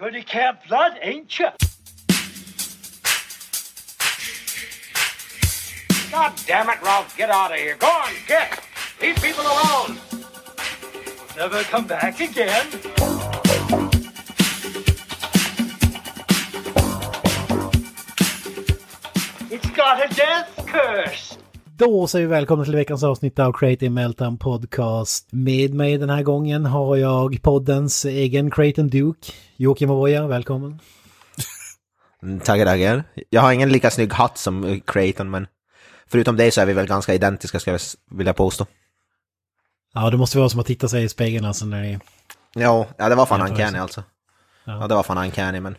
You're going to Blood, ain't you? God damn it, Ralph, get out of here. Go on, get. Leave people alone. Never come back again. It's got a death curse. Då säger vi välkomna till veckans avsnitt av Creative Meltdown Podcast. Med mig den här gången har jag poddens egen Creighton Duke, Joakim Avoya, välkommen. Mm, Tackar, tackar. Jag har ingen lika snygg hatt som Creighton, men förutom det så är vi väl ganska identiska, ska jag vilja påstå. Ja, det måste vara som att titta sig i spegeln alltså när ni... Ja, ja det var fan uncanny alltså. Ja. Ja. det var fan uncanny, men.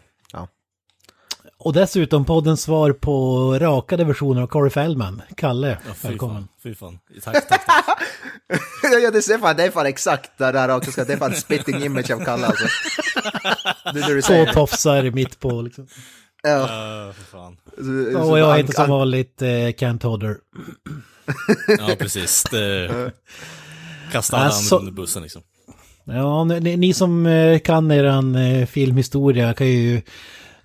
Och dessutom poddens svar på rakade versioner av Corey Feldman. Kalle, Ja, fy välkommen. fan. Fy fan. Tack, tack, tack. ja, det är fan, det är fan exakt det där också, ska- det är fan spitting image av Kalle alltså. Det är det du Två säger. tofsar mitt på liksom. Ja. Ja, för fan. Så- Och jag heter som vanligt eh, Kent Hodder. Ja, precis. Det... Kasta alla Alltså- under bussen liksom. Ja, ni, ni som eh, kan eran eh, filmhistoria kan ju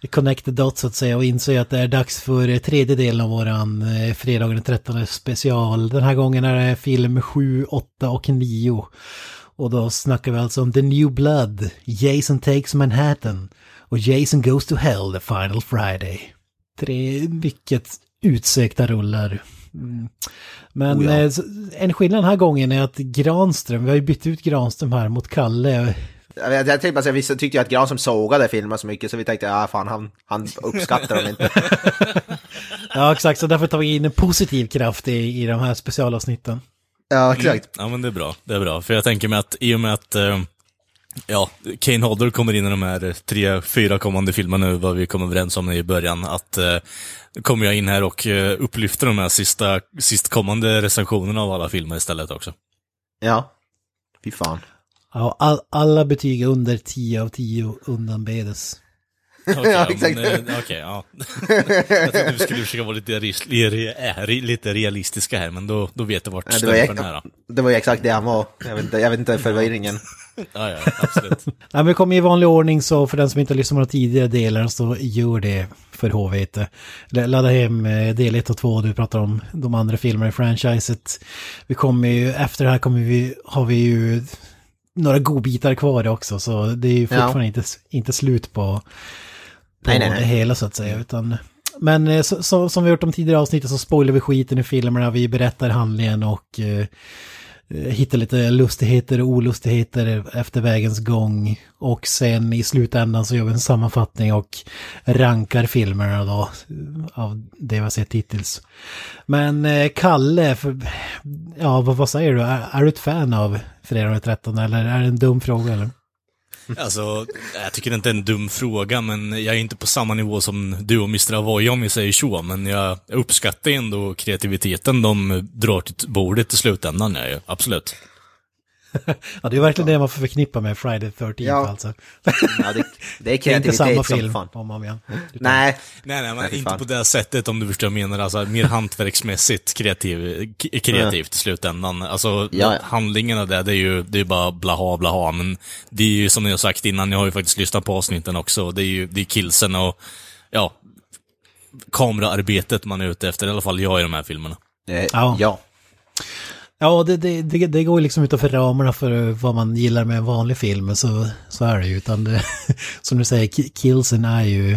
connect the dots så att säga och inse att det är dags för tredje delen av våran eh, fredagen den 13 special. Den här gången är det film 7, 8 och 9. Och då snackar vi alltså om The New Blood, Jason Takes Manhattan och Jason Goes to Hell the Final Friday. Tre mycket utsökta rullar. Mm. Men Oh ja. eh, en skillnad den här gången är att Granström, vi har ju bytt ut Granström här mot Kalle. Jag, jag tänkte bara säga, vissa tyckte ju att Granström sågade filmen så mycket så vi tänkte, ja fan han, han uppskattar dem inte. Ja exakt, så därför tar vi in en positiv kraft i, i de här specialavsnitten. Ja, exakt. Ja, men det är bra. Det är bra. För jag tänker mig att i och med att eh, ja, Kane Hodder kommer in i de här tre, fyra kommande filmerna nu, vad vi kom överens om i början, att eh, kommer jag in här och eh, upplyfter de här sista, sist kommande recensionerna av alla filmer istället också. Ja. Fy fan. Ja, all, alla betyg under 10 av 10 undanbedes. Okej, Ja, exakt. men, eh, okej, ja. jag tänkte vi skulle försöka vara lite, eh, lite realistiska här, men då, då vet du vart Ja, det, var ju, stämpeln är. då. det var ju exakt det han var. Jag vet inte, jag vet inte förvirringen. Ja, ja, absolut. Nej, men vi kommer i vanlig ordning så för den som inte har lyssnat på de tidigare delarna så gör det för HVT. Ladda hem eh, del 1 och 2, du pratar om de andra filmerna i franchiset. Vi kommer ju, efter det här kommer vi, har vi ju några godbitar kvar också så det är ju fortfarande inte, inte slut på, på Nej, nej, nej. det hela så att säga. Utan, men eh, så, så, som vi gjort de tidigare avsnitten så spoilar vi skiten i filmerna, vi berättar handlingen och eh, Eh, hitta hittar lite lustigheter och olustigheter efter vägens gång. Och sen i slutändan så gör vi en sammanfattning och rankar filmerna då eh, av det vi har sett hittills. Men eh, Kalle, för, ja vad, vad säger du? Är, är du ett fan av Fredag den 13 eller är det en dum fråga eller? Alltså, jag tycker inte det är en dum fråga, men jag är inte på samma nivå som du och Mr. Avoy om vi säger så, men jag uppskattar ändå kreativiteten de drar till bordet i slutändan, ja, absolut. Ja, det är verkligen det man får förknippa med Friday 13 Ja. alltså. Ja, det, det är Det är inte kreativitet samma som film fan. om man vill. Utan- Nej, Nej, nej, men Nej, inte fan. på det sättet om du förstår vad jag menar, alltså mer hantverksmässigt kreativ, kreativt i slutändan. Alltså, Ja, ja. handlingen av det, det är ju, det är bara blaha blaha, men det är ju som jag sagt innan, jag har ju faktiskt lyssnat på avsnitten också, det är ju, det är killsen och, ja, kameraarbetet man är ute efter, i alla fall jag i de här filmerna. eh, Ja. ja. Ja, det, det, det, det går ju liksom utanför ramarna för vad man gillar med en vanlig film, så, så är det ju. Utan det, som du säger, ki- killsen är ju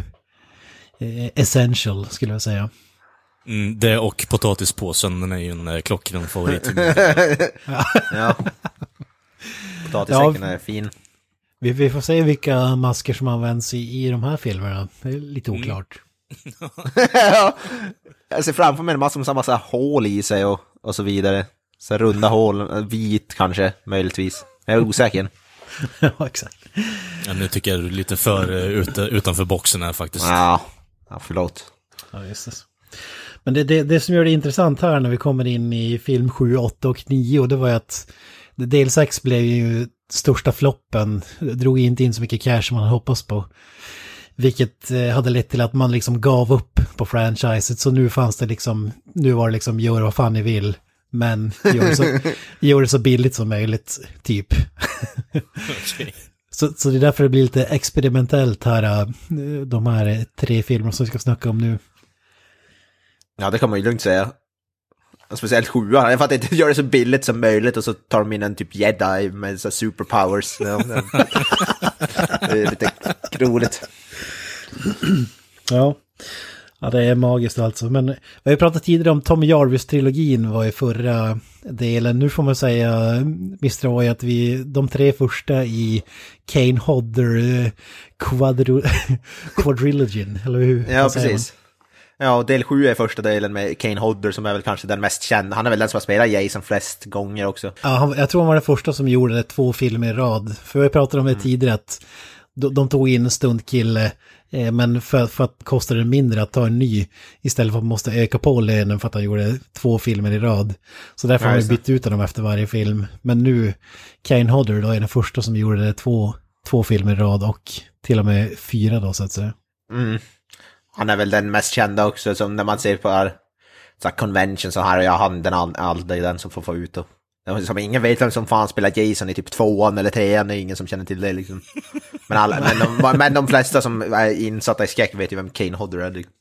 eh, essential, skulle jag säga. Mm, det och potatispåsen, den är ju en eh, klockren favorit. ja. Potatissäcken är fin. Vi, vi får se vilka masker som används i, i de här filmerna. Det är lite oklart. ja. Jag ser framför mig en massa med massa hål i sig och, och så vidare. Så runda hål, vit kanske, möjligtvis. Jag är osäker. ja, exakt. ja, nu tycker jag du är lite för eh, utanför boxen här faktiskt. Ja, ja förlåt. Ja, just det. Men det, det, det som gör det intressant här när vi kommer in i film 7, 8 och 9, det var ju att del 6 blev ju största floppen, drog inte in så mycket cash som man hade hoppats på. Vilket eh, hade lett till att man liksom gav upp på franchiset, så nu fanns det liksom, nu var det liksom gör vad fan ni vill. Men gör det så, gör det så billigt som möjligt, typ. Okej. Så, så det är därför det blir lite experimentellt här, äh, de här tre filmerna som vi ska snacka om nu. Ja, det kan man ju lugnt säga. Speciellt sjuan, jag fattar inte, gör det så billigt som möjligt och så tar de in en typ jedi med så superpowers. Det är lite roligt. Ja. Ja, det är magiskt alltså. Men vi har ju pratat tidigare om Tommy Jarvis-trilogin var i förra delen. Nu får man säga, Mr. Roy, att vi, de tre första i Kane Hodder eh, quadru, quadrilogin, eller hur? Ja, säger man? precis. Ja, och del sju är första delen med Kane Hodder som är väl kanske den mest kända. Han är väl den som har spelat Jason flest gånger också. Ja, han, jag tror han var den första som gjorde det två filmer i rad. För vi pratade om det tidigare att de, de tog in en stuntkille, eh, men för, för att kosta det mindre att ta en ny istället för att man måste öka på lönen för att han gjorde två filmer i rad. Så därför Ja, har det. bytt ut honom efter varje film. Men nu, Kane Hodder då är den första som gjorde det två, två filmer i rad och till och med fyra då så att säga. Mm. Han är väl den mest kända också, som när man ser på här, så här convention så här, ja, han den aldrig den som får få ut och som ingen vet vem som fan spelar Jason i typ tvåan eller trean, det är ingen som känner till det liksom. Men, alla, men, de, men de flesta som är insatta i skräck vet ju vem Kane Hodder är. liksom.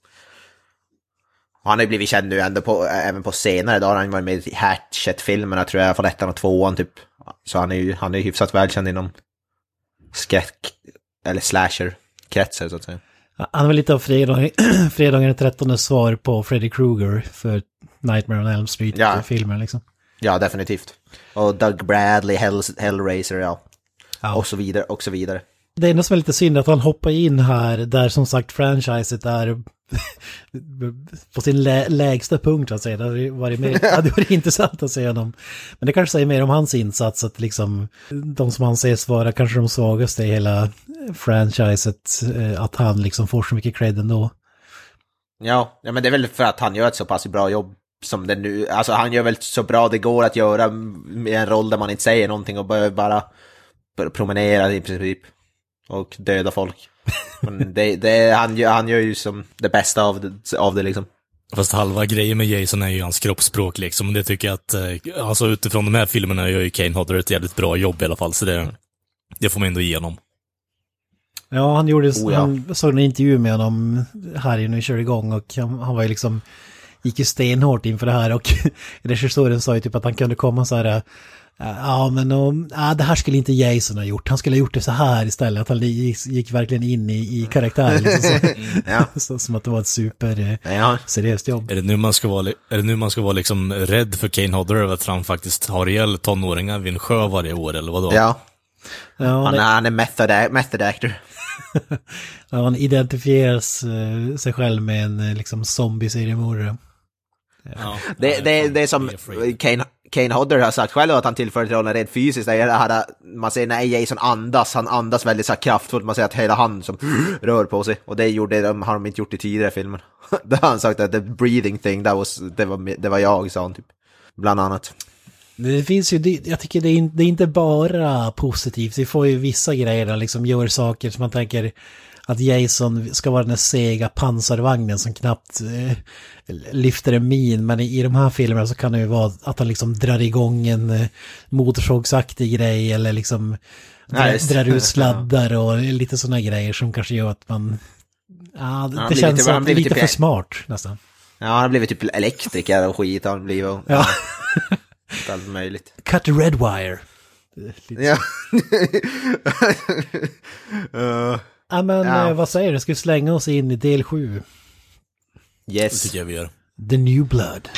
Han har ju blivit känd nu ändå på, även på senare dagar, han var med i Hatchet-filmerna tror jag, från ettan och tvåan typ. Så han är ju han är ju hyfsat välkänd inom skräck, eller slasher-kretsar så att säga. Han var lite av fredag, fredagen den 13 svar på Freddy Krueger för Nightmare on Elm Ja. Street-filmer liksom. Ja, definitivt. Och Doug Bradley, Hell, Hellraiser, ja. Ja. Och så vidare, och så vidare. Det enda som är lite synd är att han hoppar in här där som sagt franchiset är på sin lä lägsta punkt så att säga. Det hade varit, mer, det hade varit intressant att se honom. Men det kanske säger mer om hans insats att liksom de som anses vara kanske de svagaste i hela franchiset, eh, att han liksom får så mycket cred ändå. Ja, ja, men det är väl för att han gör ett så pass bra jobb som det nu, alltså han gör väl så bra det går att göra med en roll där man inte säger någonting och bara, bara promenera i princip. Och döda folk. Men det, det, han, gör, han gör ju som det bästa av det, av det liksom. Fast halva grejen med Jason är ju hans kroppsspråk liksom. Och det tycker jag att, eh, alltså utifrån de här filmerna gör ju Kane Hodder ett jävligt bra jobb i alla fall. Så det, det får man ändå ge honom. Ja, han gjorde, Oh, ja. han såg en intervju med honom här vi körde igång och han, han var ju liksom, gick ju stenhårt inför det här och regissören sa ju typ att han kunde komma så här, äh, ja men om, ja, det här skulle inte Jason ha gjort, han skulle ha gjort det så här istället, att han gick, gick verkligen in i, i karaktär liksom, så, Ja. så, som att det var ett super eh, Ja, seriöst jobb. Är det nu man ska vara, är det nu man ska vara liksom rädd för Kane Hodder över att han faktiskt har ihjäl tonåringar vid en sjö varje år, eller vadå? ja. Ja, Han är, han är method, method actor. ja, han identifieras eh, sig själv med en eh, liksom zombie-seriemördare. Ja. Det, det, det är som. Kane, Kane Hodder har sagt själv att han tillför till rollen rent fysiskt. Det är det här, man ser när Jason andas, han andas väldigt så kraftfullt. Man ser att hela han som rör på sig. Och det gjorde de, har de inte gjort i tidigare filmer. Då har han sagt att the breathing thing, that was, det, var, det var jag, sa han typ. Bland annat. Det finns ju, det- jag tycker det är, det är inte bara positivt. Vi får ju vissa grejer där liksom gör saker som man tänker att Jason ska vara den där sega pansarvagnen som knappt eh, lyfter en min. Men i, i de här filmerna så kan det ju vara att han liksom drar igång en eh, motorsågsaktig grej eller liksom Ja, drar, det. drar ut sladdar och lite sådana grejer som kanske gör att man... Ja, det, det känns blir lite lite- för smart nästan. Ja, han har blivit typ elektriker och skit han blivit. Och, Ja. Allt möjligt. Cut the red wire. Ja. uh, Ja men Ja. eh, vad säger du, ska vi slänga oss in i del 7? Det yes. tycker jag vi gör. The New Blood.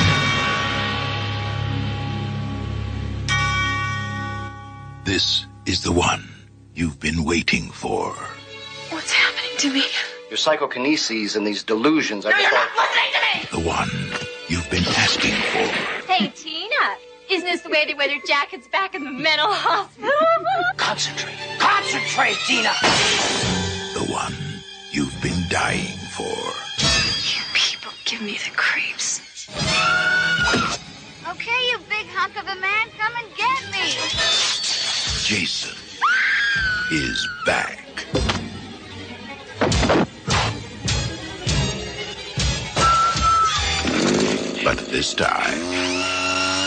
This is the one you've been waiting for. What's happening to me? Your psychokineses and these delusions are The one you've been asking for. Hey, Tina. Isn't this the way they wear their jackets back in the mental hospital? Concentrate. Concentrate, Tina. The one you've been dying for. you people give me the creeps. Okay, you big hunk of a man, come and get me. Jason is back. But this time,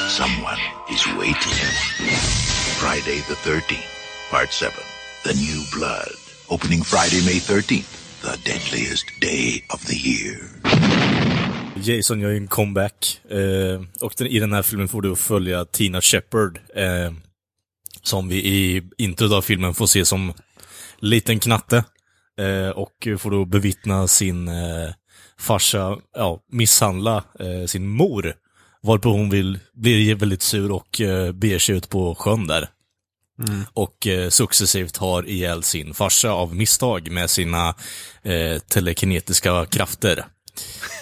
someone is waiting. Friday the 13th, Part 7. The New Blood. Opening Friday, May 13th. The deadliest day of the year. Jason gör ju en comeback. Eh, och den, i den här filmen får du följa Tina Shepard. Eh, som vi i introt av filmen får se som liten knatte. Eh, och får då bevittna sin eh, farsa ja, misshandla eh, sin mor. Varpå hon vill, blir väldigt sur och eh, beger sig ut på sjön där. Och eh, successivt har ihjäl sin farsa av misstag med sina eh, telekinetiska krafter.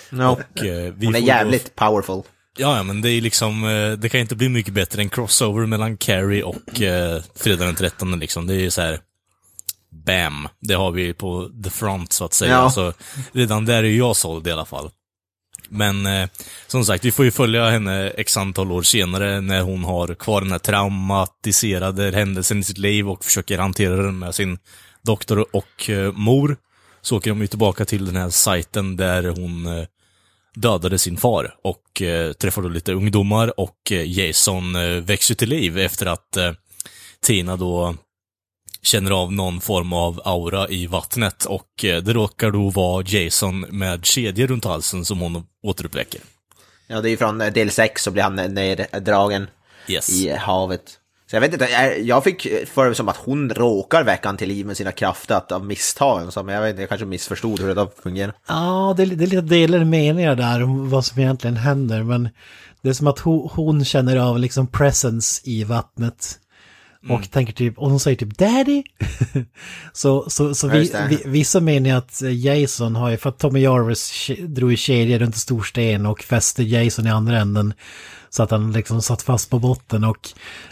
No. Och, eh, vi Hon är får då- jävligt powerful. Ja, men det är liksom, eh, det kan inte bli mycket bättre än crossover mellan Carrie och eh, Fredag den 13 liksom. Det är ju så här. Bam! Det har vi på the front så att säga. Ja. Så redan där är ju jag såld i alla fall. Men eh, som sagt, vi får ju följa henne x antal år senare när hon har kvar den här traumatiserade händelsen i sitt liv och försöker hantera den med sin doktor och eh, mor. Så åker de ju tillbaka till den här sajten där hon eh, dödade sin far och eh, träffar då lite ungdomar och eh, Jason eh, växer till liv efter att eh, Tina då känner av någon form av aura i vattnet och eh, det råkar då vara Jason med kedjor runt halsen som hon återuppväcker. Ja, det är ju från eh, del 6 så blir han eh, neddragen Yes. i havet. Så jag vet inte, jag- fick för mig som att hon råkar väcka han till liv med sina krafter att, av misstag. Så, men jag vet inte, jag kanske missförstod hur det där fungerar. Ja, det, är- det är lite delade meningar där om vad som egentligen händer. Men det är som att hon, hon känner av liksom presence i vattnet. Och tänker typ, och hon säger typ daddy. så så, så vi, vi, vissa menar att Jason har ju, för att Tommy Jarvis drog i kedjor runt en stor sten och fäste Jason i andra änden. Så att han liksom satt fast på botten och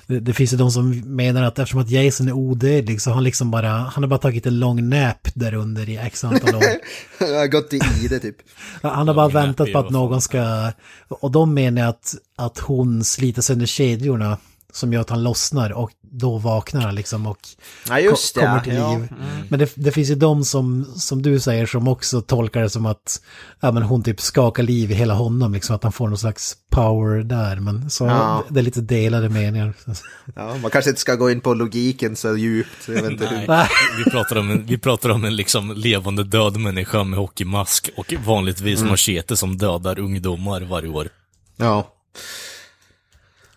det, det finns ju de som menar att eftersom att Jason är odödlig så har han liksom bara, han har bara tagit en lång nap där under i x antal år. jag har gått i det typ. Han har bara men väntat på att någon ska... Och de menar att, att hon sliter sönder kedjorna som gör att han lossnar och då vaknar han liksom och Ja, det. kommer till ja. liv. Men det, det finns ju de som, som du säger, som också tolkar det som att ja, men hon typ skakar liv i hela honom, liksom att han får någon slags power där. Men så Ja. det är lite delade meningar. Ja, man kanske inte ska gå in på logiken så djupt. Jag vet inte hur. Vi pratar om en, vi pratar om en liksom levande död människa med hockeymask och vanligtvis machete som dödar ungdomar varje år. Ja.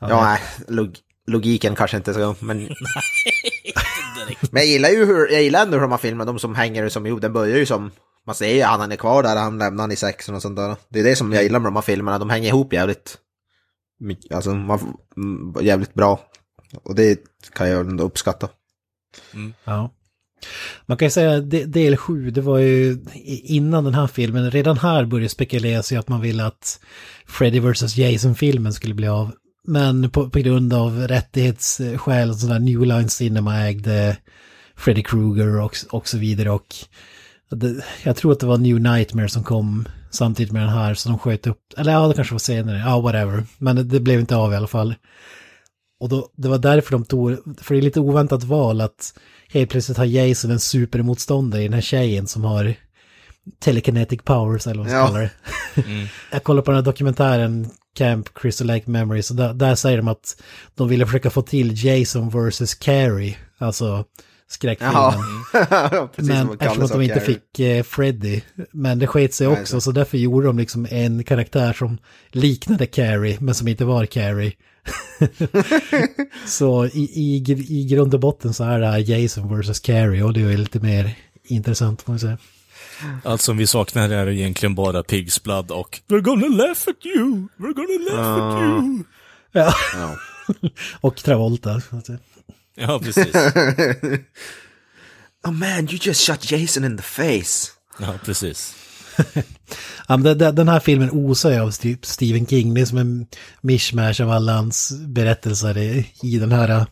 Ja, nej, log logiken kanske inte ska, men... men jag gillar ju hur, jag gillar ändå hur de har filmat, de som hänger som ihop, den börjar ju som, man ser ju att han är kvar där, han lämnar han i sexen och sånt där. Det är det som jag gillar med de här filmerna, de hänger ihop jävligt, mycket, alltså man, mm, jävligt bra. Och det kan jag ändå uppskatta. Ja. Man kan ju säga del 7, det var ju innan den här filmen, redan här började spekuleras i att man ville att Freddy vs. Jason-filmen skulle bli av. Men på, på grund av rättighetsskäl och sådär, New Line Cinema ägde Freddy Krueger och, och så vidare och det, jag tror att det var New Nightmare som kom samtidigt med den här så de sköt upp, eller ja det kanske var senare, ja whatever. Men det, det blev inte av i alla fall. Och då, det var därför de tog, för det är lite oväntat val att helt plötsligt har Jason en supermotståndare i den här tjejen som har telekinetic powers eller vad man Ja. kalla det. Jag kollar på den här dokumentären Camp Crystal Lake Memories där, där säger de att de ville försöka få till Jason vs. Carrie, alltså skräckfilmen. Precis Men eftersom att de inte Carrie. fick eh, Freddy. Men det sket sig Nej, också, så. så därför gjorde de liksom en karaktär som liknade Carrie, men som inte var Carrie. så i, i, i grund och botten så är det här Jason vs. Carrie och det är lite mer intressant får man säga. Allt som vi saknar är egentligen bara Pigs Blood och We're gonna laugh at you, we're gonna laugh at you. Ja. Ja. och Travolta. Ja, precis. Oh man, you just shot Jason in the face. Ja, precis. Ja, den här filmen osar ju av Stephen King. Det är som en mishmash av alla hans berättelser i, den här äh,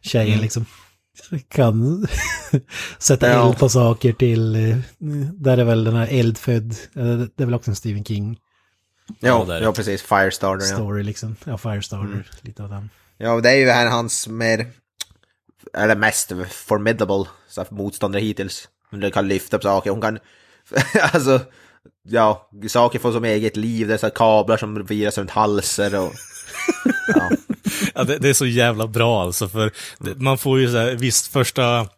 tjejen liksom. Kan sätta Ja. eld på saker till, eh, där är väl den här eldfödd, eh, det är väl också en Stephen King Ja, Ja, ja, precis. Firestarter, ja. story liksom. Ja, Firestarter, lite av den. Ja, det är ju här hans mer, eller mest formidable så här, motståndare hittills. Hon kan lyfta upp saker, hon kan, alltså, ja, saker får som eget liv, det är så här kablar som viras runt halser och... Ja, Ja, det, det är så jävla bra alltså, för det, man får ju så här, visst första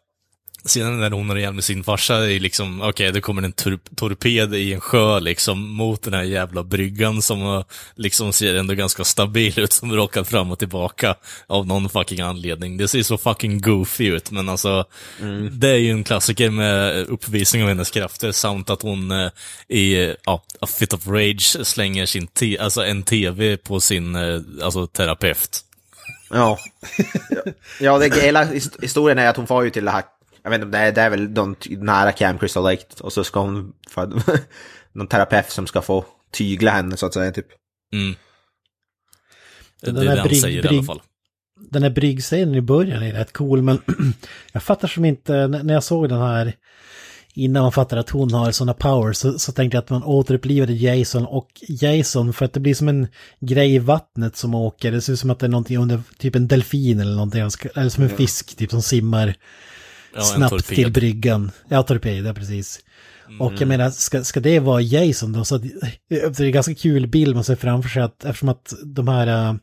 Scenen när hon har ihjäl med sin farsa är liksom, okej, det kommer en tor torped i en sjö liksom mot den här jävla bryggan som liksom ser ändå ganska stabil ut, som rockar fram och tillbaka av någon fucking anledning. Det ser så fucking goofy ut, men alltså, det är ju en klassiker med uppvisning av hennes krafter, samt att hon eh, i, ja, a fit of rage slänger sin alltså en tv på sin, eh, alltså terapeut. Ja. ja, det, hela his- historien är att hon får ju till det här, jag vet inte om det är, det är väl de nära Camp Crystal Lake, och så ska hon, för, någon terapeut som ska få tygla henne så att säga, typ. Mm. Det, Den det är det han säger i alla fall. Den här bryggscenen i början är rätt cool, men jag fattar som inte, när jag såg den här, innan man fattar att hon har sådana powers, så, så tänkte jag att man återupplivade Jason och Jason, för att det blir som en grej i vattnet som åker, det ser ut som att det är någonting under, typ en delfin eller någonting, eller som en fisk typ som simmar Ja, snabbt till bryggan. Ja, torped, ja precis. Och jag menar, ska, ska det vara Jason då? Så att, det är en ganska kul bild man ser framför sig att eftersom att de här äh,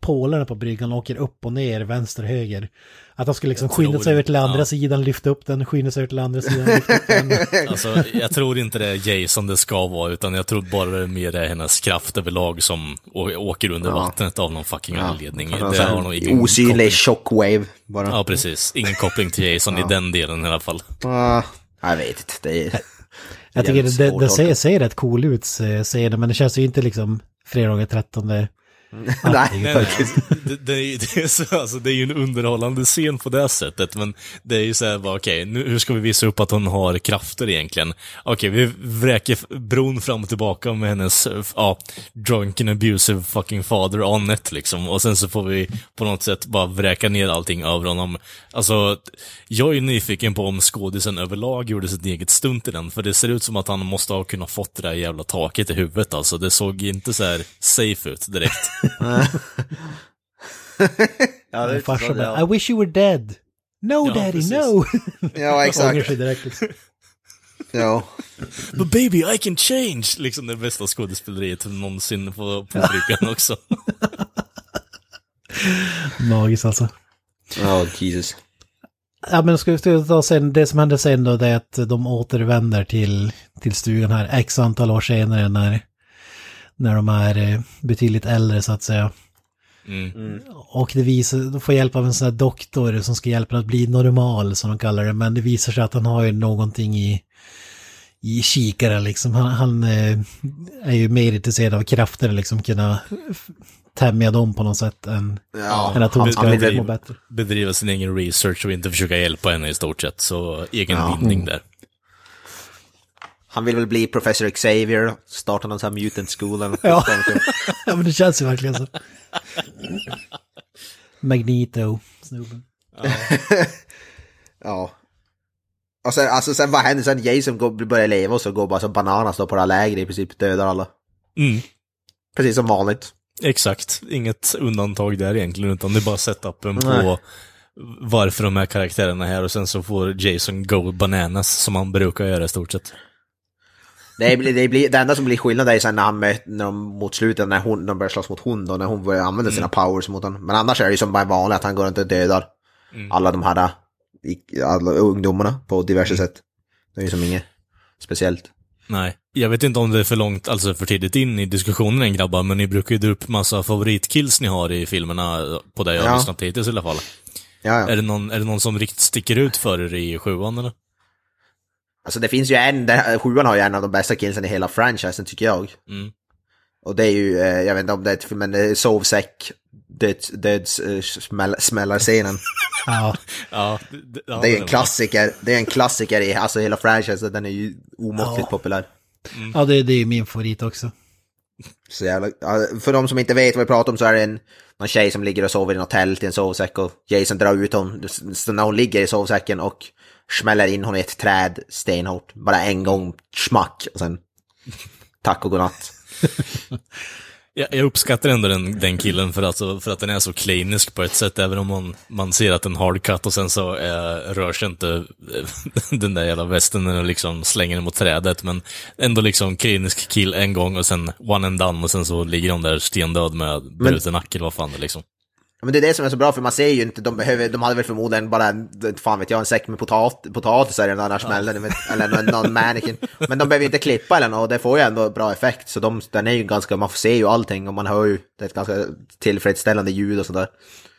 pålarna på bryggan åker upp och ner, vänster och höger. Att de skulle liksom skynda sig över till det, andra ja. sidan, lyfta upp den, skynda sig över till andra sidan, lyfta upp den. Alltså, jag tror inte det är Jason det ska vara, utan jag tror bara det är mer är hennes kraft överlag som åker under Ja. vattnet av någon fucking anledning. Alltså, Det har här nog ingen Osynlig koppling. shockwave bara. Ja, precis. Ingen koppling till Jason i den delen i alla fall. Ah, jag vet inte, det är... Jag tycker det, det, det ser, ser rätt cool ut, eh, ser det, men det känns ju inte liksom fredagen 13. Nej, Nej, faktiskt. det, det, är, det, är så, alltså, det är ju en underhållande scen på det sättet, men det är ju såhär, bara, okej, nu, hur ska vi visa upp att hon har krafter egentligen? Okej, vi vräker bron fram och tillbaka med hennes, ja, drunken abusive fucking father on it liksom, och sen så får vi på något sätt bara vräka ner allting över honom. Alltså, jag är ju nyfiken på om skådisen överlag gjorde sitt eget stunt i den, för det ser ut som att han måste ha kunnat fått det där jävla taket i huvudet alltså. Det såg inte så här safe ut direkt. Ja, det är Farsan så, bara, I wish you were dead. No Ja, daddy, precis. no! ja, Ångrar exakt. sig direkt. liksom. Ja. But baby, I can change! Liksom det bästa skådespeleriet någonsin på, på bryggan också. Magiskt alltså. Ja, Jesus. Ja men ska vi ta sen, det som händer sen då det är att de återvänder till, till stugan här x antal år senare när, när de är eh, betydligt äldre så att säga. Mm. Och det visar, de får hjälp av en sån här doktor som ska hjälpa att bli normal som de kallar det. Men det visar sig att han har ju någonting i, i kikaren liksom. Han, han eh, är ju mer intresserad av krafter liksom kunna tämja dem på något sätt än, Ja, än att hon han- ska han vill må bättre. Bedriva sin egen research och inte försöka hjälpa henne i stort sett, så egen Ja. vinning där. Han vill väl bli professor Xavier, starta någon sån här mutant school eller något. Ja. ja men det känns ju verkligen så. Magneto, snubben. ja. Och sen, alltså sen vad händer sen? Jason går, börjar leva och så går bara som bananas då på det här lägret i princip, dödar alla. Mm. Precis som vanligt. Exakt. Inget undantag där egentligen, utan det är bara setupen Nej. på varför de här karaktärerna är här och sen så får Jason go bananas som han brukar göra i stort sett. Det, blir, det, blir, det enda som blir skillnad är sen när han möter, när de mot slutet, när hon, de börjar slåss mot hon då, när hon börjar använda sina powers mot honom. Men annars är det ju som bara vanligt att han går runt och dödar alla de här alla ungdomarna på diverse sätt. Det är ju som inget speciellt. Nej. Jag vet inte om det är för långt, alltså för tidigt in i diskussionen än grabbar, men ni brukar ju dra upp massa favoritkills ni har i filmerna, på det jag har Ja. lyssnat hittills i alla fall. Ja, ja. Är det, någon, är det någon som riktigt sticker ut för er i sjuan eller? Alltså det finns ju en, den- sjuan har ju en av de bästa killsen i hela franchisen tycker jag. Mm. Och det är ju, eh, jag vet inte om det är men det är sovsäck, döds, döds eh, smäll, smällar-scenen. Ja, Ja, det, ja, Det är en klassiker, det är en klassiker i alltså hela franchisen, den är ju omåttligt Ja. populär. ja det, det är ju min favorit också. Så jävla, för de som inte vet vad vi pratar om så är det en, någon tjej som ligger och sover i något tält i en sovsäck och Jason drar ut hon, så när hon ligger i sovsäcken och smäller in hon i ett träd stenhårt. Bara en gång, smack, och sen tack och godnatt. Jag, jag uppskattar ändå den, den killen för att, för att den är så klinisk på ett sätt, även om man, man ser att den hardcut och sen så eh, rör sig inte eh, den där jävla västen när den liksom slänger den mot trädet, men ändå liksom klinisk kill en gång och sen one and done och sen så ligger de där stendöd med bruten nacke eller vad fan det liksom. Men det är det som är så bra för man ser ju inte, de behöver, de hade väl förmodligen bara en, fan vet jag, en säck med potat, potatisar eller annars smäller det, eller någon, någon mannequin. Men de behöver inte klippa eller något och det får ju ändå bra effekt. Så de, den är ju ganska, man ser ju allting och man hör ju, det är ett ganska tillfredsställande ljud och sådär.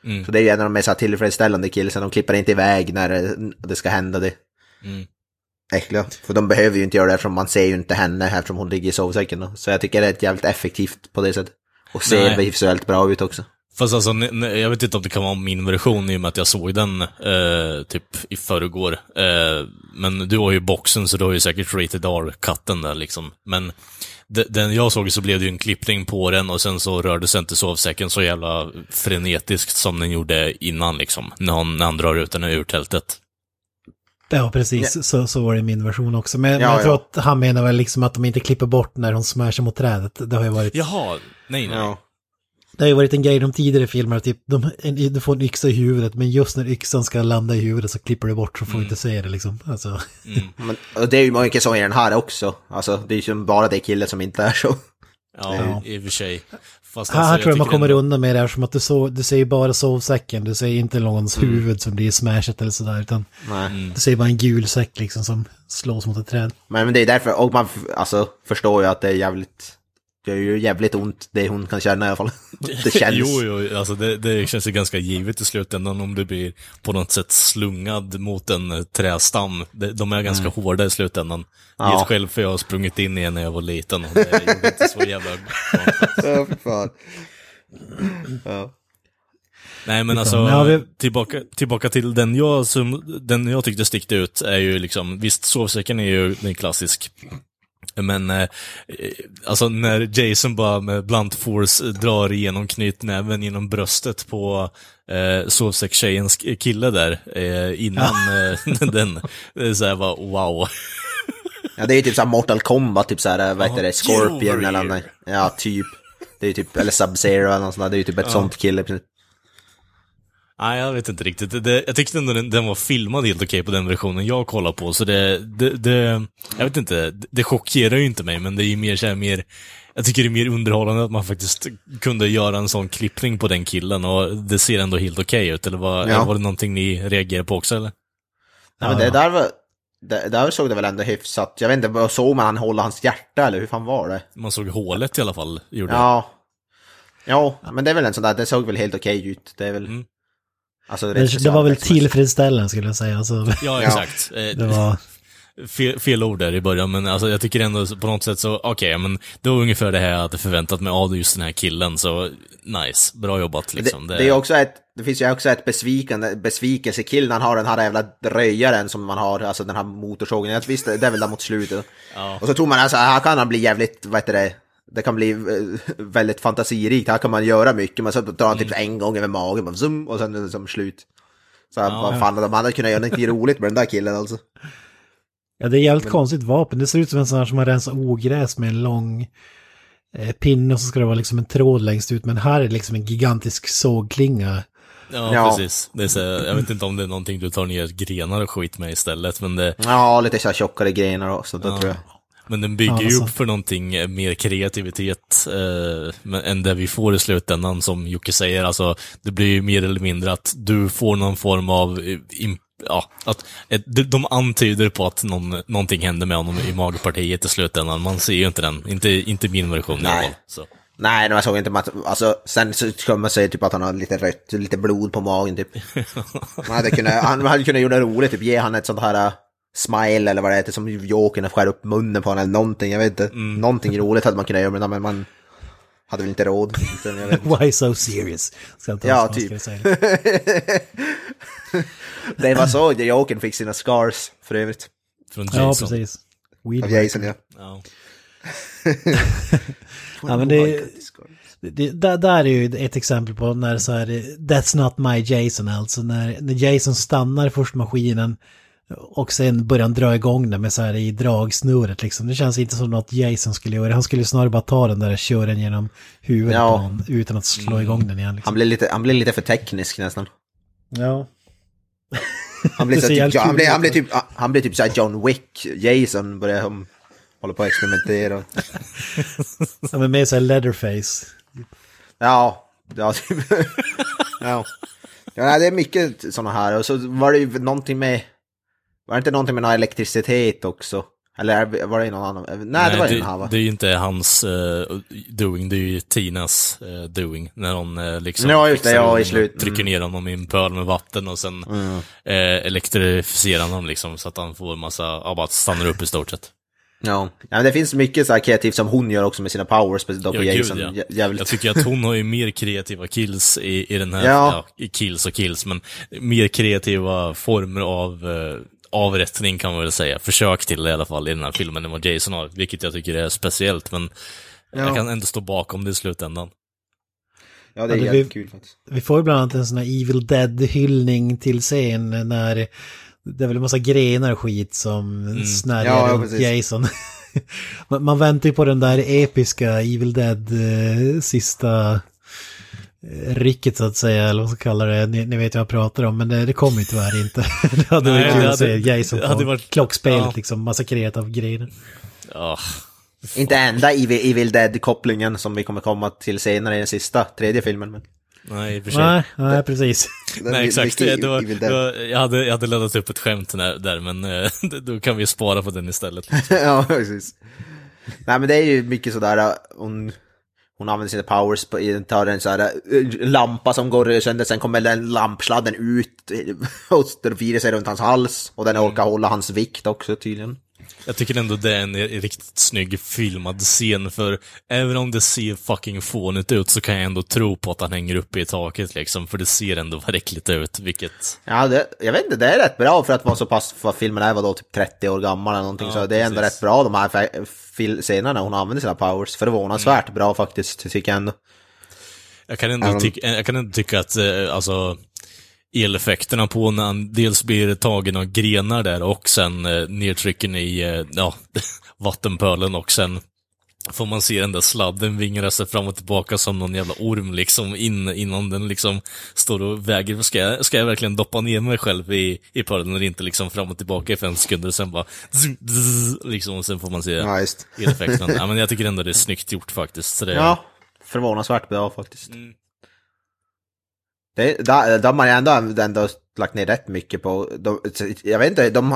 Mm. Så det är ju en av de mest tillfredsställande killsen, de klipper inte iväg när det, det ska hända det. Mm. Äckliga. För de behöver ju inte göra det eftersom man ser ju inte henne eftersom hon ligger i sovsäcken. då. Så jag tycker det är ett jävligt effektivt på det sättet. Och ser Nej. visuellt bra ut också. Fast alltså, jag vet inte om det kan vara min version i och med att jag såg den eh, typ i förrgår. Eh, men du har ju boxen så du har ju säkert rated R-katten där liksom. Men de- den jag såg så blev det ju en klippning på den och sen så rörde sig inte sovsäcken så jävla frenetiskt som den gjorde innan liksom. När han, när han drar ut den ur tältet. Ja, precis. Så, så var det i min version också. Men, men Ja, jag tror ja. att han menar väl liksom att de inte klipper bort när hon smashar mot trädet. Det har ju varit, Jaha, nej nej. Ja. det har ju varit en grej i de tidigare filmerna, typ de, en, du får en yxa i huvudet, men just när yxan ska landa i huvudet så klipper du bort så får du inte se det liksom. Alltså, Men, och det är ju mycket så i den här också. Alltså det är ju som bara det killen som inte är så. Ja, i och för sig. Fast här, alltså, tror jag man kommer ändå- undan med det här som att du, så, du ser ju bara sovsäcken, du ser inte någons huvud som blir smashat eller sådär, utan Nej. du ser bara en gul säck liksom som slås mot ett träd. Men, men det är därför, och man alltså, förstår ju att det är jävligt, det är ju jävligt ont det hon kan känna i alla fall. Det känns. jo, jo, alltså det, det känns ju ganska givet i slutändan om du blir på något sätt slungad mot en eh, trästam. De, är ganska hårda i slutändan. Mm. Ja. Vet själv för jag har sprungit in i en när jag var liten och det gjorde inte så jävla Ja, för fan. Ja. Nej men alltså, Ja, vi- tillbaka, tillbaka till den jag, som, den jag tyckte stickte ut är ju liksom, visst sovsäcken är ju den klassisk. Men eh, eh, alltså när Jason bara med blunt force drar igenom knytnäven genom bröstet på eh, sovsäckstjejens kille där eh, innan eh, den, det är såhär bara wow. ja, det är ju typ såhär Mortal Kombat, typ såhär, vad heter Ja, det, Scorpion eller något. Ja, typ. Det är ju typ, eller Sub-Zero eller något sånt där. Det är ju typ ett sånt kille. Nej, jag vet inte riktigt. Det, det, jag tyckte ändå den, den var filmad helt okej på den versionen jag kollar på, så det, det, det, jag vet inte, det, det chockerar ju inte mig, men det är ju mer så här, mer, jag tycker det är mer underhållande att man faktiskt kunde göra en sån klippning på den killen och det ser ändå helt okej ut, eller var, Ja. eller var det någonting ni reagerade på också eller? Nej, men det där var, det, där såg det väl ändå hyfsat. Jag vet inte, vad såg man han hålla hans hjärta eller hur fan var det? Man såg hålet i alla fall, gjorde Ja. Ja, men det är väl en sån där, det såg väl helt okej ut. Det är väl... Mm. Alltså, Det, det var väl tillfredsställande skulle jag säga. Alltså, Ja, exakt. Eh, det var... fel, fel ord där i början, men alltså, jag tycker ändå på något sätt så, okej, men det var ungefär det här jag hade förväntat mig av just den här killen, så nice, bra jobbat liksom. Det, det är också ett, det finns ju också ett besvikande, besvikelsekill när han har den här jävla röjaren som man har, alltså den här motorsågen. Jag visste, det är väl där mot slutet. Ja. Och så tror man alltså, här kan han bli jävligt, vad heter det, det kan bli eh, väldigt fantasirikt, här kan man göra mycket, men så drar han typ en gång över magen, bara, zoom, och sen är det som slut. Så Ja. vad fan, de hade kunnat göra något roligt med den där killen alltså. Ja, det är jävligt konstigt vapen. Det ser ut som en sån här som har rensat ogräs med en lång eh, pinne och så ska det vara liksom en tråd längst ut. Men här är det liksom en gigantisk sågklinga. Ja, Ja. precis. Det är så, jag vet inte om det är någonting du tar ner grenar och skit med istället, men det, Ja, lite så här tjockare grenar också, det Ja. tror jag. Men den bygger Ja, ju upp för någonting eh, mer kreativitet eh, men- än det vi får i slutändan, som Jocke säger. Alltså, det blir ju mer eller mindre att du får någon form av eh, Ja, att ett, de- de antyder på att någon, någonting händer med honom i magpartiet i slutändan. Man ser ju inte den. Inte, inte min version i alla Nej. fall. Så. Nej, jag såg inte att, alltså, sen så kan man säga typ att han har lite rött, lite blod på magen typ. Man hade kunnat, han hade kunnat göra det roligt, typ ge han ett sånt här smile eller vad det heter, som Jokern skär upp munnen på honom eller någonting, jag vet inte. Mm. Någonting roligt hade man kunnat göra med det, men man hade väl inte råd. Why so serious? Ska jag ta Ja, typ. Det var så Jokern fick sina scars, för övrigt. Från Jason. Ja, precis. Weed Av Jason, ja. Ja. Ja, men det, det, där, där är ju ett exempel på när så här, that's not my Jason alltså, när, när Jason stannar först maskinen och sen börjar han dra igång den med så här i dragsnurret liksom. Det känns inte som något Jason skulle göra. Han skulle snarare bara ta den där och köra den genom huvudet Ja. på honom utan att slå igång den igen. Han Liksom. blir lite, han blir lite för teknisk nästan. Ja. Han blir, Det så, typ, han blir, han blir typ, han blir typ såhär John Wick, Jason börjar hålla på att experimentera. ja men med så här leatherface. Ja, ja typ. Ja. ja, det är mycket sådana här. Och så var det ju någonting med... Var det inte någonting med någon elektricitet också? Eller var det någon annan? Nej, det var den här va? det är ju inte hans uh, doing, det är ju Tinas uh, doing. När hon uh, liksom Ja, just det, ja, i slut. trycker Mm. ner honom i en pöl med vatten och sen Mm. elektrifierar honom liksom så att han får massa, ja bara stannar upp i stort sett. Ja. ja, men det finns mycket så här kreativt som hon gör också med sina powers, speciellt på Ja, gud, Jason. ja. Jä- Jävligt. Jag tycker att hon har ju mer kreativa kills i, i den här, Ja. ja. kills och kills, men mer kreativa former av avrättning kan man väl säga. Försök till det i alla fall i den här filmen än vad Jason har, vilket jag tycker är speciellt, men Ja. jag kan ändå stå bakom det i slutändan. Ja, det är Ja, det jävligt vi- kul faktiskt. Vi får ju bland annat en sån här Evil Dead-hyllning till scen när det är väl en massa grenar och skit som snärjar Ja, ja, runt. Jason. man, man väntar ju på den där episka Evil Dead eh, sista eh, rycket så att säga, eller vad man ska kalla det. Ni, ni vet vad jag pratar om, men det, det kommer ju tyvär inte. det hade Nej, varit kul att se hade- Jason på varit- klockspelet, ja. liksom massakrerat av grejer. Ja, Inte enda Evil, Evil Dead-kopplingen som vi kommer komma till senare i den sista, tredje filmen. Men... nej i och för sig. Nej, nej, precis. Nej, exakt. Det var, det var, jag, hade, jag hade laddat upp ett skämt där, där men eh, då kan vi spara på den istället. ja, precis. Nej, men det är ju mycket sådär, äh, hon, hon använder sina powers, på, tar en så här eh, lampa som går sönder, sen kommer den lampsladden ut eh, och virar sig runt hans hals. Och den orkar hålla hans vikt också tydligen. Jag tycker ändå det är en riktigt snygg filmad scen, för även om det ser fucking fånigt ut så kan jag ändå tro på att han hänger uppe i taket liksom, för det ser ändå verkligt ut, vilket... Ja, det, jag vet inte, det är rätt bra för att vara så pass, för filmen är vadå, typ 30 år gammal eller någonting, Ja, så det är ändå precis. rätt bra de här scenerna hon använder sina powers. Förvånansvärt Mm. bra faktiskt, tycker jag ändå. Jag kan ändå, tycka, jag kan ändå tycka att, eh, alltså, eleffekterna på när han dels blir tagen av grenar där och sen eh, nedtrycken i, eh, ja, vattenpölen och sen får man se den där sladden vingra sig fram och tillbaka som någon jävla orm liksom in, innan den liksom står och väger. Ska jag, ska jag verkligen doppa ner mig själv i, i pölen eller inte liksom fram och tillbaka i fem sekunder och sen bara zzz, zzz, liksom och sen får man se Ja, just. eleffekterna. ja, men jag tycker ändå det är snyggt gjort faktiskt. Så det, Ja, förvånansvärt bra faktiskt. Mm. Det, där, där har man ju ändå, ändå lagt ner rätt mycket på, de, jag vet inte, de,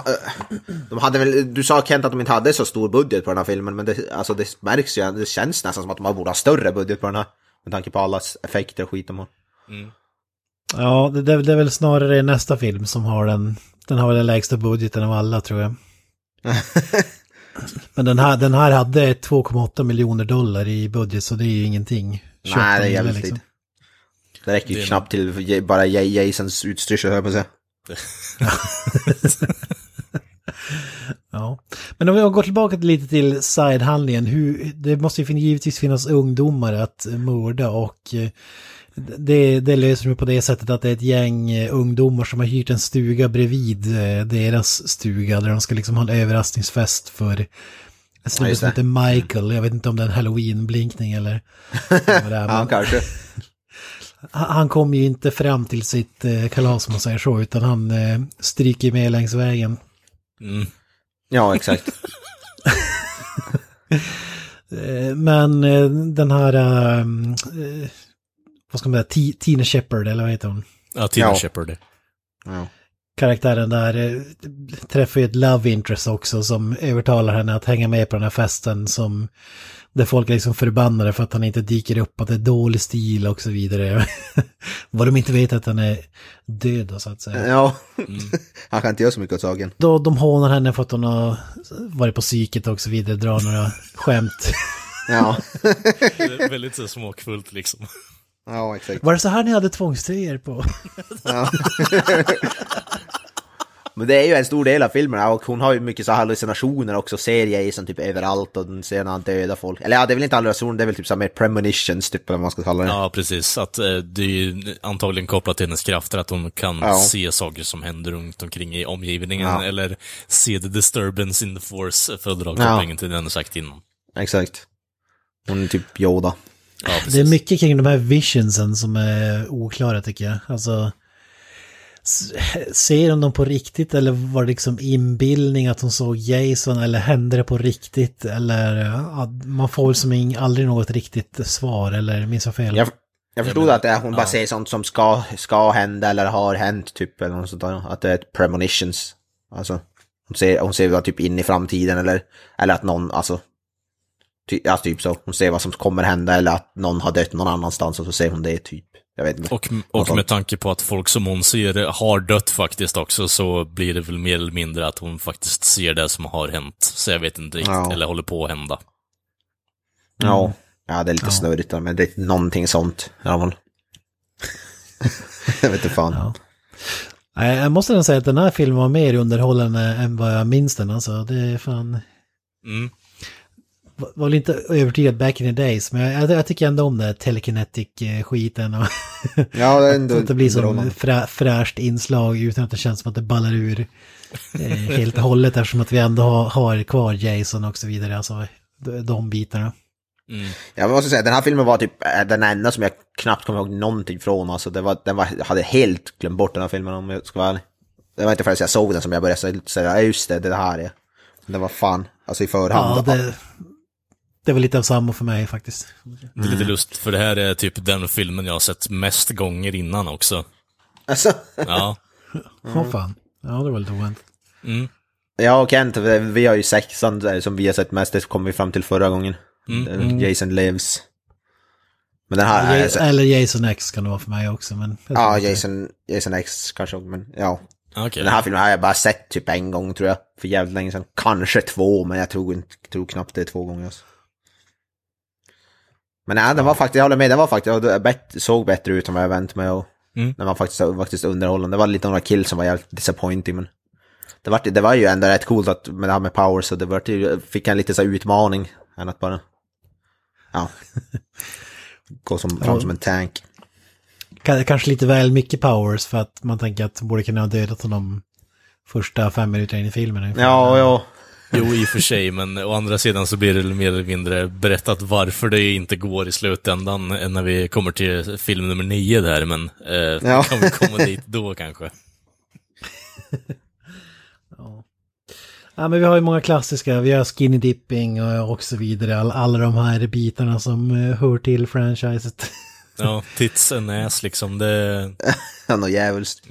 de hade väl, du sa Kent att de inte hade så stor budget på den här filmen, men det, alltså det märks ju, det känns nästan som att de borde ha större budget på den här. Med tanke på alla effekter och skit de har. Ja, det, det, det är väl snarare nästa film som har den, den har väl den lägsta budgeten av alla tror jag. Men den här, den här hade 2,8 miljoner dollar i budget så det är ju ingenting. 28 Nej, det är jävligt liksom. Det räcker ju Det knappt till bara Jasons utstyrsel, höll jag på att säga. Ja. Men om vi går tillbaka lite till sidehandlingen, hur, det måste ju givetvis finnas ungdomar att mörda och eh, det, det löser de på det sättet att det är ett gäng eh, ungdomar som har hyrt en stuga bredvid eh, deras stuga där de ska liksom ha en överraskningsfest för en snubbe som heter Michael. Jag vet inte om det är en halloween-blinkning eller vad det är. Ja, kanske. Han kommer ju inte fram till sitt eh, kalas om man säger så, utan han eh, stryker med längs vägen. Mm. Ja, exakt. Eh, Men den här, eh, vad ska man säga, Ti- Tina Shepard, eller vad heter hon? Ja, Tina Ja. Shepard. Ja. Karaktären där träffar ju ett love interest också som övertalar henne att hänga med på den här festen som där folk är liksom förbannade för att han inte dyker upp, att det är dålig stil och så vidare. Vad de inte vet är att han är död då, så att säga. ja. Han kan inte göra så mycket åt saken. Då de hånar henne för att hon har varit på psyket och så vidare, drar några skämt. Ja, Det är väldigt så smakfullt liksom. ja exakt. Var det så här ni hade tvångströjor på? Ja. Men det är ju en stor del av filmen och hon har ju mycket så här hallucinationer också, ser Jason typ överallt och den ser när han dödar folk. Eller ja, det är väl inte hallucinationer, det är väl typ så mer premonitions typ eller vad man ska kalla det. Ja, precis. Att eh, det är ju antagligen kopplat till hennes krafter, att hon kan Ja. se saker som händer runt omkring i omgivningen, Ja. eller se the disturbance in the force, att dra kopplingen till den sagt innan. Exakt. Hon är typ Yoda. Ja. Det är mycket kring de här visionsen som är oklara tycker jag. Alltså, ser hon dem på riktigt eller var det liksom inbildning att hon såg Jason eller hände det på riktigt? Eller ja, man får väl som ing, aldrig något riktigt svar eller minns jag fel? Jag, Jag förstod menar, att det är, hon bara ja. säger sånt som ska, ska hända eller har hänt typ eller något sånt där. Att det är ett premonitions. Alltså, hon ser, hon ser vad typ in i framtiden eller, eller att någon, alltså, ty, ja, typ så. Hon ser vad som kommer hända eller att någon har dött någon annanstans och så säger hon det typ. Jag vet inte. Och, och med tanke på att folk som hon ser har dött faktiskt också, så blir det väl mer eller mindre att hon faktiskt ser det som har hänt. Så jag vet inte riktigt, Ja. eller håller på att hända. Ja. Ja, det är lite Ja. snurrigt men det är någonting sånt. Ja, väl. jag vet inte fan. Ja. Jag måste nog säga att den här filmen var mer underhållande än vad jag minns den. Alltså, det är fan... Mm. Var var väl inte övertygad back in the days, men jag, jag tycker ändå om det telekinetic-skiten. Och Ja, det är ändå att det blir som frä, fräscht inslag utan att det känns som att det ballar ur eh, helt och hållet eftersom att vi ändå har, har kvar Jason och så vidare. Alltså de, de bitarna. Mm. Jag måste säga, den här filmen var typ eh, den enda som jag knappt kommer ihåg någonting från. Alltså, det var, den var, jag hade helt glömt bort den här filmen om jag ska vara ärlig. Det var inte förrän jag såg den som jag började säga, säga, ja just det, det här är. Det var fan, alltså i förhand. Ja, det, det var lite av samma för mig faktiskt. Det är lite lust, för det här är typ den filmen jag har sett mest gånger innan också. Alltså, Ja. Åh fan. Ja, det var lite oväntat. Mm. jag och Kent, vi har ju sexan där som vi har sett mest, det kom vi fram till förra gången. Mm. Eh, Jason Lives. Men den här, Ja, alltså, Eller Jason X kan det vara för mig också. Men ja, Jason, Jason X kanske, men ja. Okej. Den här filmen har jag bara sett typ en gång tror jag, för jävligt länge sedan. Kanske två, men jag tror, inte, tror knappt det är två gånger. Alltså. Men nej, den var faktiskt, jag håller med, den var faktiskt, såg bättre ut än vad jag vänt mig och Mm. den var faktiskt, faktiskt underhållande. Det var lite några kills som var jävligt disappointing, men det var, det var ju ändå rätt coolt att, med det här med power, så det var, ju- fick en lite så utmaning, än att bara, ja, gå som, fram som en tank. Ka- Kanske lite väl mycket powers för att man tänker att borde kunna ha dödat honom första fem minuterna in i filmen. Ja, ja. Jo, i och för sig, men å andra sidan så blir det mer eller mindre berättat varför det inte går i slutändan när vi kommer till film nummer nio där, men eh, Ja. kan vi komma dit då kanske. Ja, men vi har ju många klassiska. Vi har skinny dipping och, och så vidare. All, alla de här bitarna som eh, hör till franchiset. Ja, tits and ass liksom, det... Ja, något djävulskt.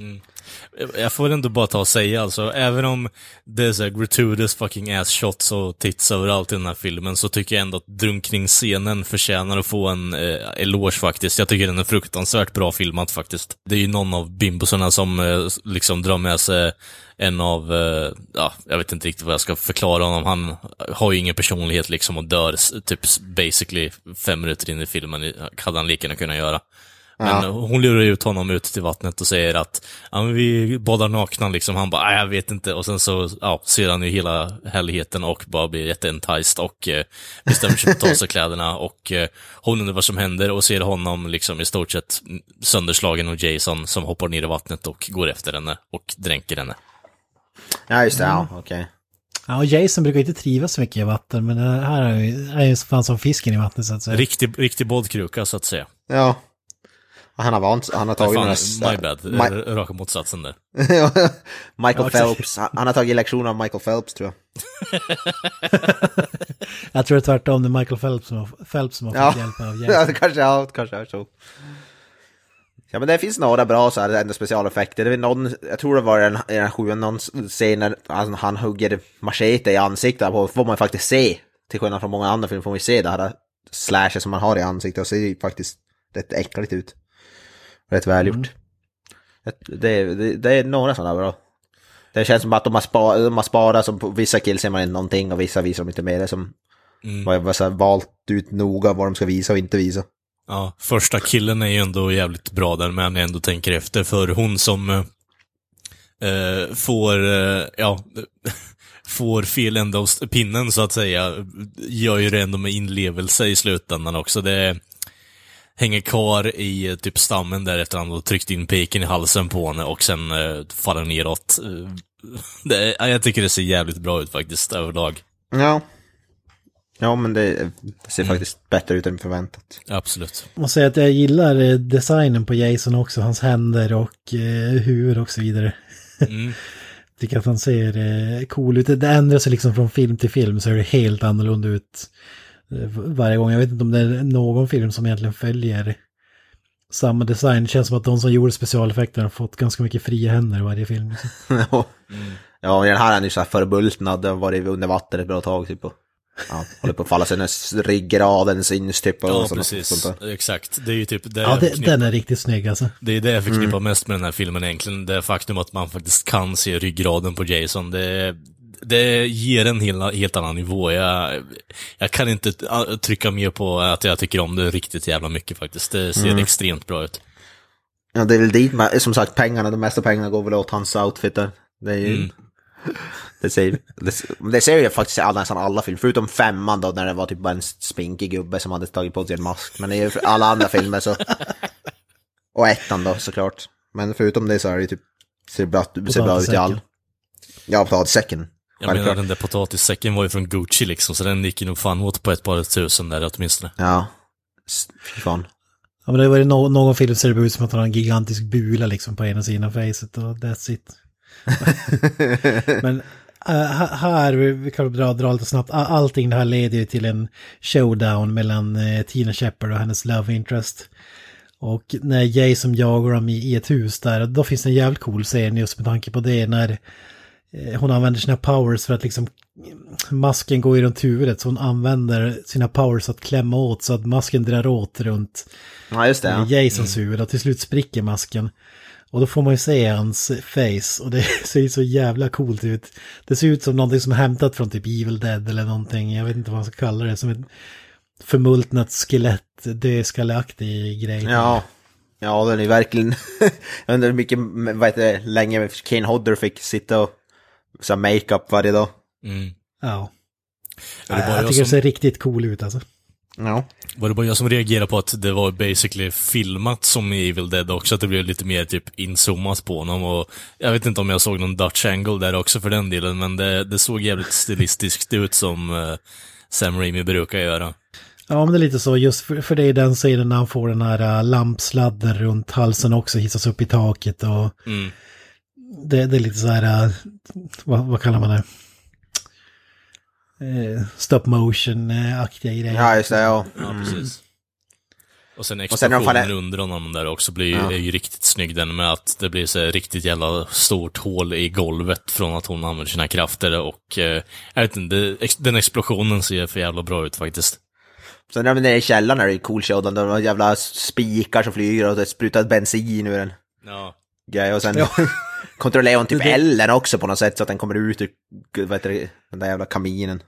Jag får ändå bara ta och säga alltså, även om det är såhär gratuitous fucking ass shots och tits överallt i den här filmen, så tycker jag ändå att drunkningsscenen förtjänar att få en eh, eloge faktiskt. Jag tycker den är fruktansvärt bra filmad faktiskt. Det är ju någon av bimbosarna som eh, liksom drar med sig en av, eh, ja, jag vet inte riktigt vad jag ska förklara honom. Han har ju ingen personlighet liksom och dör typ basically fem minuter in i filmen, hade han lika gärna kunnat göra. Men hon lurar ut honom ut till vattnet och säger att ja, men vi badar nakna liksom. Han bara, "Nej, jag vet inte. Och sen så ja, ser han ju hela härligheten och bara blir jätteenticed och eh, bestämmer sig för att ta sig kläderna. Och eh, hon undrar vad som händer och ser honom liksom i stort sett sönderslagen och Jason som hoppar ner i vattnet och går efter henne och dränker henne. Ja, just det, ja, okej. Ja, och Jason brukar inte trivas så mycket i vatten, men det här är ju, är ju fan som fisken i vattnet så att säga. Riktig, riktig badkruka så att säga. Ja. Han har vant, han har tagit Fan, några... my bad, R- raka motsatsen där. Michael Ja. Phelps, han har tagit lektioner av Michael Phelps tror jag. Jag tror det är tvärtom, det är Michael Phelps som har, Phelps som har Ja, fått hjälp av ja Jason. det kanske, ja, kanske är så. Ja men det finns några bra så här, ändå specialeffekter. Det är någon, jag tror det var en, i den sjuan, någon scen när alltså, han hugger machete i ansiktet på, får man faktiskt se. Till skillnad från många andra filmer får man ju se det här slasher som man har i ansiktet och ser ju faktiskt rätt äckligt ut. Rätt välgjort. Det, det, det är några sådana bra. Det känns som att de har, spa, de har sparat, som på vissa kills ser man inte någonting och vissa visar de inte mer. Det som Mm. här, valt ut noga vad de ska visa och inte visa. Ja, första killen är ju ändå jävligt bra där, men jag ändå tänker efter, för hon som eh, eh, får, eh, ja, får fel ända av pinnen så att säga, gör ju det ändå med inlevelse i slutändan också. Det hänger kvar i eh, typ stammen där efter att han har tryckt in piken i halsen på henne och sen eh, faller neråt. Eh, Det, ja, jag tycker det ser jävligt bra ut faktiskt, överlag. Ja. Ja, men det, det ser faktiskt bättre ut än förväntat. Absolut. Jag måste säga att jag gillar eh, designen på Jason också, hans händer och eh, huvud och så vidare. Mm. Tycker att han ser eh, cool ut. Det ändrar sig liksom från film till film så är det helt annorlunda ut eh, varje gång. Jag vet inte om det är någon film som egentligen följer samma design. Det känns som att de som gjorde specialeffekterna har fått ganska mycket fria händer i varje film. Ja. Ja, den här är ju så här förbultnad, den har varit under vatten ett bra tag typ. Och, ja, håller på att falla sig när ryggraden syns typ. Och Ja, sånt- precis. sånt där. Exakt. Det är ju typ det Ja, jag det, den är riktigt snygg alltså. Det är det jag förknippar Mm. mest med den här filmen egentligen. Det faktum att man faktiskt kan se ryggraden på Jason. Det, det ger en helt, helt annan nivå. Jag, jag kan inte äh, trycka mer på att jag tycker om det riktigt jävla mycket faktiskt. Det ser Mm. extremt bra ut. Ja, det är väl dit, som sagt pengarna, de mesta pengarna går väl åt hans outfit där. Det är ju... Mm. Det ser, det, det ser ju faktiskt i alla, nästan alla filmer, förutom femman då när det var typ bara en spinkig gubbe som hade tagit på sig en mask. Men i alla andra filmer så... Och ettan då såklart. Men förutom det så är det ju typ, ser bra, ser bra ut i all. Ja, potatissäcken. Jag menar den där potatissäcken var ju från Gucci liksom, så den gick ju nog fan åt på ett par tusen där åtminstone. Ja. Fy fan. Ja, men det var ju no någon film ser det ut som att han har en gigantisk bula liksom på ena sidan av facet och that's it. men ha- här, vi vi kan dra, dra lite snabbt, allting det här leder ju till en showdown mellan eh, Tina Shepard och hennes love interest. Och när Jason jagar dem i, i ett hus där, då finns det en jävligt cool scen just med tanke på det när hon använder sina powers för att liksom masken går ju runt huvudet så hon använder sina powers att klämma åt så att masken drar åt runt Ja, just det. Ja. eh, Jasons huvud och till slut spricker masken. Och då får man ju se hans face och det ser ju så jävla coolt ut. Det ser ut som någonting som är hämtat från typ Evil Dead eller någonting, jag vet inte vad man ska kalla det, som ett förmultnat skelett, dödskalleaktig grej. Ja. Ja, den är verkligen... jag undrar hur mycket, vad heter det, länge Kane Hodder fick sitta och så här makeup varje dag. Mm. Ja. Det bara jag jag tycker som- det ser riktigt cool ut alltså. Ja. Var det bara jag som reagerade på att det var basically filmat som i Evil Dead också, att det blev lite mer typ inzoomat på honom och jag vet inte om jag såg någon Dutch angle där också för den delen, men det, det såg jävligt stilistiskt ut som eh, Sam Raimi brukar göra. Ja, men det är lite så, just för, för det är den scenen när han får den här äh, lampsladden runt halsen också, hissas upp i taket och Mm. Det, det är lite så här, äh, vad, vad kallar man det? Eh, stop motion-aktiga grejer. Ja, just det, ja. Ja, precis. Och sen explosionen faller- under honom där också blir Ja. är ju riktigt snygg den med att det blir så här riktigt jävla stort hål i golvet från att hon använder sina krafter och eh, jag vet inte, den explosionen ser för jävla bra ut faktiskt. Sen när de är nere i källaren är det cool show, de har jävla spikar som flyger och det sprutar bensin ur en Ja. grej och sen Ja. kontrollerar hon typ elden också på något sätt så att den kommer ut ur, vad heter det, den där jävla kaminen.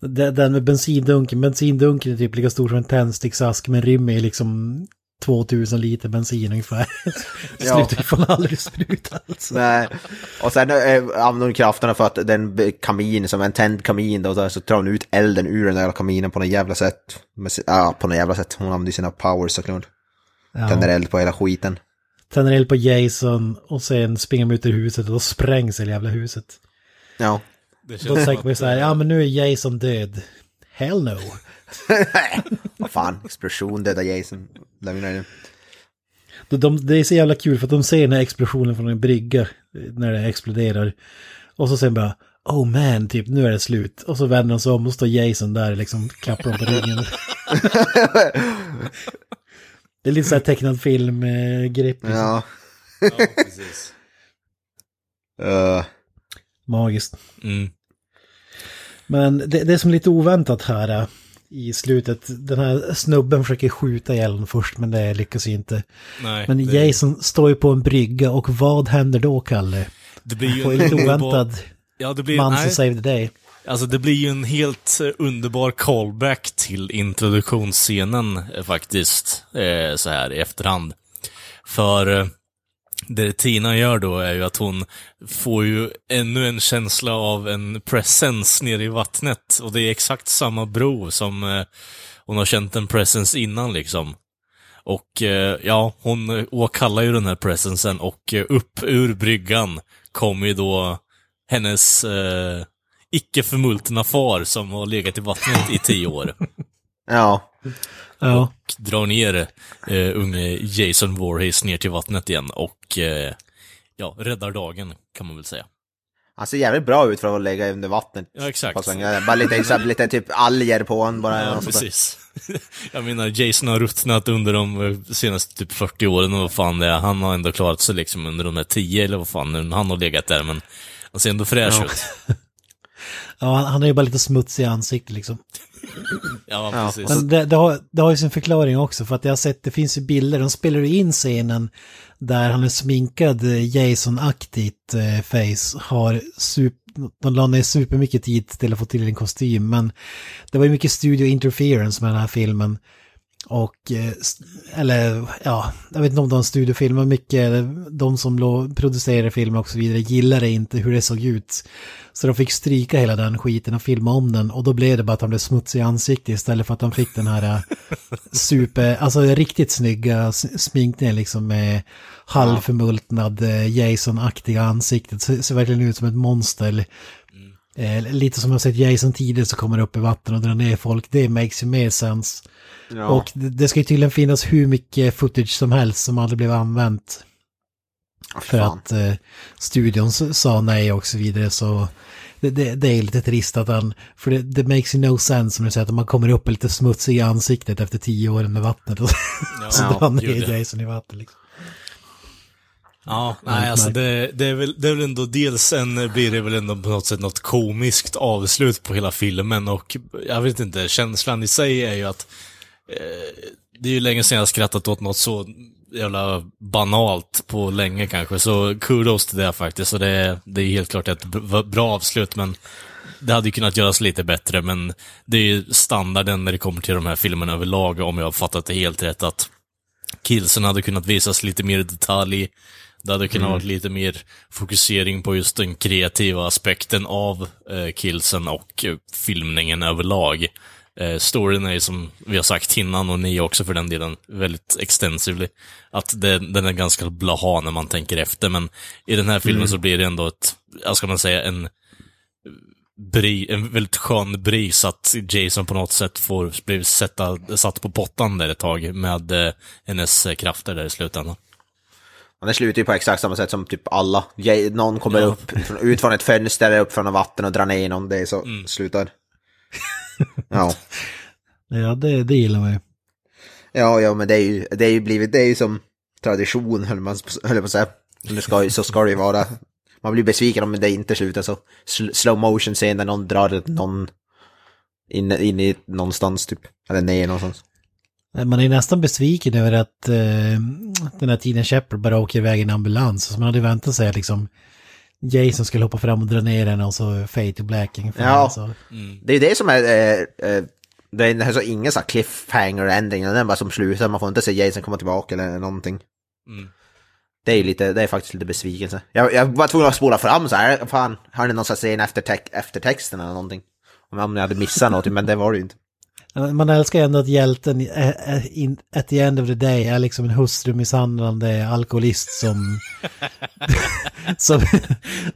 Den med bensindunken, bensindunken är typ lika stor som en tändsticksask men rymmer liksom 2000 liter bensin ungefär. Ja. Slutar fan aldrig spruta alltså. Nej. Och sen äh, använder hon krafterna för att den kamin, som en tänd kamin då, så- så tar hon ut elden ur den där kaminen på något jävla sätt. Ja, på något jävla sätt. Hon använder sina powers såklart. Tänder Ja. eld på hela skiten. Tänder eld på Jason och sen springer de ut ur huset och då sprängs hela jävla huset. Ja. Det Då känns tänker man så här, ja men nu är Jason död. Hell no. Vad fan, explosion, döda Jason. Lämna det. De, de, det är så jävla kul för att de ser den här explosionen från en brygga eh, när det exploderar. Och så sen bara, oh man, typ nu är det slut. Och så vänder de sig om och står Jason där liksom klappar dem på ryggen. det är lite så här tecknad film-grepp. liksom. Ja. Ja, precis. Uh, Magiskt. Mm. Men det, det som är lite oväntat här eh, i slutet, den här snubben försöker skjuta ihjäl honom först men det lyckas ju inte. Nej, Men det, Jason står ju på en brygga och vad händer då, Kalle? det blir ju en lite oväntad Ja, det blir, man som save the day. Alltså det blir ju en helt eh, underbar callback till introduktionsscenen eh, faktiskt, eh, så här i efterhand. För eh, det Tina gör då är ju att hon får ju ännu en känsla av en presence nere i vattnet. Och det är exakt samma bro som eh, hon har känt en presence innan liksom. Och eh, ja, hon eh, åkallar ju den här presensen och eh, upp ur bryggan kommer ju då hennes eh, icke förmultna far som har legat i vattnet i tio år. ja. Ja. Drar ner eh, unge Jason Voorhees ner till vattnet igen och eh, ja, räddar dagen kan man väl säga. Han ser jävligt bra ut för att lägga under vattnet. Ja, exakt. Bara lite, extra, lite typ alger på honom bara. Ja, och precis. Jag menar, Jason har ruttnat under de eh, senaste typ 40 åren och vad fan det är. Han har ändå klarat sig liksom under de här 10 eller vad fan nu han har legat där, men han ser ändå fräsch Ja. ut. Ja, han, han är ju bara lite smutsig i ansiktet liksom. Ja, precis. Men det, det, har, det har ju sin förklaring också för att jag har sett, det finns ju bilder, de spelar ju in scenen där han är sminkad eh, Jason-aktigt eh, face, har sup, de la ner supermycket tid till att få till en kostym, men det var ju mycket studio interference med den här filmen. Och, eh, eller ja, jag vet inte om det var en studiofilm, men mycket, de som producerade filmen och så vidare gillade inte hur det såg ut. Så de fick stryka hela den skiten och filma om den och då blev det bara att han blev smutsig i ansiktet istället för att han fick den här eh, super, alltså riktigt snygga sminkningen liksom med halvförmultnad eh, Jason-aktiga ansiktet. Ser, ser verkligen ut som ett monster. Eh, lite som jag sett Jason tidigare så kommer upp i vatten och drar ner folk. Det makes ju mer sens. Ja. Och det, det ska ju tydligen finnas hur mycket footage som helst som aldrig blev använt. För fan. att eh, studion sa nej och så vidare så det, det, det är lite trist att han, för det, det makes you no sense som du säger att man kommer upp lite smutsig i ansiktet efter tio år med vattnet och så Ja, drar han gud, ner ja. Jason i vatten liksom. Ja, nej alltså det, det, är väl, det är väl ändå dels en, blir det väl ändå på något sätt något komiskt avslut på hela filmen och jag vet inte, känslan i sig är ju att det är ju länge sedan jag skrattat åt något så jävla banalt på länge kanske, så kudos till det faktiskt. Och det, är- det är helt klart ett bra avslut, men det hade ju kunnat göras lite bättre, men det är ju standarden när det kommer till de här filmerna överlag, om jag har fattat det helt rätt, att killsen hade kunnat visas lite mer i detalj. Det hade kunnat vara lite mer fokusering på just den kreativa aspekten av eh, killsen och eh, filmningen överlag. Eh, storyn är ju som vi har sagt innan, och ni också för den delen, väldigt extensively. Att det, den är ganska blaha när man tänker efter, men i den här filmen så blir det ändå ett, vad ska man säga, en bri, en väldigt skön bris att Jason på något sätt får bli sätta, satt på pottan där ett tag med eh, hennes eh, krafter där i slutändan. Och det slutar ju på exakt samma sätt som typ alla. Någon kommer Ja. upp, ut från ett fönster, upp från vatten och drar ner någon. Det är så Mm. slutar. ja. Ja, det, det gillar man ju. ja, ja, men det är ju, det är ju blivit, det är ju som tradition, höll man höll jag på att säga. Det ska, så ska det ju vara. Man blir besviken om det inte slutar så. Sl- slow motion scen där någon drar någon in, in i någonstans typ. Eller ner någonstans. Man är nästan besviken över att eh, den här tiden Shepard bara åker iväg i en ambulans. Så man hade väntat sig liksom Jason skulle hoppa fram och dra ner den och så fade to black. ungefär. Ja. Alltså, Det är ju det som är, eh, eh, det är så ingen så här cliffhanger-ändring, den bara som slutar, man får inte se Jason komma tillbaka eller någonting. Mm. Det är ju lite, det är faktiskt lite besvikelse. Jag, jag var tvungen att spola fram så här, fan, har ni någon scen efter, tex- efter texten eller någonting? Om om jag hade missat något, men det var det ju inte. Man älskar ändå att hjälten at the end of the day är liksom en hustrumisshandlande alkoholist som, som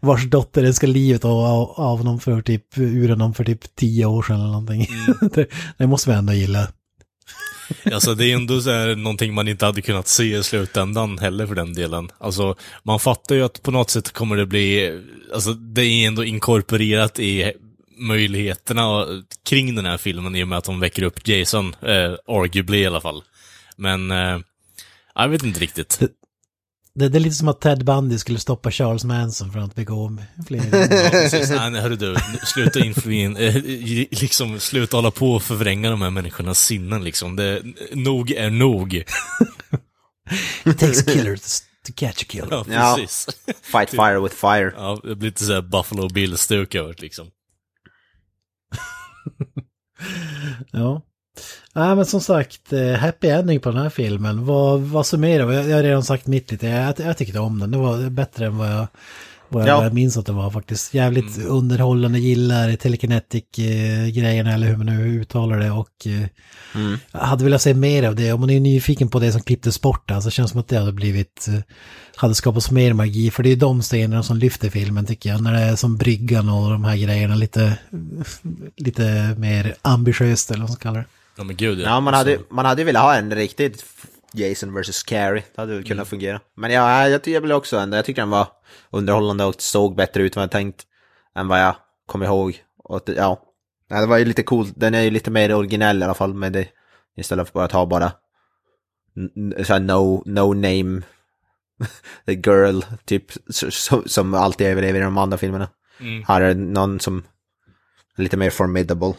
vars dotter ska livet av, av, honom för typ, ur honom för typ tio år sedan eller någonting. det, det måste vi ändå gilla. Alltså det är ändå så här någonting man inte hade kunnat se i slutändan heller för den delen. Alltså man fattar ju att på något sätt kommer det bli, alltså det är ändå inkorporerat i möjligheterna kring den här filmen i och med att de väcker upp Jason, eh, arguably i alla fall. Men, eh, jag vet inte riktigt. Det, det är lite som att Ted Bundy skulle stoppa Charles Manson från att begå fler. Ja, precis. Nej, hörru du, sluta influin, eh, liksom sluta hålla på och förvränga de här människornas sinnen liksom. Det, nog är nog. It takes a killer to, catch a killer. Ja, Ja. precis. Fight fire with fire. Ja, det blir lite såhär Buffalo Bill-stuk över liksom. Ja. Ja, men som sagt, eh, happy ending på den här filmen. Vad, vad summerar vi? Jag, jag har redan sagt mitt lite. Jag, jag tyckte om den. Det var bättre än vad jag, vad jag, Ja. minns att det var faktiskt. Jävligt underhållande, gillar telekinetic-grejerna eller hur man nu uttalar det. Och eh, jag hade velat se mer av det. Om man är nyfiken på det som klipptes bort, alltså, känns som att det hade blivit, eh, hade skapats mer magi. För det är de scenerna som lyfter filmen tycker jag. När det är som bryggan och de här grejerna lite, lite mer ambitiöst eller vad man ska kalla det. Ja men gud Ja, man hade, Så- man hade ju velat ha en riktigt Jason vs. Carrie. Det hade väl kunnat fungera. Men ja, jag tycker väl också ändå, jag tycker den var underhållande och såg bättre ut än vad jag tänkt. än vad jag kommer ihåg. Och ja, det var ju lite coolt. Den är ju lite mer originell i alla fall med det. Istället för att ha bara så no, no name the girl, typ som, som alltid överlever i de andra filmerna. Mm. Här är någon som är lite mer formidable.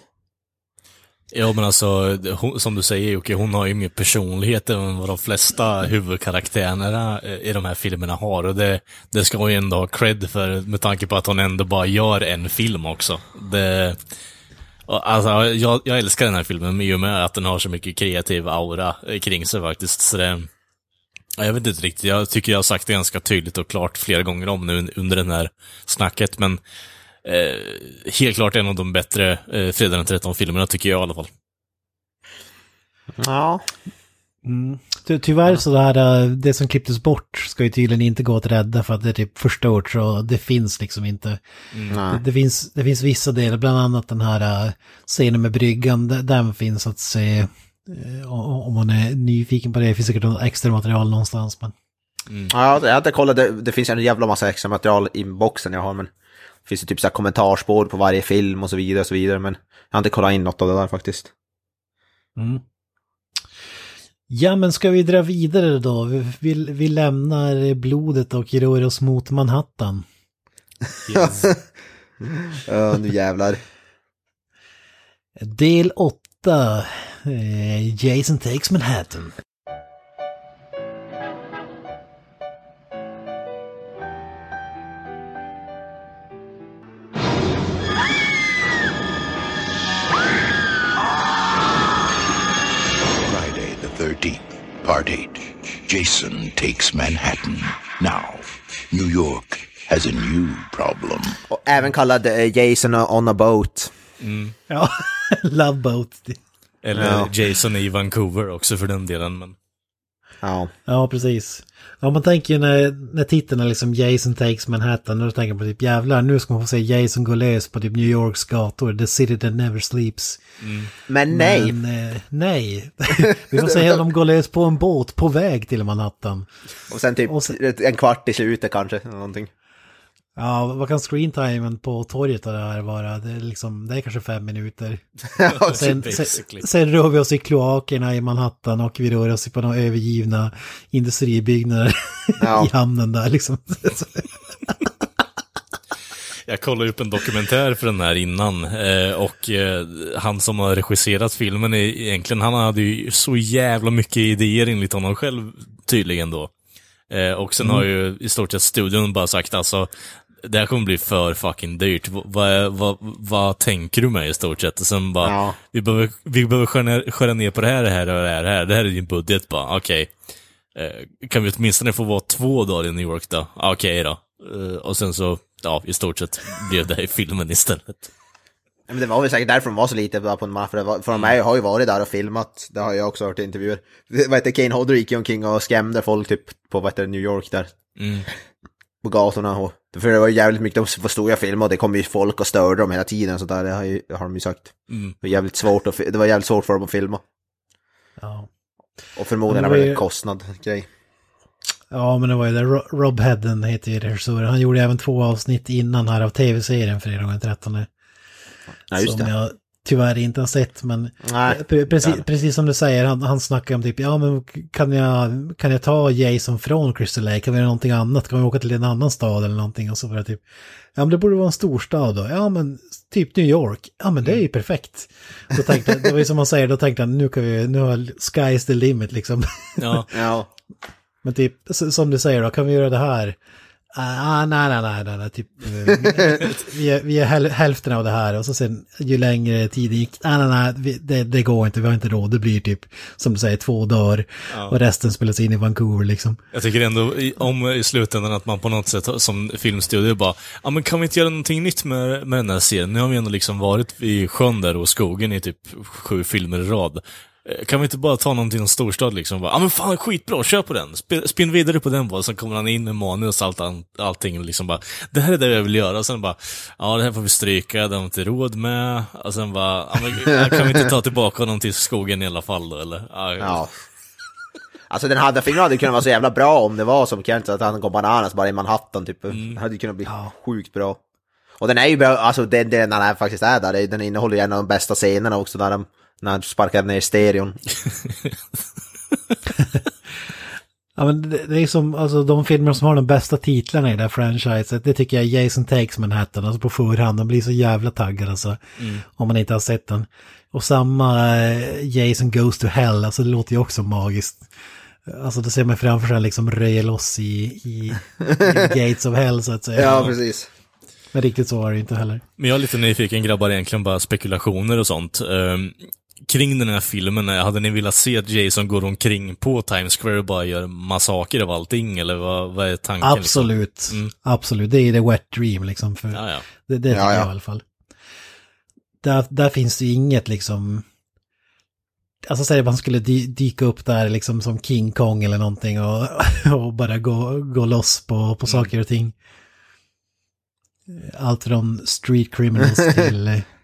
Ja men alltså, hon, som du säger Jocke, hon har ju mer personlighet än vad de flesta huvudkaraktärerna eh, i de här filmerna har. Och det, det ska hon ju ändå ha cred för, med tanke på att hon ändå bara gör en film också. Det, alltså, jag, jag älskar den här filmen i och med att den har så mycket kreativ aura eh, kring sig faktiskt. Så det, jag vet inte riktigt, jag tycker jag har sagt det ganska tydligt och klart flera gånger om nu under den här snacket, men Eh, helt klart en av de bättre eh, Fredag den 13-filmerna tycker jag i alla fall. Ja. Mm. Ty tyvärr så där, eh, det som klipptes bort ska ju tydligen inte gå att rädda för att det är typ förstört så det finns liksom inte. Det, det, finns, det finns vissa delar, bland annat den här eh, scenen med bryggan, den finns att se eh, om man är nyfiken på det. Det finns säkert något extra material någonstans. Men... Ja, jag inte kollat, det, det finns en jävla massa extra material i boxen jag har, men det finns ju typ så här kommentarspår på varje film och så vidare och så vidare, men jag har inte kollat in något av det där faktiskt. Mm. Ja, men ska vi dra vidare då? Vi, vi, vi lämnar blodet och rör oss mot Manhattan. Ja, nu jävlar. Del 8. Eh, Jason takes Manhattan. Part 8. Jason takes Manhattan. Now, New York has a new problem. Och även kallad eh, Jason on a boat. Ja, Love Boat. Eller Ja. Jason i Vancouver också för den delen. Men... Ja. Ja, precis. Ja, man tänker ju när, när titeln är liksom Jason takes Manhattan, då tänker man på typ jävlar, nu ska man få se Jason gå lös på typ New Yorks gator, the city that never sleeps. Men nej, Men eh, nej, vi får se honom gå lös på en båt på väg till Manhattan. och sen typ Och sen- en kvart i slutet kanske, eller någonting. Ja, vad kan screentimen på torget och det här vara? Det är, liksom, det är kanske fem minuter. Sen, sen, basically. sen rör vi oss i kloakerna i Manhattan och vi rör oss på några övergivna industribyggnader Ja. i hamnen där liksom. Jag kollade upp en dokumentär för den här innan eh, och eh, han som har regisserat filmen är egentligen, han hade ju så jävla mycket idéer enligt honom själv tydligen då. Eh, och sen har ju i stort sett studion bara sagt alltså, det här kommer bli för fucking dyrt. Vad, vad, vad tänker du med i stort sett? Och sen bara, Ja. vi behöver, vi behöver skära, ner, skära ner på det här, det här och det här, det här. Det här är din budget bara, okej. Eh, kan vi åtminstone få vara två dagar i New York då? Okej då. Eh, och sen så, ja, i stort sett blev det i filmen istället. Men det var väl säkert därför de var så lite på en match, för, var, för de är, har ju varit där och filmat, det har jag också hört i intervjuer. Vad heter Kane Hodder gick ju omkring och skrämde folk typ på vad heter New York där. Mm. På gatorna och, för det var ju jävligt mycket, de förstod jag filma och det kom ju folk och störde dem hela tiden och sådär, det har, ju, det har de ju sagt. Mm. Det var jävligt svårt, att, det var jävligt svårt för dem att filma. Ja. Och förmodligen Men var det det var en ju- kostnad grej. Ja, men det var ju det. Ro- Rob Hedden heter ju regissören. Han gjorde även två avsnitt innan här av tv-serien Fredagen den 13. Ja, just som det. jag tyvärr inte har sett, men Nej, precis, precis som du säger, han, han snackar om typ, ja men kan jag, kan jag ta Jason från Crystal Lake, kan vi göra någonting annat, kan vi åka till en annan stad eller någonting? Och så var det typ, ja men det borde vara en storstad då, ja men typ New York, ja men det är ju perfekt. Då tänkte det var ju som man säger, då tänkte han, nu kan vi, nu har sky's the limit liksom. Ja, Ja, Men typ, som du säger då, kan vi göra det här? Ah, nej, nej, nej, nej, nej, typ, eh, vi, är, vi är häl, hälften av det här och så sen ju längre tid gick, nej, nej, nej, det, det går inte, vi har inte råd, det blir typ, som du säger, två dagar och resten spelas in i Vancouver liksom. jag tycker ändå om i slutändan att man på något sätt som filmstudio bara, ja men kan vi inte göra någonting nytt med, med den här serien? Nu har vi ändå liksom varit i sjön där och skogen i typ sju filmer i rad. Eh, Kan vi inte bara ta någonting i en storstad liksom? Ja men fan skitbra, kör på den! Sp- Spinn vidare på den bara, sen kommer han in med manus och allt, allting liksom bara, det här är det jag vill göra, sen bara, ja det här får vi stryka, det har vi inte råd med, och sen bara, ja, men, ja, kan vi inte ta tillbaka honom till skogen i alla fall då eller? Ja, ja. Alltså den hade filmen hade kunnat vara så jävla bra om det var som Kent, att han går bananas bara i Manhattan typ. Det hade kunnat bli sjukt bra. Och den är ju bra, alltså den den faktiskt är där, den innehåller ju en av de bästa scenerna också där de, när de sparkar ner stereon. Ja, men det, det är som, alltså de filmer som har de bästa titlarna i det här franchiset, det tycker jag är Jason Takes Manhattan, alltså på förhand, man blir så jävla taggad alltså. Om man inte har sett den. Och samma eh, Jason Goes to Hell, alltså det låter ju också magiskt. Alltså det ser man framför sig liksom röja loss i, i, i Gates of Hell så att säga. Ja, precis. Men riktigt så var det inte heller. Men jag är lite nyfiken grabbar, egentligen bara spekulationer och sånt. Kring den här filmen, eh, hade ni velat se att Jason går omkring på Times Square och bara gör massaker av allting, eller vad, vad är tanken? Absolut, Liksom? Mm. absolut. Det är det wet dream liksom. För Ja, ja. Det, det tycker Ja, ja. jag i alla fall. Där, där finns det ju inget liksom... Alltså säg att man skulle dy, dyka upp där liksom som King Kong eller någonting och, och bara gå, gå loss på, på saker och ting. Allt från street criminals till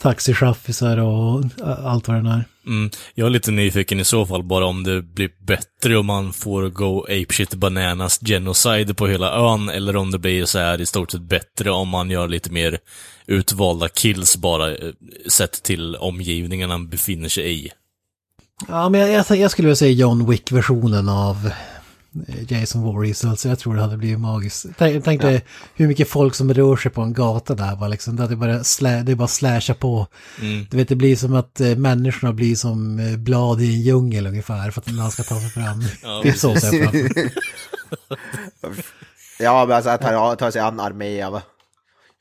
taxichaffisar och allt vad det är. Mm. Jag är lite nyfiken i så fall bara om det blir bättre om man får go apeshit bananas genocide på hela ön, eller om det blir så här i stort sett bättre om man gör lite mer utvalda kills bara, eh, sett till omgivningen man befinner sig i. Ja, men jag, jag, jag skulle vilja säga John Wick-versionen av Jason Voorhees, alltså jag tror det hade blivit magiskt. Tänk, tänk dig hur mycket folk som rör sig på en gata där, bara liksom, det, bara slä, det bara slasha på. Mm. Du vet, det blir som att eh, människorna blir som eh, blad i en djungel ungefär, för att man ska ta sig fram. Ja, det är så ser jag framför. Ja, men alltså att han tar sig an armé av...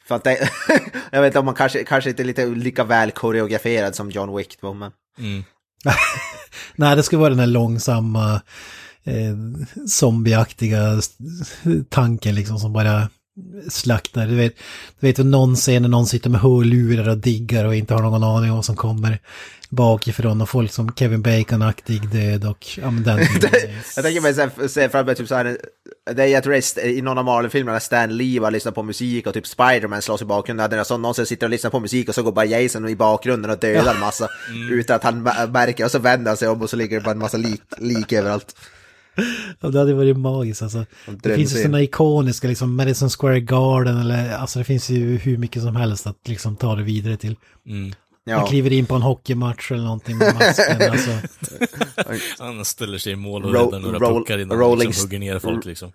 För att det, jag vet inte om man kanske, kanske inte är lite lika väl koreograferad som John Wick men... Mm. Nej, det skulle vara den här långsamma, eh, zombieaktiga tanken liksom som bara slaktar. Du vet, du vet någon scen när någon sitter med hörlurar och diggar och inte har någon aning om vad som kommer bakifrån och folk som Kevin Bacon-aktig död och ja men den. Jag tänker mig se fram emot typ så här, det är, jag tror det är st- i någon av Marvel-filmerna Stan Lee var lyssnar på musik och typ Spider-Man slåss i bakgrunden. Där så någon som sitter och lyssnar på musik och så går bara Jason i bakgrunden och dödar en massa utan att han mä- märker. Och så vänder han sig om och så ligger det bara en massa lik, lik överallt. Det hade varit magiskt alltså. Det finns ju sådana ikoniska, liksom Madison Square Garden eller, alltså det finns ju hur mycket som helst att liksom ta det vidare till. Mm. Ja, kliver in på en hockeymatch eller någonting med masken, alltså. Han ställer sig i mål och räddar några roll- puckar innan rolling han liksom hugger ner folk liksom.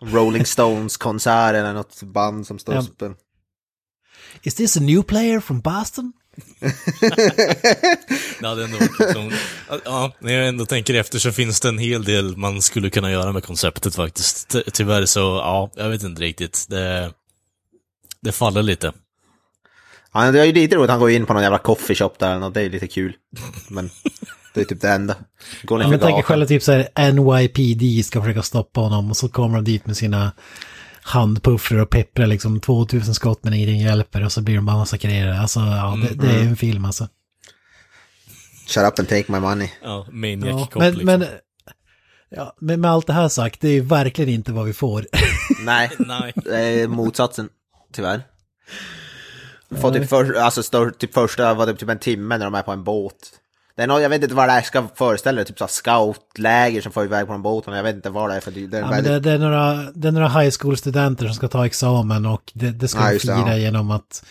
Rolling Stones-konsert eller något band som står Ja. Is this a new player from Boston? Det hade ändå varit liksom, ja, när jag ändå tänker efter så finns det en hel del man skulle kunna göra med konceptet faktiskt. Ty- Tyvärr så, ja, jag vet inte riktigt. Det, det faller lite. Ja, det är ju lite roligt, han går in på någon jävla coffeeshop där något, det är lite kul. Men det är typ det enda. Går ner Ja, men tänk er gatan. själva typ så här NYPD ska försöka stoppa honom och så kommer de dit med sina handpuffrar och pepprar liksom 2000 skott men ingenting hjälper och så blir de bara massakrerade. Alltså ja, det, det är Mm. ju en film alltså. Shut up and take my money. Ja, Ja, maniac-kopp men, liksom. men, ja, men med allt det här sagt, det är ju verkligen inte vad vi får. Nej, Nej. det är motsatsen, tyvärr. Får typ, för, alltså, står, typ första var det typ en timme när de är på en båt. Det är något, jag vet inte vad det här ska föreställa, typ så scoutläger som får iväg på de båtarna. Jag vet inte vad det är för det, det är Ja, men väldigt... det, det, är några, det är några high school-studenter som ska ta examen och det, det ska Ja, de det, fira ja. genom att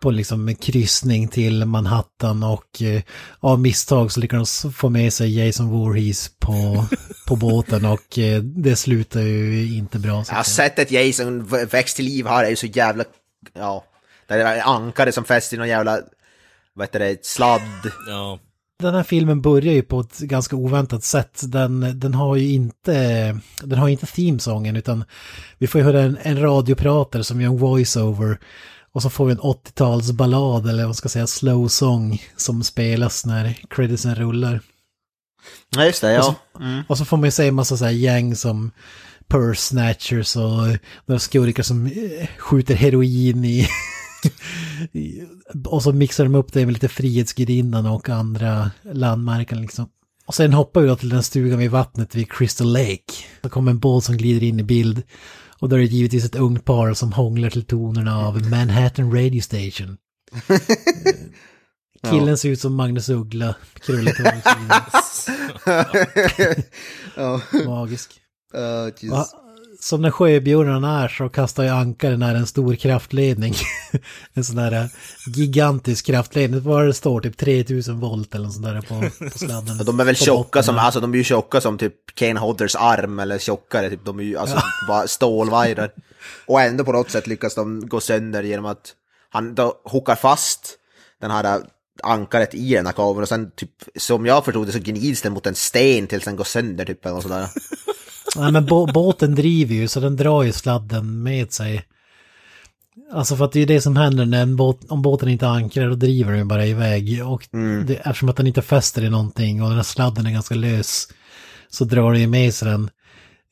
på liksom kryssning till Manhattan och eh, av misstag så lyckas de få med sig Jason Voorhees på, på båten och eh, det slutar ju inte bra. Så Ja, sättet Jason v- väcks till liv här är ju så jävla... Ja. Det är ankare som fäst i någon jävla... Vad heter det? Sladd. Ja. Den här filmen börjar ju på ett ganska oväntat sätt. Den, den har ju inte, den har inte themesången utan vi får ju höra en, en radiopratare som gör en voiceover och så får vi en 80-talsballad eller vad ska jag säga slow song som spelas när creditsen rullar. Ja, just det, ja. Och så får man ju se en massa så här gäng som purse snatchers och några skurkar som eh, skjuter heroin i... och så mixar de upp det med lite Frihetsgudinnan och andra landmärken liksom. Och sen hoppar vi då till den stugan vid vattnet vid Crystal Lake. Så kommer en båt som glider in i bild. Och då är det givetvis ett ungt par som hånglar till tonerna av Manhattan Radio Station. Killen ser ut som Magnus Uggla, krulligt hår ja. Magisk. Uh? Som när sjöbjörnen är så kastar ju ankare när en stor kraftledning. en sån där eh, gigantisk kraftledning. Vad det står, typ 3000 volt eller sånt där på, på sladden. De är väl tjocka som, alltså de är ju tjocka som typ Kane Hodders arm eller tjockare, typ, de är ju alltså bara stålvajrar. Och ändå på något sätt lyckas de gå sönder genom att han då hookar fast den här ankaret i den här kabeln och sen typ, som jag förstod det så gnids den mot en sten tills den går sönder typ eller sådär. Nej men bå- båten driver ju så den drar ju sladden med sig. Alltså för att det är det som händer när en båt, om båten inte ankrar då driver den bara iväg. Och det, eftersom att den inte fäster i någonting och den här sladden är ganska lös så drar det ju med sig den.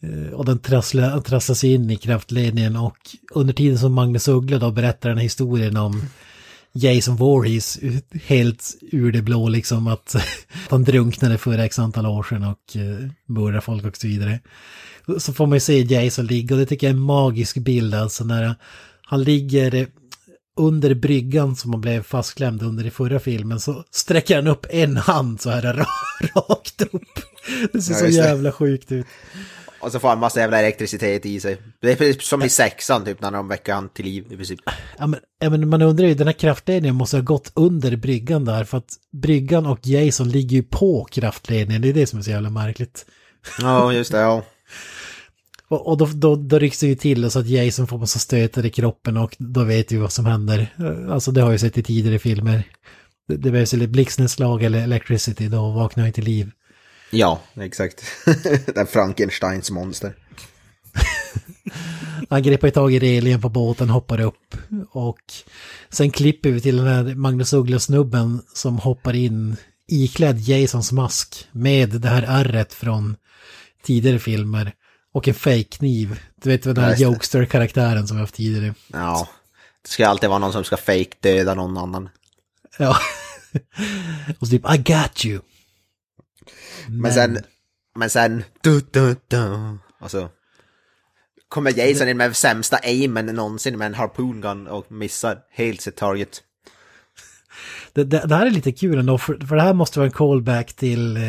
Eh, Och den trasslar, trasslar sig in i kraftledningen och under tiden som Magnus Uggla då berättar den här historien om Jason Voorhees helt ur det blå liksom att han drunknade för x antal år sedan och eh, mördade folk och så vidare. Så får man ju se Jason ligga och det tycker jag är en magisk bild alltså när han ligger eh, under bryggan som han blev fastklämd under i förra filmen så sträcker han upp en hand så här ra- rakt upp. Det ser Ja, så jävla sjukt ut. Och så får han massa jävla elektricitet i sig. Det är som i sexan typ när de väcker han till liv i princip. Ja men, ja, men man undrar ju, den här kraftledningen måste ha gått under bryggan där för att bryggan och Jason ligger ju på kraftledningen, det är det som är så jävla märkligt. Ja, just det, ja. Och, och då, då, då rycks det ju till så att Jason får massa stötar i kroppen och då vet vi vad som händer. Alltså det har jag sett i tidigare filmer. Det, det behövs ett blixtnedslag eller electricity, då vaknar han till liv. Ja, exakt. Den Frankensteins monster. Han greppar tag i relingen på båten, hoppar upp och sen klipper vi till den här Magnus Uggla-snubben som hoppar in iklädd Jasons mask med det här ärret från tidigare filmer och en fake-kniv. Du vet den här. Jokester-karaktären som vi haft tidigare. Ja. Det ska alltid vara någon som ska fake döda någon annan. Ja. och så typ I got you. Men sen, men sen, du, du, du, alltså, kommer Jason in med sämsta aimen någonsin med en harpoon gun och missar helt sitt target. Det, det, det här är lite kul ändå, för, för det här måste vara en callback till eh,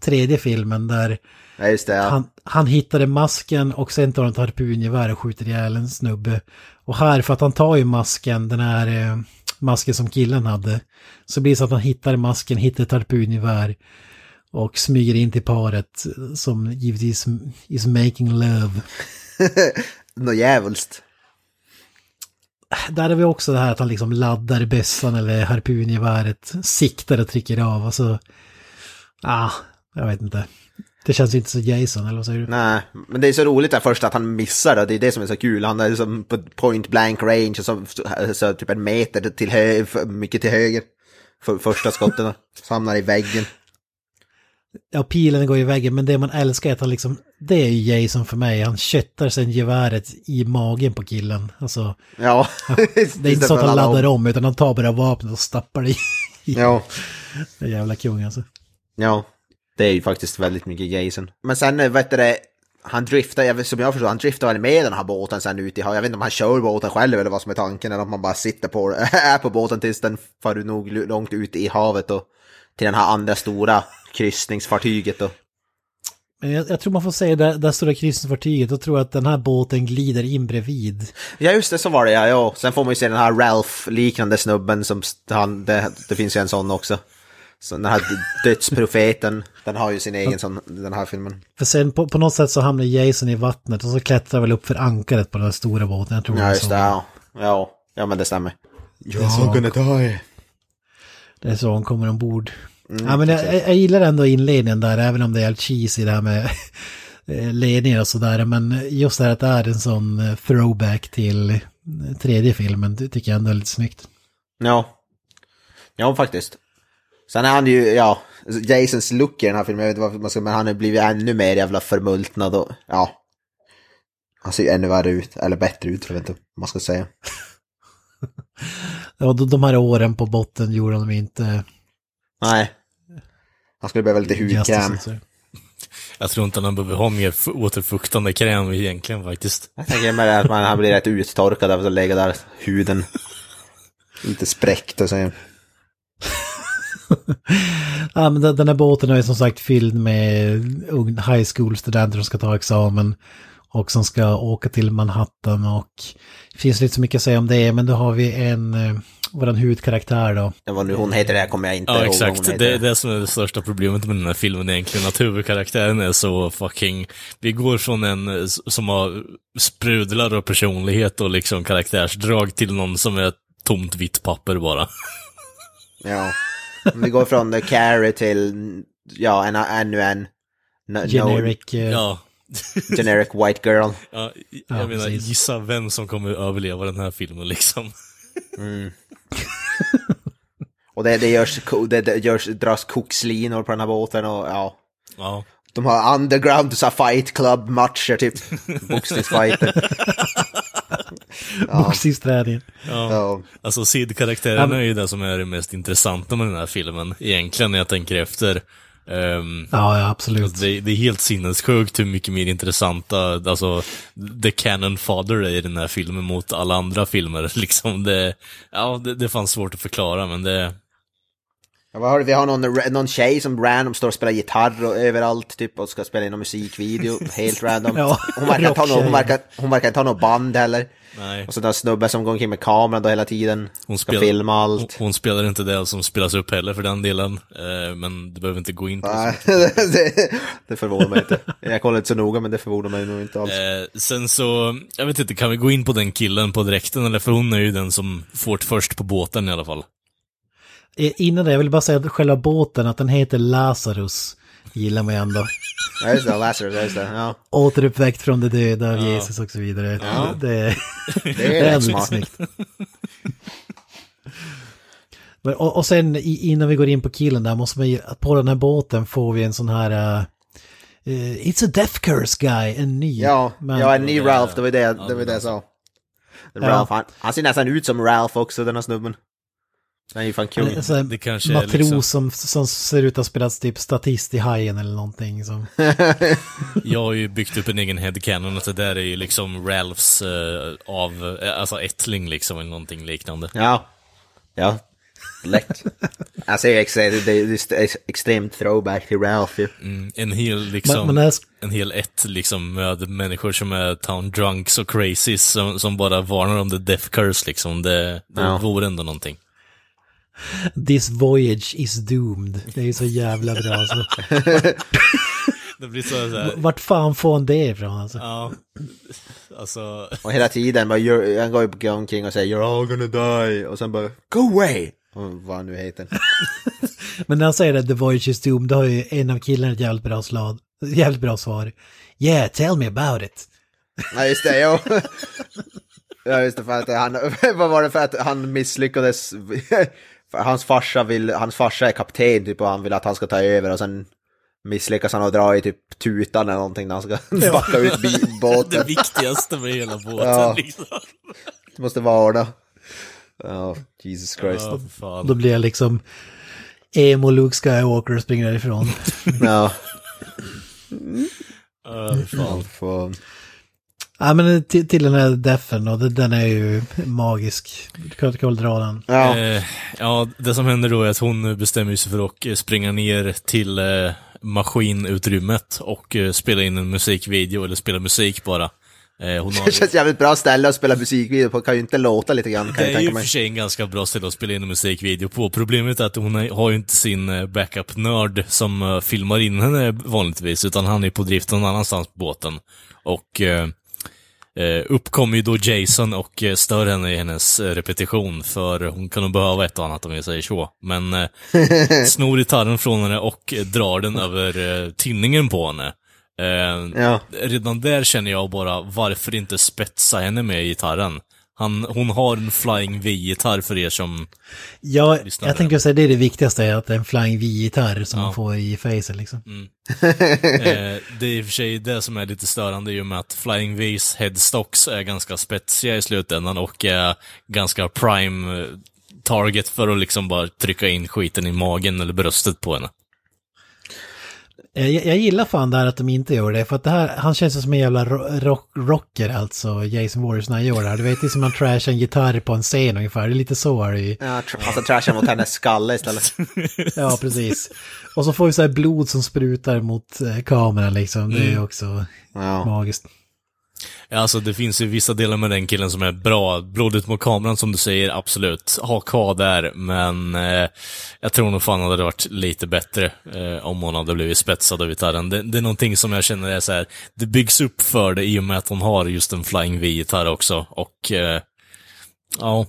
tredje filmen där det. Ja. han, han hittade masken och sen tar han ett harpungevär och skjuter ihjäl en snubbe. Och här, för att han tar ju masken, den här eh, masken som killen hade, så blir det så att han hittar masken, hittar ett harpungevär och smyger in till paret som givetvis is making love. Något djävulskt. Där har vi också det här att han liksom laddar bössan eller harpungeväret, siktar och trycker av. Alltså, ah, jag vet inte. Det känns inte så Jason, eller vad säger du? Nej, men det är så roligt där först att han missar det, det är det som är så kul. Han är som på point blank range, och så, så typ en meter till höger, mycket till höger. För första skotten, så hamnar i väggen. Ja, pilen går i väggen, men det man älskar är att han liksom, det är ju Jason för mig. Han köttar sen geväret i magen på killen. Alltså, Ja. det är inte så att han laddar om, utan han tar bara vapnet och stappar det i. Ja. Det är jävla kung alltså. Ja, det är ju faktiskt väldigt mycket Jason. Men sen, eh, vet du det, han driftar, som jag förstår, han driftar väl med den här båten sen ut i havet. Jag vet inte om han kör båten själv eller vad som är tanken, eller om man bara sitter på, är på båten tills den far nog långt ut i havet och till den här andra stora kryssningsfartyget då. Men jag, jag tror man får säga det, det stora kryssningsfartyget, och tror att den här båten glider in bredvid. Ja just det, så var det ja. ja. Sen får man ju se den här Ralph-liknande snubben som, han, det, det finns ju en sån också. Så den här dödsprofeten, den har ju sin egen sån, den här filmen. För sen på, på något sätt så hamnar Jason i vattnet och så klättrar väl upp för ankaret på den här stora båten. Jag tror Ja just det, ja. Ja, ja men det stämmer. You're gonna die. Det är så hon kommer ombord. Mm, ja, men jag, jag gillar ändå inledningen där, även om det är helt cheesy det här med eh, ledningar och sådär. Men just det här att det är en sån eh, throwback till eh, tredje filmen, det tycker jag ändå är lite snyggt. Ja. Ja, faktiskt. Sen är han ju, ja, Jasons look i den här filmen, jag vet inte varför man ska, men han har blivit ännu mer jävla förmultnad och, ja. Han ser ju ännu värre ut, eller bättre ut, jag vet inte vad man ska säga. Ja, de, de här åren på botten gjorde de inte Nej. Han skulle behöva lite hudkräm. Jag tror inte han behöver ha mer återfuktande kräm egentligen faktiskt. Jag tänker mig att man, han blir rätt uttorkad av att lägga där huden. Lite spräckt och så. Ja, men den, den här båten är som sagt fylld med ung- high school-studenter som ska ta examen. Och som ska åka till Manhattan och det finns inte så mycket att säga om det, men då har vi en, eh, våran huvudkaraktär då. Det var nu hon heter det, kommer jag inte Ja, ihåg vad exakt. hon heter. Det är det som är det största problemet med den här filmen egentligen, att huvudkaraktären är så fucking... Vi går från en eh, som har sprudlar och personlighet och liksom karaktärsdrag till någon som är tomt vitt papper bara. Ja. Vi går från The Carrie till, ja, en, ännu en. No, Generic. eh, Ja. Generic white girl. ja jag Ja, menar, precis. gissa vem som kommer överleva den här filmen liksom. Och det, det, görs, det, det görs, dras kokslinor på den här båten och ja. Ja. De har underground så här fight club matcher typ. Boxningsfighter. Boxningsträningen. Ja. Alltså Sid-karaktären är ju det som är det mest intressanta med den här filmen, egentligen när jag tänker efter. Ehm, Ja, ja, absolut. det, det är helt sinnessjukt hur mycket mer intressanta, alltså, the canon father är i den här filmen mot alla andra filmer. Liksom det, ja, det, det fanns svårt att förklara, men det, Ja, vad har du? Vi har någon, någon tjej som random står och spelar gitarr och överallt typ och ska spela in en musikvideo, helt random. Ja, hon, verkar ha någon, hon, verkar, hon verkar inte ha något band heller. nej. Och så den snubbe som går omkring med kameran då hela tiden. Hon, ska spelar- filma hon, allt. hon spelar inte det som spelas upp heller för den delen, eh, men det behöver inte gå in på det. det, det förvånar mig inte. Jag kollar inte så noga men det förvånar mig nog inte alls. Eh, sen så, jag vet inte, kan vi gå in på den killen på direkten eller? För hon är ju den som får det först på båten i alla fall. Eh, Innan det, jag vill bara säga att själva båten, att den heter Lazarus, gillar man ju ändå. Ja just det, Lazarus, ja, just det. Ja. Återuppväckt från de döda av Jesus och så vidare. Ja. Det, Det det är ändå smart. snyggt. Men, och, och sen innan vi går in på killen där måste man ju, att på den här båten får vi en sån här... eh, it's a death curse guy, en ny. Ja, Men- ja, en ny det- Ralph, det var det, ja, det det var det jag sa. Ja. Ralph, han, han ser nästan ut som Ralph också, den här snubben. Han är ju fan kung. Sån här Det kanske är matros liksom- som, som ser ut att spela typ statist i Hajen eller någonting. Som. Jag har ju byggt upp en egen headcanon att det där är ju liksom Ralphs eh, av, eh, alltså ättling liksom, eller någonting liknande. Ja. Ja. Lätt. Jag extremt, det är det är extremt throwback till Ralph ju. Mm, en hel liksom, Men, men här, en hel ett liksom med människor som är town drunks och crazies som, som bara varnar om the death curse liksom. Det, det Ja. vore ändå någonting. This voyage is doomed. Det är ju så jävla bra. Alltså. Det blir så, så här, Vart fan får han det ifrån alltså? ja, alltså, Och hela tiden bara, han går ju omkring och säger you're all gonna die. Och sen bara, go away! Och vad nu heter. Men när han säger att the voyage is doomed, då har ju en av killarna ett jävligt bra, slag, jävligt bra svar. Yeah, tell me about it. Ja just det, jo. Ja just det, för att han, vad var det för att han misslyckades? Hans farsa vill, hans farsa är kapten typ och han vill att han ska ta över och sen misslyckas han att dra i typ tutan eller någonting när han ska backa ut bi- det båten. viktigaste med hela båten Ja. liksom. Det måste vara Ja, Jesus Christ. Fan. Då blir jag liksom emo Luke Skywalker och springer därifrån. Ja, Ja, för fan. för, ja men till, till den här defen och den är ju magisk. Du kan, du kan väl dra den. ja. Eh, ja, det som händer då är att hon bestämmer sig för att eh, springa ner till eh, maskinutrymmet och eh, spela in en musikvideo, eller spela musik bara. Eh, hon har, Det känns jävligt bra ställe att spela musikvideo på, kan ju inte låta lite grann kan det är ju för sig en ganska bra ställe att spela in en musikvideo på. Problemet är att hon har ju inte sin eh, backup-nörd som filmar in henne vanligtvis, utan han är på drift någon annanstans på båten. Och eh, eh, uppkommer ju då Jason och eh, stör henne i hennes eh, repetition, för hon kan nog behöva ett och annat om jag säger så. Men eh, snor gitarren från henne och drar den över eh, tinningen på henne. Eh, Ja. Redan där känner jag bara, varför inte spetsa henne med gitarren? Han, hon har en Flying V-gitarr för er som... Ja, jag tänker säga det är det viktigaste, är att det är en Flying V-gitarr som Ja. man får i facet liksom. Eh, det är i och för sig det som är lite störande i och med att Flying V's headstocks är ganska spetsiga i slutändan och är ganska prime eh, target för att liksom bara trycka in skiten i magen eller bröstet på henne. Eh, Jag, jag gillar fan där att de inte gör det, för att det här, han känns som en jävla ro- rock, rocker alltså, Jason Warriors när han gör det här. Du vet, det är som att man trashar en gitarr på en scen ungefär, det är lite så är det ju. Ja, han trashar mot hennes skalle istället. Ja, precis. Och så får vi så här blod som sprutar mot eh, kameran liksom, det är Mm. också Ja. magiskt. Alltså det finns ju vissa delar med den killen som är bra. Blodet mot kameran som du säger, absolut. Ha kvar där, men eh, jag tror nog fan att det hade varit lite bättre eh, om hon hade blivit spetsad av gitarren. Det, det är någonting som jag känner är så här, det byggs upp för det i och med att hon har just en Flying V-gitarr också. Och eh, ja,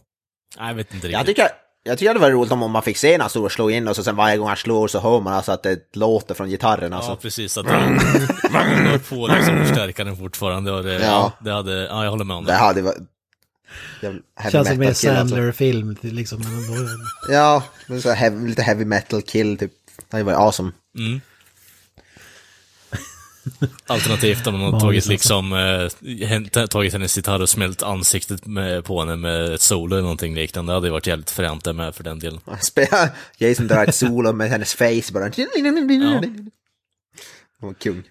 jag vet inte riktigt. Jag tycker, jag tycker det var roligt om man fick se när han stod och slog in och så sen varje gång han slår så hör man alltså att det låter från gitarren. Alltså. Ja, precis. Att han har på liksom förstärkaren fortfarande. Och det, ja. Ja. det hade, ja, jag håller med om Det det. hade varit... Känns som kill, alltså. Sandler-film till liksom. Ja, så heavy, lite heavy metal kill typ. Det hade varit awesome. Mm. Alternativt om de har tagit alltså. liksom, eh, tagit hennes gitarr och smält ansiktet med, på henne med ett solo eller någonting liknande. Det hade ju varit jävligt fränt det med för den delen. Jason drar ett solo med hennes face bara. Ja. Hon kung.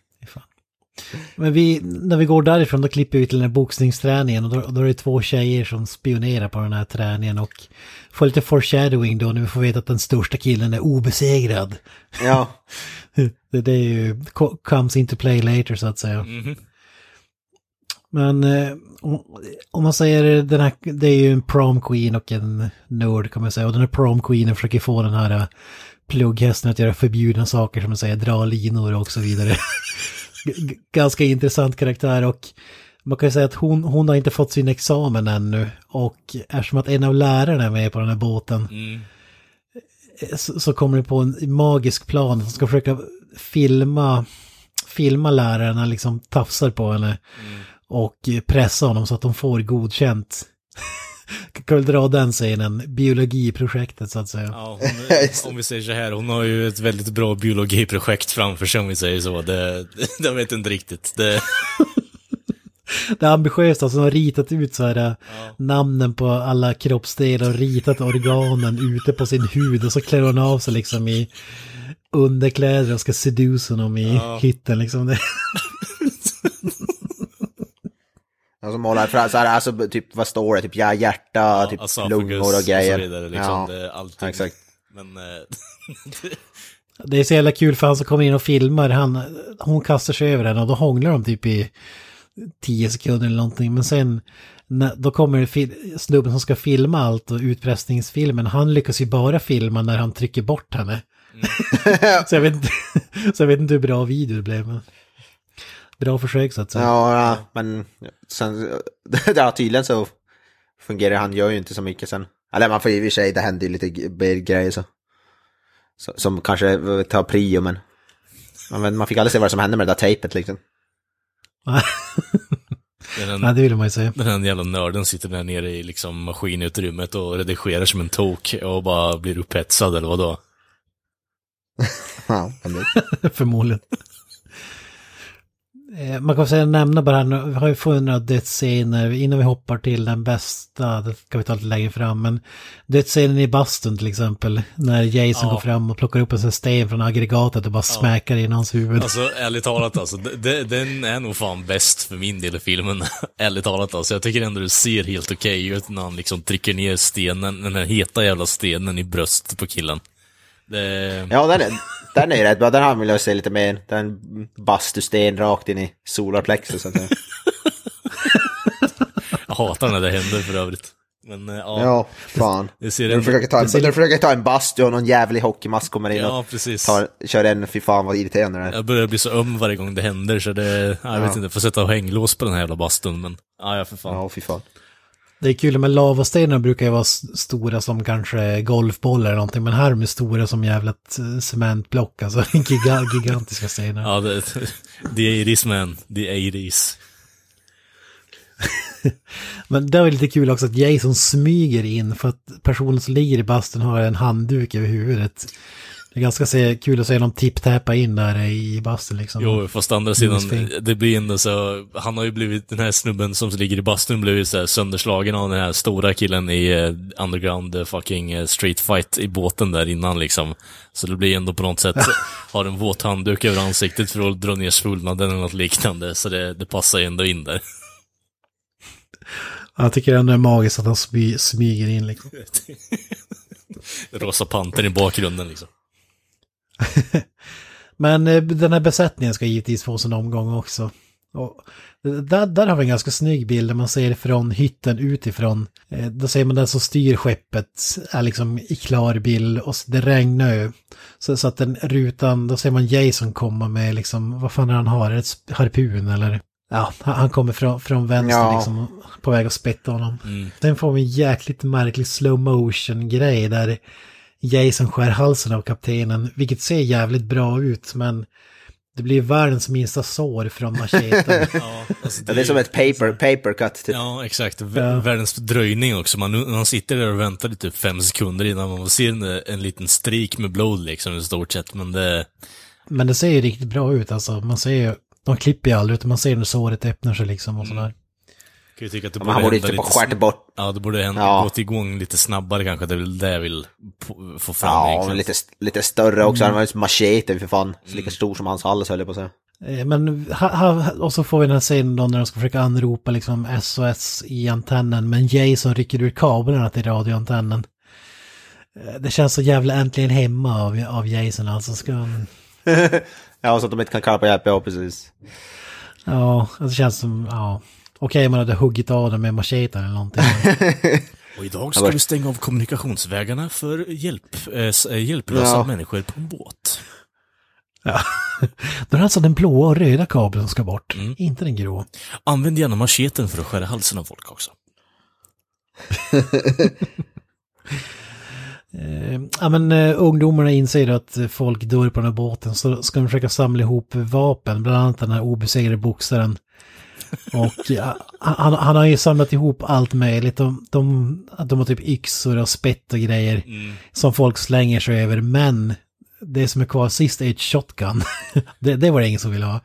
Men vi, när vi går därifrån då klipper vi till den här boxningsträningen och då, då är det två tjejer som spionerar på den här träningen och får lite foreshadowing då när vi får veta att den största killen är obesegrad. Ja, Det, det är ju, co- comes into play later så att säga. Mhm. Men eh, om, om man säger den här, det är ju en prom queen och en nörd kan man säga. Och den här prom queenen försöker få den här eh, plugghästen att göra förbjudna saker som man säger, dra linor och så vidare. Ganska intressant karaktär och man kan ju säga att hon, hon har inte fått sin examen ännu. Och eftersom att en av lärarna är med på den här båten Mm. så, så kommer det på en magisk plan som ska försöka filma, filma läraren när han liksom tafsar på henne. Och pressa honom så att de får godkänt. kan väl dra den scenen, biologiprojektet så att säga. Ja, hon, om vi säger så här, hon har ju ett väldigt bra biologiprojekt framför sig om vi säger så. Det, det vet jag inte riktigt. Det, Det är alltså de har ritat ut så här namnen på alla kroppsdelar och ritat organen ute på sin hud och så klär hon av sig liksom i underkläder och ska seduce honom i Ja. hytten liksom. Det, alltså målar fram, så här, alltså typ vad står det, typ ja, hjärta, typ esophagus lungor och grejer. Och så vidare, liksom. ja, det, allting. exakt. Men, eh, det är så jävla kul för han som kommer in och filmar, han, hon kastar sig över den och då hånglar de typ i tio sekunder eller någonting. Men sen, när, då kommer snubben som ska filma allt och utpressningsfilmen, han lyckas ju bara filma när han trycker bort henne. så, jag vet inte, så jag vet inte hur bra video det blev. Men bra försök så att säga. Ja, ja, men sen, ja, tydligen så fungerar han, gör ju inte så mycket sen. Eller man får i och för sig, det händer ju lite grejer så. som kanske tar prio, men man fick aldrig se vad som hände med det där tejpet liksom. Den, Nej, det vill man ju säga. den här jävla nörden sitter där nere i liksom maskinutrymmet och redigerar som en tok och bara blir upphetsad eller vadå? Ja, Förmodligen. Eh, Man kan säga nämna bara här, vi har ju fått några dödsscener innan vi hoppar till den bästa, det ska vi ta lite längre fram, men dödsscenen i bastun till exempel, när Jason Ja. går fram och plockar upp en sån sten från aggregatet och bara smäckar in hans huvud. Alltså ärligt talat alltså, de- de- den är nog fan bäst för min del i filmen. ärligt talat alltså, jag tycker ändå det ser helt okej ut när han liksom trycker ner stenen, den här heta jävla stenen i bröstet på killen. Det, ja, den är, den är rätt bra, den här vill jag se lite mer. Den bastusten rakt in i solarplexus. Så att säga. jag hatar när det händer för övrigt. Men eh, ja, Ja, fan. du försöker ta en, du försöker ta en bastu och någon jävlig hockeymask kommer in Ja, och precis. tar, kör en, fy fan vad irriterande det är. Jag börjar bli så öm varje gång det händer så det, ja, jag vet inte, jag får sätta hänglås på den här jävla bastun men, ja, ja för fan. Ja, fy fan. Det är kul med lavastenar brukar ju vara stora som kanske golfbollar eller någonting, men här är de stora som jävla t- cementblock, alltså giga, gigantiska stenar. Ja, det, the 80s man, the 80s. Men det var lite kul också att Jason smyger in för att personen som ligger i bastun har en handduk över huvudet. Det är ganska se, kul att se dem tipptäppa in där i bastun liksom. Jo, fast andra sidan, det blir ändå så, han har ju blivit, den här snubben som ligger i bastun blivit så här sönderslagen av den här stora killen i eh, underground eh, fucking eh, street fight i båten där innan liksom. Så det blir ändå på något sätt, har en våt handduk över ansiktet för att dra ner svullnaden eller något liknande, så det, det passar ju ändå in där. Jag tycker ändå det är magiskt att han smy, smyger in liksom. Rosa panter i bakgrunden liksom. Men eh, den här besättningen ska givetvis få sin omgång också. Och där, där har vi en ganska snygg bild där man ser från hytten utifrån. Eh, Då ser man den som styr skeppet är liksom i klar bild och det regnar ju. Så, så att den rutan, då ser man Jason komma med liksom, vad fan är han har, ett harpun eller? Ja, han han kommer från, från vänster Ja. liksom, på väg att spetta honom. Mm. Sen får vi en jäkligt märklig slow motion grej där Jason skär halsen av kaptenen, vilket ser jävligt bra ut, men det blir världens minsta sår från macheten. Ja, alltså, Det är som ett paper, paper cut typ. Ja, exakt. V- Ja. Världens dröjning också. Man, man sitter där och väntar i typ fem sekunder innan man ser en, en liten strik med blod liksom i stort sett. Men det... Men det ser ju riktigt bra ut alltså. Man ser ju, de klipper ju aldrig utan man ser när såret öppnar sig liksom och sådär. Kan ju tycka att det Men han borde typ ha skärt bort. Ja, det borde hända, Ja. gått igång lite snabbare kanske. Det är väl det jag vill få fram Ja, egentligen. lite, lite större också. Han var ju machete för fan. Så lika stor som hans hals höll jag på att säga. Eh, Men, ha, ha, och så får vi den här scenen då när de ska försöka anropa liksom SOS i antennen. Men Jason rycker ur kablarna till radioantennen. Eh, Det känns så jävla äntligen hemma av, av Jason alltså. Ska han... Ja, så att de inte kan kalla på hjälp, ja precis. Ja, det känns som, ja. Okej, man hade huggit av den med macheten eller någonting. Och idag ska vi stänga av kommunikationsvägarna för hjälp, eh, eh, hjälplösa Ja. människor på en båt. Ja. Då är det alltså den blåa och röda kabeln som ska bort, Mm. inte den grå. Använd gärna macheten för att skära halsen av folk också. Eh, ja men uh, ungdomarna inser att eh, folk dör på den här båten så ska de försöka samla ihop vapen, bland annat den här obesegrade boxaren. Och ja, han, han har ju samlat ihop allt möjligt. De, de, de har typ yxor och spett och grejer som folk slänger sig över. Men det som är kvar sist är ett shotgun. det, det var det ingen som ville ha.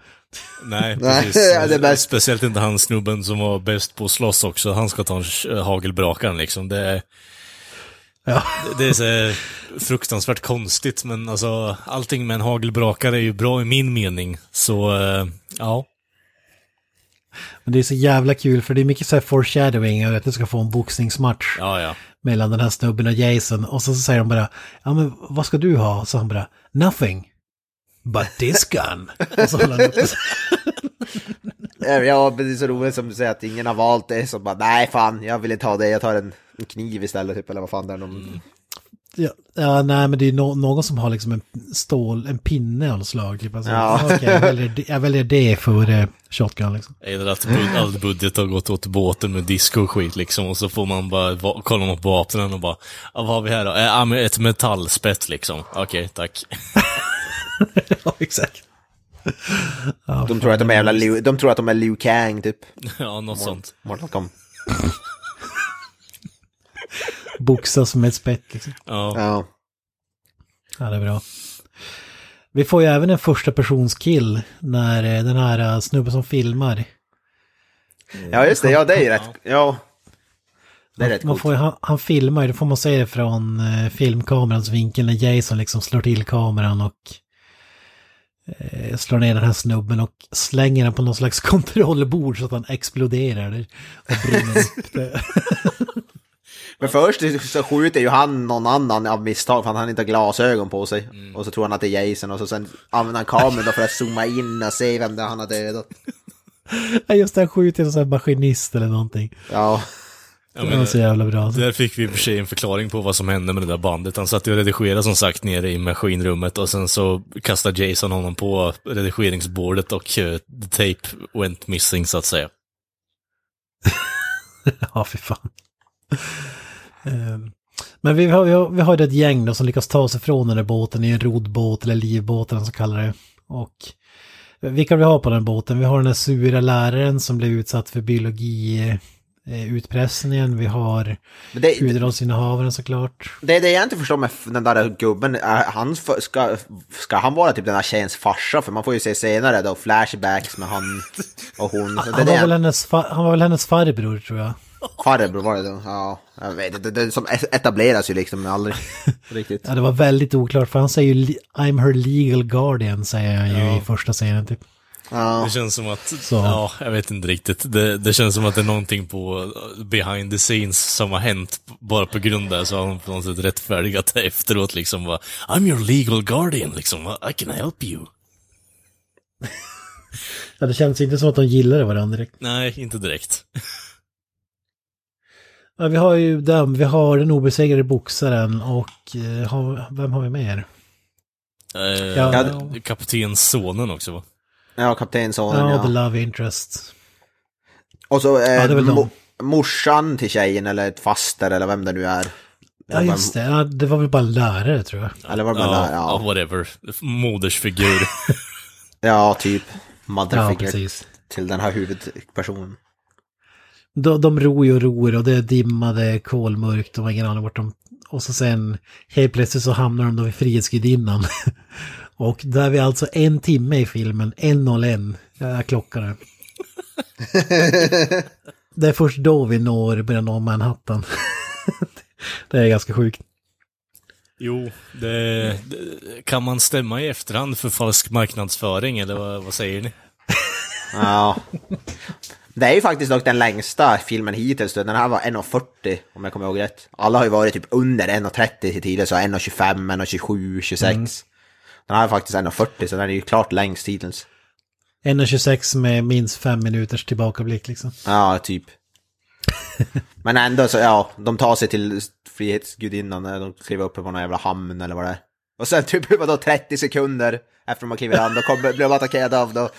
Nej, Nej, precis. ja, det är bäst. Speciellt inte han snubben som var bäst på att slåss också. Han ska ta en hagelbrakaren liksom. Det är, Ja. det är så fruktansvärt konstigt, men alltså allting med en hagelbrakare är ju bra i min mening. Så, eh, ja. Men det är så jävla kul för det är mycket så här foreshadowing av att du ska få en boxningsmatch. Ja, ja. mellan den här snubben och Jason. Och så säger de bara, ja men vad ska du ha? Så han bara, nothing. But this gun. och så håller han upp det. Ja, men det är så roligt som du säger att ingen har valt det. Så bara, nej fan, jag vill inte ha det. Jag tar en, en kniv istället typ, eller vad fan det är. Någon... ja, ja, nej men det är no någon som har liksom en stål, en pinne av slag. Typ. Alltså, Ja. Okej, jag, väljer det, jag väljer det för eh, shotgun liksom. Eller att bud- all budget har gått åt båten med disco och skit liksom. Och så får man bara va- kolla man på vapnen och bara, ja, vad har vi här då? Eh, Ja, men ett metallspett liksom. Okej, tack. ja, exakt. Ja, De tror att de är jävla Liu, de tror att de är Liu Kang typ. ja, något sånt. Mortal Kombat. Boxas med ett spett liksom. Ja. Ja. Ja, det är bra. Vi får ju även en första persons kill när eh, den här eh, snubben som filmar ja, just det. Ja, det är ju rätt. Ja. Det är rätt Man får, ju- han, han filmar ju, det får man se det från eh, filmkamerans vinkel när Jason liksom slår till kameran och eh, slår ner den här snubben och slänger den på någon slags kontrollbord så att han exploderar och brinner upp det. Men först så skjuter ju han någon annan av misstag för att han inte har glasögon på sig. Mm. Och så tror han att det är Jason och så sen använder han kameran då för att zooma in och se vem det är han har dödat. Ja, Just det, han skjuter en sån här maskinist eller någonting. Ja. Ja, Det men, var så jävla bra. Där fick vi i och för sig en förklaring på vad som hände med det där bandet. Han satt ju och redigerade som sagt nere i maskinrummet och sen så kastade Jason honom på redigeringsbordet och uh, the tape went missing så att säga. Ja, fy fan. Ehm, Men vi har, vi har, vi har ett gäng då som lyckas ta sig från den där båten i en rodbåt eller livbåt eller vad man ska kalla det. Och vilka vi har på den båten? Vi har den där sura läraren som blev utsatt för biologi eh. Vi har huvudrollsinnehavaren såklart. det är det jag inte förstår med den där gubben. Han ska, ska han vara typ den här tjejens farsa? För man får ju se senare då flashbacks med han och hon. Så Han var, väl hennes han var väl hennes farbror tror jag. Farbror var det då? Ja, jag vet inte. Det, som etableras ju liksom aldrig riktigt. Ja, det var väldigt oklart för han säger ju I'm her legal guardian säger han ju Ja. i första scenen typ. Ja. Det känns som att, Så. ja, jag vet inte riktigt. Det, det känns som att det är någonting på behind the scenes som har hänt bara på grund av det. Så har de på något sätt rättfärdigat det efteråt liksom. Bara, I'm your legal guardian liksom. I can help you. Ja, det känns inte som att de gillade varandra direkt. Nej, inte direkt. Ja, vi har ju dem, vi har den obesegrade boxaren och eh, har, vem har vi mer? Eh, Ja, Kapten Sonen också va? Ja, kaptensonen Ja, ja. The Love Interest. Och så eh, Ja, mo- morsan till tjejen eller ett faster eller vem det nu är. Ja, just det. Ja, det var väl bara lärare tror jag. Eller var det bara, Ja, ja, ja, whatever. Modersfigur. ja, typ. Ja, Motherfigure precis. till den här huvudpersonen. De, de ror och ror och det är dimma, det är kolmörkt, de har ingen aning vart de... Och så sen helt plötsligt så hamnar de då vid Frihetsgudinnan. och där är vi alltså en timme i filmen, 1.01, ja, klockan är. det är först då vi når, börjar nå Manhattan. det är ganska sjukt. Jo, det, det, kan man stämma i efterhand för falsk marknadsföring eller vad, vad säger ni? Ja. Det är ju faktiskt dock den längsta filmen hittills. Den här var 1.40 om jag kommer ihåg rätt. Alla har ju varit typ under 1.30 till tidigare, så 1.25, 1.27, 26. Den här är faktiskt 1.40 så den är ju klart längst hittills. 1.26 med minst fem minuters tillbakablick liksom. Ja, typ. Men ändå så, ja, de tar sig till Frihetsgudinnan de kliver upp på någon jävla hamn eller vad det är. Och sen typ vadå 30 sekunder efter man kliver an, då kommer, blir de attackerade av då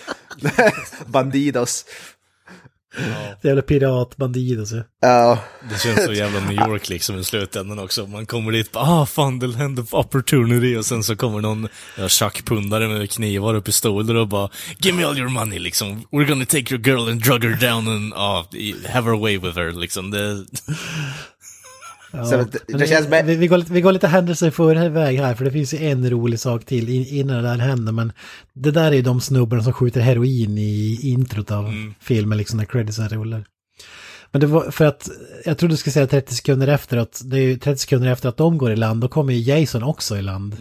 Bandidos. Det jävla och så. Ja, Det känns så jävla New York liksom i slutändan också. Man kommer dit bara, ah fan, land of opportunity. Och sen så kommer någon ja, tjackpundare med knivar och pistoler och bara, give me all your money liksom. We're gonna take your girl and drug her down and ah, have her way with her liksom. Det, Ja, Så det- men det känns vi, vi, går lite, vi går lite händelser förväg här, för det finns ju en rolig sak till innan det där händer, men det där är ju de snubbarna som skjuter heroin i introt av filmen, liksom när creditsen rullar. Men det var för att, jag trodde du skulle säga 30 sekunder efter att, det är ju 30 sekunder efter att de går i land, då kommer ju Jason också i land.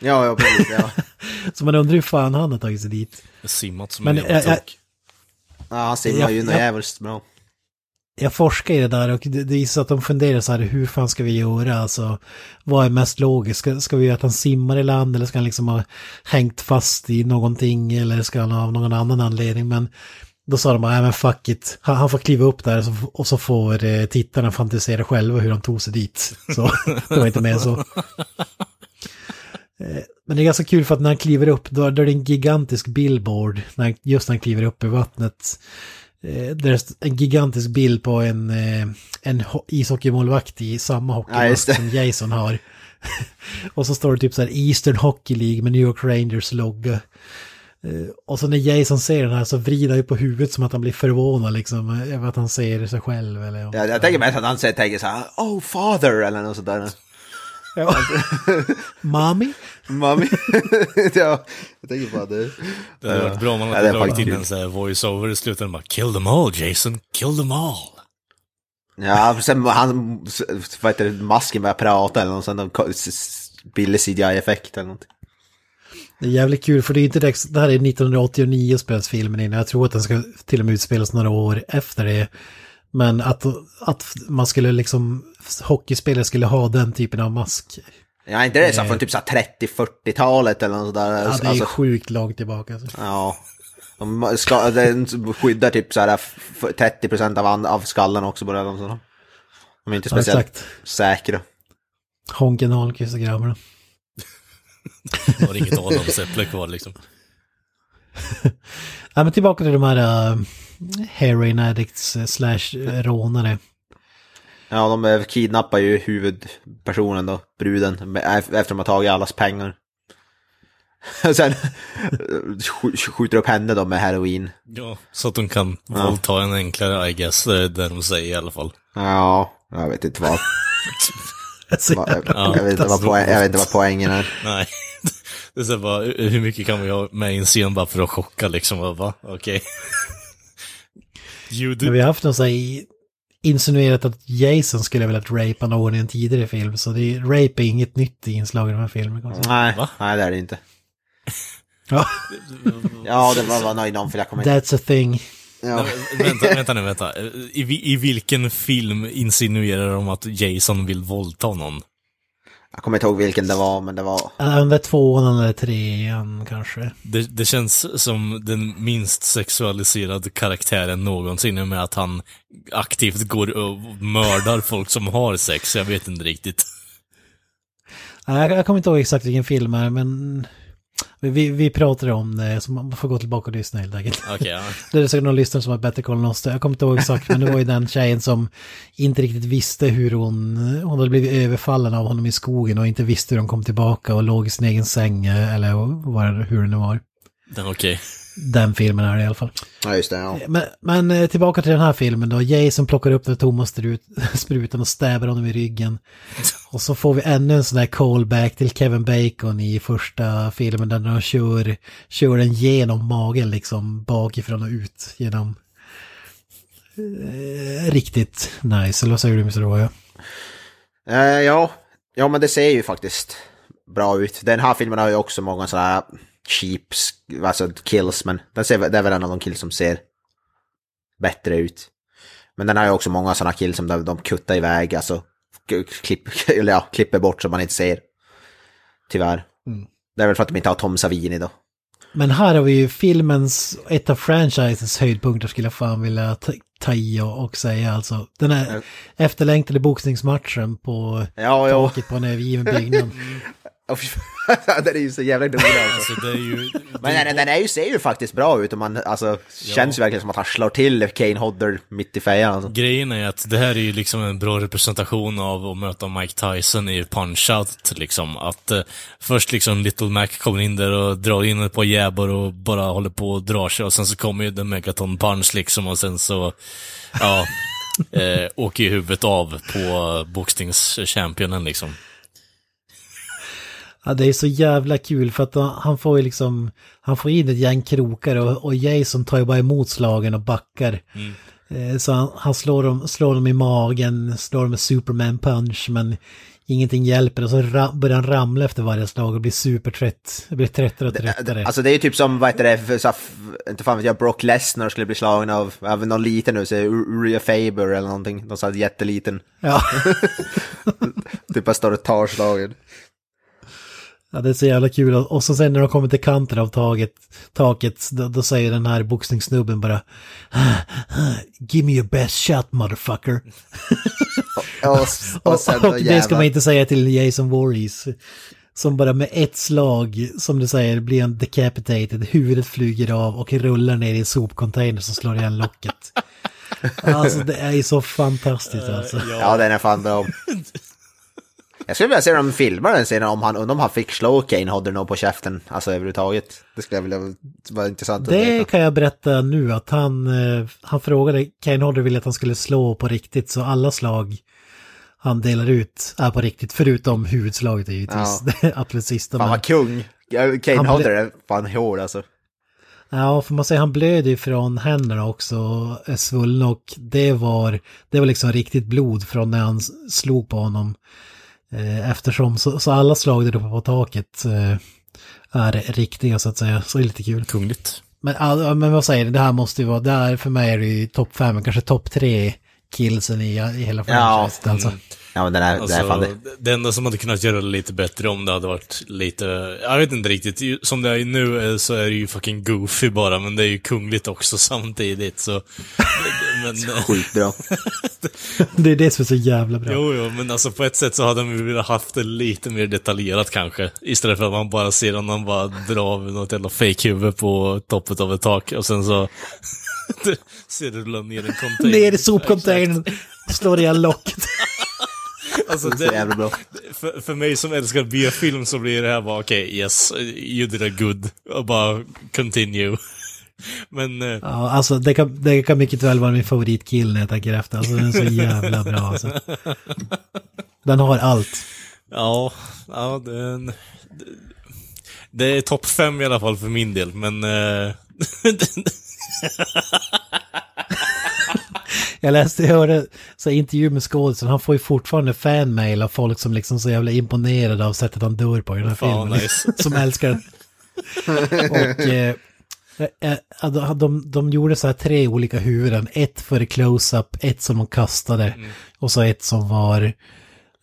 ja, ja precis. Ja. Så man undrar hur fan han har tagit sig dit. simmat som Men en jävla ja han simmar ju något jävligt bra jag forskar i det där och det, det är så att de funderar så här, hur fan ska vi göra? Alltså, vad är mest logiskt? Ska, ska vi göra att han simmar i land eller ska han liksom ha hängt fast i någonting eller ska han av någon annan anledning? Men då sa de bara, nej men fuck it, han, han får kliva upp där och så, och så får eh, tittarna fantisera själva hur han tog sig dit. Så det var inte mer så. Eh, men det är ganska kul för att när han kliver upp, då, då är det en gigantisk billboard, när, just när han kliver upp i vattnet. Eh, Det är en gigantisk bild på en, eh, en ho- ishockeymålvakt i samma Ja, hockeymask det. som Jason har. och så står det typ så här Eastern Hockey League med New York Rangers logga. Eh, Och så när Jason ser den här så vrider han ju på huvudet som att han blir förvånad liksom över att han ser sig själv. Eller, Ja, jag tänker mest att han säger- tänker så här, oh father eller något sånt där. Ja. Mami? Mami. ja, jag tänker bara det. Det hade varit bra om man hade dragit in en sån här voice-over i slutändan bara Kill them all Jason, kill them all. Ja, sen han, vad heter det, masken börjar prata eller något sånt, och ko- s- s- billig CGI-effekt eller något. Det är jävligt kul för det är inte direkt, det här är 1989 spelas filmen in. Jag tror att den ska till och med utspelas några år efter det. Men att, att man skulle liksom, hockeyspelare skulle ha den typen av mask. Ja, inte det så här från typ så här 30-40-talet eller något sånt där. Ja, det är Alltså, sjukt långt tillbaka. Alltså. ja. De ska, den skyddar typ så här f- 30% av, av skallen också något sånt. De är inte Ja, speciellt exakt. säkra. Honken Holmqvist och grabbarna. Det var inget adamsäpple kvar liksom. Ja, men tillbaka till de här uh, heroin addicts uh, slash uh, rånare. Ja, de eh, kidnappar ju huvudpersonen då, bruden, efter att de har tagit allas pengar. Sen sk- skjuter upp henne då med heroin. Ja, så att de kan våldta en enklare, I guess, det är det de säger i alla fall. Ja, jag vet inte vad. Jag, vet inte vad poäng, jag vet inte vad poängen är. Nej. Det är så här bara, hur mycket kan vi ha med i en scen bara för att chocka liksom? Okej. You Men do. vi har haft någon så här insinuerat att Jason skulle ha velat rapa någon i en tidigare film. Så det är, rape är inget nytt inslag i de här filmerna. Nej, Va? nej det är det inte. Ja, Ja, det var, var nöjd om för jag kommer that's a thing. Ja. vänta, vänta nu, vänta. I, I vilken film insinuerar de att Jason vill våldta någon? Jag kommer inte ihåg vilken det var, men det var... Ja, det är tvåan eller trean kanske. Det, det känns som den minst sexualiserade karaktären någonsin i och med att han aktivt går och mördar folk som har sex. Jag vet inte riktigt. Ja, Jag, jag kommer inte ihåg exakt vilken film det är, men vi, vi pratade om det, så man får gå tillbaka och lyssna helt enkelt. Okej, ja. Det är säkert någon lyssnare som har bättre koll än oss. Jag kommer inte ihåg exakt, men det var ju den tjejen som inte riktigt visste hur hon... Hon hade blivit överfallen av honom i skogen och inte visste hur hon kom tillbaka och låg i sin egen säng, eller vad, hur det nu var. Okej. Den filmen är det i alla fall. Ja, just det. Ja. Men, men eh, tillbaka till den här filmen då. Jason plockar upp den tomma sprutan och stäbar honom i ryggen. Och så får vi ännu en sån där callback till Kevin Bacon i första filmen där de kör, kör den genom magen liksom bakifrån och ut genom... Eh, riktigt nice, eller vad säger du Mr. Roy? Eh, ja. ja, men det ser ju faktiskt bra ut. Den här filmen har ju också många sådana här cheap, alltså kills, men den ser, det är väl en av de kills som ser bättre ut. Men den har ju också många sådana kills som de, de kuttar iväg, alltså klipp, eller ja, klipper bort så man inte ser. Tyvärr. Mm. Det är väl för att de inte har Tom Savini då. Men här har vi ju filmens, ett av franchisens höjdpunkter skulle jag fan vilja ta, ta i och, och säga alltså. Den här efterlängtade boxningsmatchen på Ja, ja. taket på en övergiven byggnad. Den är ju så jävla rolig alltså. Alltså ju... Men den, den är ju, ser ju faktiskt bra ut och man, alltså, känns ju verkligen som att han slår till Kane Hodder mitt i fejan. Alltså. Grejen är att det här är ju liksom en bra representation av att möta Mike Tyson i Punch-Out, liksom. Att eh, först liksom Little Mac kommer in där och drar in ett par jäbbar och bara håller på och drar sig och sen så kommer ju The Megaton Punch liksom och sen så, ja, eh, åker ju huvudet av på boxningschampionen liksom. Ja, det är så jävla kul för att han får ju liksom, han får in ett gäng krokar och, och Jason tar ju bara emot slagen och backar. Eh, Så han, han slår, dem, slår dem i magen, slår dem med Superman punch men ingenting hjälper och så börjar han ramla efter varje slag och blir supertrött. Blir tröttare och tröttare. Alltså det är ju typ som, vad heter det, för, så, inte fan vet jag, Brock Lesnar skulle bli slagen av, av någon liten nu, så Uria Faber eller någonting, någon sån här jätteliten. Ja. typ bara står och tar slagen. Ja, det är så jävla kul. Och så sen när de kommer till kanten av taget, taket, då, då säger den här boxningssnubben bara Give me your best shot motherfucker. Och, och, Och, sen och det ska man inte säga till Jason Voorhees. Som bara med ett slag, som du säger, blir en decapitated, huvudet flyger av och rullar ner i en sopcontainer som slår igen locket. Alltså det är ju så fantastiskt alltså. Ja, den är fan bra. Jag skulle vilja se dem filma den scenen om han, om han fick slå Kane Hodder på käften, alltså överhuvudtaget. Det skulle jag vilja, vara intressant att Det kan jag berätta nu att han, eh, han frågade, Kane Hodder ville att han skulle slå på riktigt så alla slag han delar ut är på riktigt förutom huvudslaget är givetvis Ja. det absolut sista. Fan vad kung. Kane Han Hodder är fan hård alltså. Ja, för man säger han blöder ju från händerna också, är svullen och det var, det var liksom riktigt blod från när han slog på honom. Eh, Eftersom, så, så alla slag där uppe på taket eh, är riktiga så att säga, så det är lite kul. Kungligt. Men, ja, men vad säger du, det här måste ju vara, det här för mig är det ju topp fem, kanske topp tre killsen i, i hela franchiset alltså. Ja, men den är, det är fan Alltså, det. det enda som hade kunnat göra det lite bättre om det hade varit lite, jag vet inte riktigt, som det är nu eh, så är det ju fucking goofy bara, men det är ju kungligt också samtidigt så... men, Skitbra. Det är det som är så jävla bra. jo, jo, men alltså på ett sätt så hade man velat haft det lite mer detaljerat kanske. Istället för att man bara ser om man bara drar av något jävla fake-huvud på toppet av ett tak och sen så... ser du rulla ner en container. Ner i sopcontainern, slår igen locket. Alltså, Det. För, för mig som älskar B-film så blir det här bara okej, yes, you did a good. Och bara continue. Men, eh, Ja, alltså det kan, det kan mycket väl vara min favoritkill när jag tänker efter. Alltså den är så jävla bra alltså. Den har allt. ja, ja den, det, det är topp fem i alla fall för min del, men... Eh, Jag läste, jag hörde så intervju med skådisen, han får ju fortfarande fanmail av folk som liksom så jävla imponerade av sättet han dör på i den här Fan, filmen. nice. som älskar den. Och eh, de, de, de gjorde så här tre olika huvuden, ett för close-up, ett som de kastade och så ett som var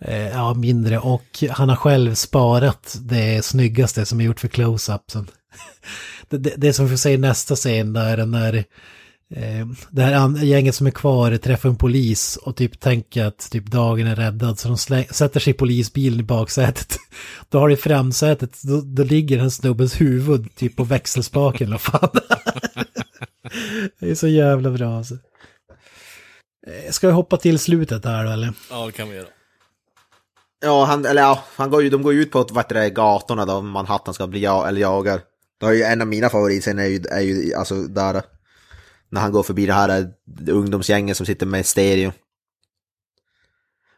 eh, ja, mindre. Och han har själv sparat det snyggaste som är gjort för close-upsen. Det, det, det som får se i nästa scen där när eh, det här gänget som är kvar träffar en polis och typ tänker att typ dagen är räddad så de släng, sätter sig i polisbilen i baksätet. Då har det i framsätet, då, då ligger den snubbens huvud typ på växelspaken eller fan. det är så jävla bra alltså. Eh, Ska vi hoppa till slutet här då eller? Ja, det kan vi göra. Ja, han, eller ja, han går ju, de går ju ut på vad det, gatorna då, Manhattan ska bli ja, eller jagar. Det är ju en av mina favoritscener är ju, är ju alltså där, när han går förbi det här ungdomsgänget som sitter med stereo.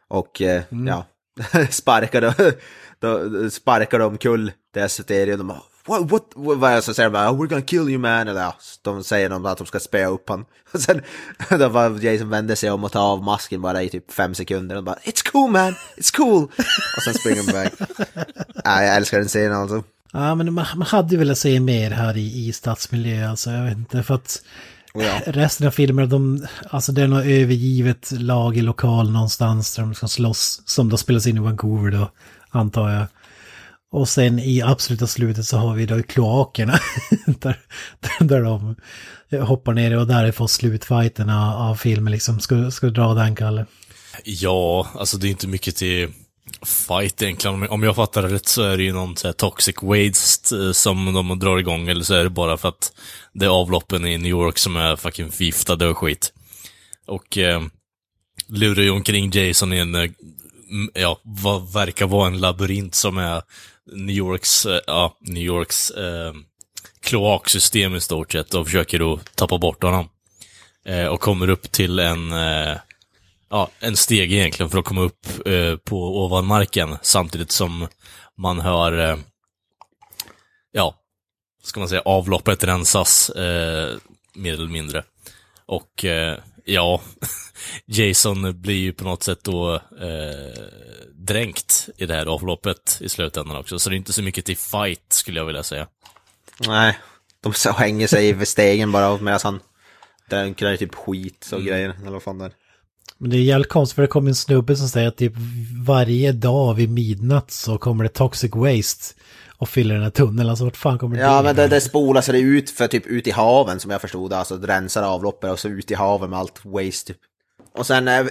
Och eh, ja, sparkar då, då sparkar de omkull deras stereo. De bara, what, what, what, vad är det? så säger de bara, we're gonna kill you man, eller ja, de säger de att de ska spöa upp han. Och sen, då var Jason vände sig om och tar av masken bara i typ fem sekunder och bara, it's cool man, it's cool. och sen springer de iväg. Ja, jag älskar den scenen alltså. Ja, men man, man hade ju velat se mer här i, i stadsmiljö, alltså jag vet inte, för att Och ja. resten av filmerna, de, alltså det är något övergivet lag i lokal någonstans där de ska slåss, som då spelas in i Vancouver då, antar jag. Och sen i absoluta slutet så har vi då kloakerna, där, där de hoppar ner och där är får slutfighten av, av filmen liksom. Ska, ska du dra den, Kalle? Ja, alltså det är inte mycket till fight egentligen. Om- jag fattar det rätt så är det ju någon så här toxic waste eh, som de drar igång, eller så är det bara för att det är avloppen i New York som är fucking förgiftade och skit. Och eh, lurar ju omkring Jason i en, eh, ja, vad verkar vara en labyrint som är New Yorks, eh, ja, New Yorks eh, kloaksystem i stort sett och försöker då tappa bort honom. Eh, och kommer upp till en, eh, ja, en steg egentligen för att komma upp eh, på ovan marken samtidigt som man hör, eh, ja, ska man säga, avloppet rensas eh, mer eller mindre. Och eh, ja, Jason blir ju på något sätt då eh, dränkt i det här avloppet i slutändan också, så det är inte så mycket till fight skulle jag vilja säga. Nej, de hänger sig vid stegen bara medan han drunknar i typ skit och grejer, eller vad fan det är. Men det är jävligt konstigt för det kommer en snubbe som säger att typ varje dag vid midnatt så kommer det toxic waste och fyller den här tunneln. Alltså vart fan kommer det Ja, men det, det spolas det ut för typ ut i haven som jag förstod. Alltså rensar avloppet och så ut i haven med allt waste typ. Och sen eh,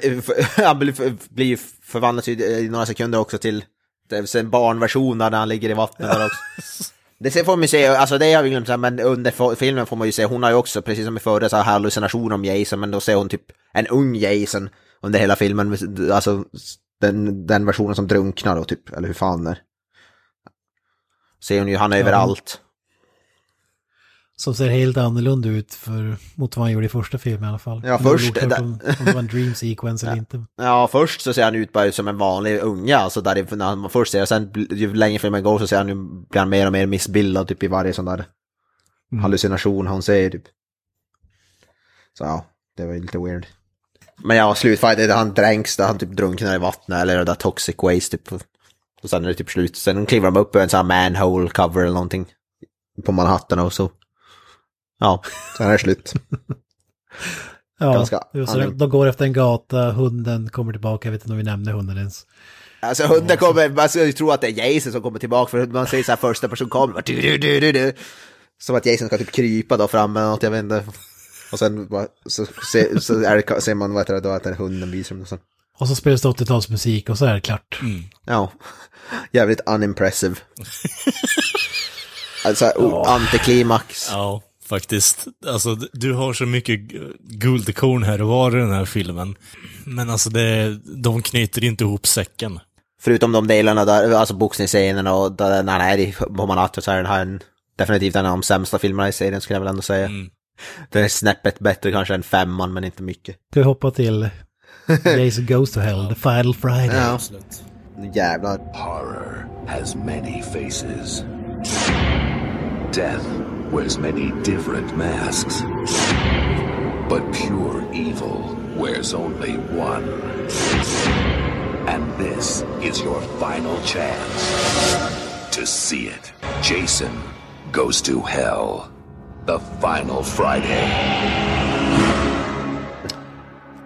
han blir, förvandlas i några sekunder också till det en barnversion där han ligger i vattnet där också. Det får man ju se, alltså det har vi glömt, men under filmen får man ju se, hon har ju också, precis som i förra, så här hallucination om Jason, men då ser hon typ en ung Jason under hela filmen, alltså den, den versionen som drunknar då typ, eller hur fan det är. Ser hon ju, han är överallt. Som ser helt annorlunda ut för, mot vad han gjorde i första filmen i alla fall. Ja, det först- där- Om, om det var en dream sequence eller inte. Ja, först så ser han ut bara som en vanlig unge, alltså där det- när han först ser, sen ju längre filmen går så ser han ju, blir han mer och mer missbildad typ i varje sån där hallucination han ser typ. Så ja, det var ju lite weird. Men ja, slutfighten, han dränks där han typ drunknar i vattnet eller det där toxic waste typ. Och sen är det typ slut, sen kliver de upp i en sån här manhole cover eller någonting. På Manhattan och så. Ja, sen är det slut. Ja, Ganska det så annorlunda. de går efter en gata, hunden kommer tillbaka, jag vet inte om vi nämnde hunden ens. Alltså hunden kommer, man ska ju tro att det är Jason som kommer tillbaka för man ser så här första person kommer, bara, du, du, du, du, du. Som att Jason ska typ krypa då fram eller något, jag vet inte. Och sen så, se, så är det, ser man vad heter det då, att den hunden visar dem och så. Och så spelas det 80-talsmusik och så är det klart. Ja, jävligt unimpressive. Alltså oh, antiklimax. Ja, faktiskt. Alltså, du har så mycket guldkorn här och var i den här filmen. Men alltså, det, de knyter inte ihop säcken. Förutom de delarna där, alltså boxningsscenerna och där, när han är i, på Manhattan så är den här en, definitivt en av de sämsta filmerna i serien skulle jag väl ändå säga. Den är snäppet bättre kanske än femman men inte mycket. Ska vi hoppa till Jason Goes to Hell, The Final Friday. Ja. Jävlar. Horror has many faces. Death wears many different masks. But pure evil wears only one. And this is your final chance to see it. Jason goes to hell. The final Friday.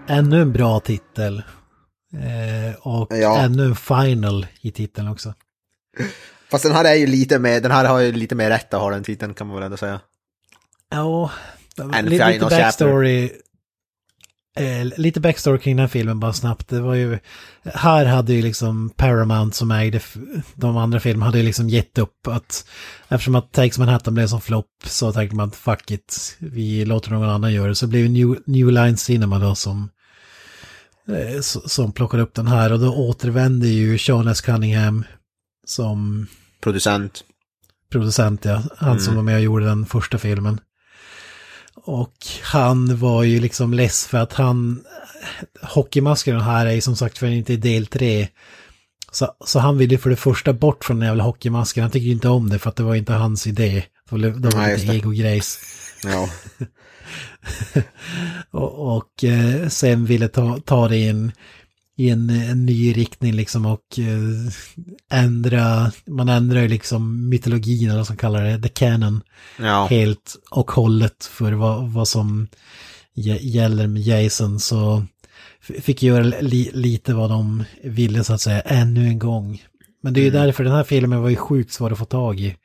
Ännu en bra titel. Eh, och Ja. ännu en final i titeln också. Fast den här är ju lite mer, den här har ju lite mer rätt att ha den titeln kan man väl ändå säga. Ja, And lite, lite backstory. Eh, lite backstory kring den filmen bara snabbt. Det var ju, här hade ju liksom Paramount som ägde de andra filmerna hade ju liksom gett upp att eftersom att Takes Manhattan blev som flopp så tänkte man att fuck it, vi låter någon annan göra det. Så blev New, New Line Cinema då som, eh, som plockade upp den här och då återvände ju Sean S. Cunningham som Producent. producent, ja. Han som Mm. var med och gjorde den första filmen. Och han var ju liksom less för att han... Hockeymasken här är ju som sagt för inte i del tre. Så, så han ville ju för det första bort från den jävla hockeymasken. Han tycker inte om det för att det var inte hans idé. Det var, det var lite ego-grejs. Ja. Och, och eh, sen ville ta, ta det i en, i en, en ny riktning liksom och eh, ändra, man ändrar ju liksom mytologin eller vad som kallar det, the canon, Ja. helt och hållet för vad, vad som gä- gäller med Jason så fick göra li, lite vad de ville så att säga ännu en gång. Men det är ju Mm. därför den här filmen var ju sjukt svår att få tag i.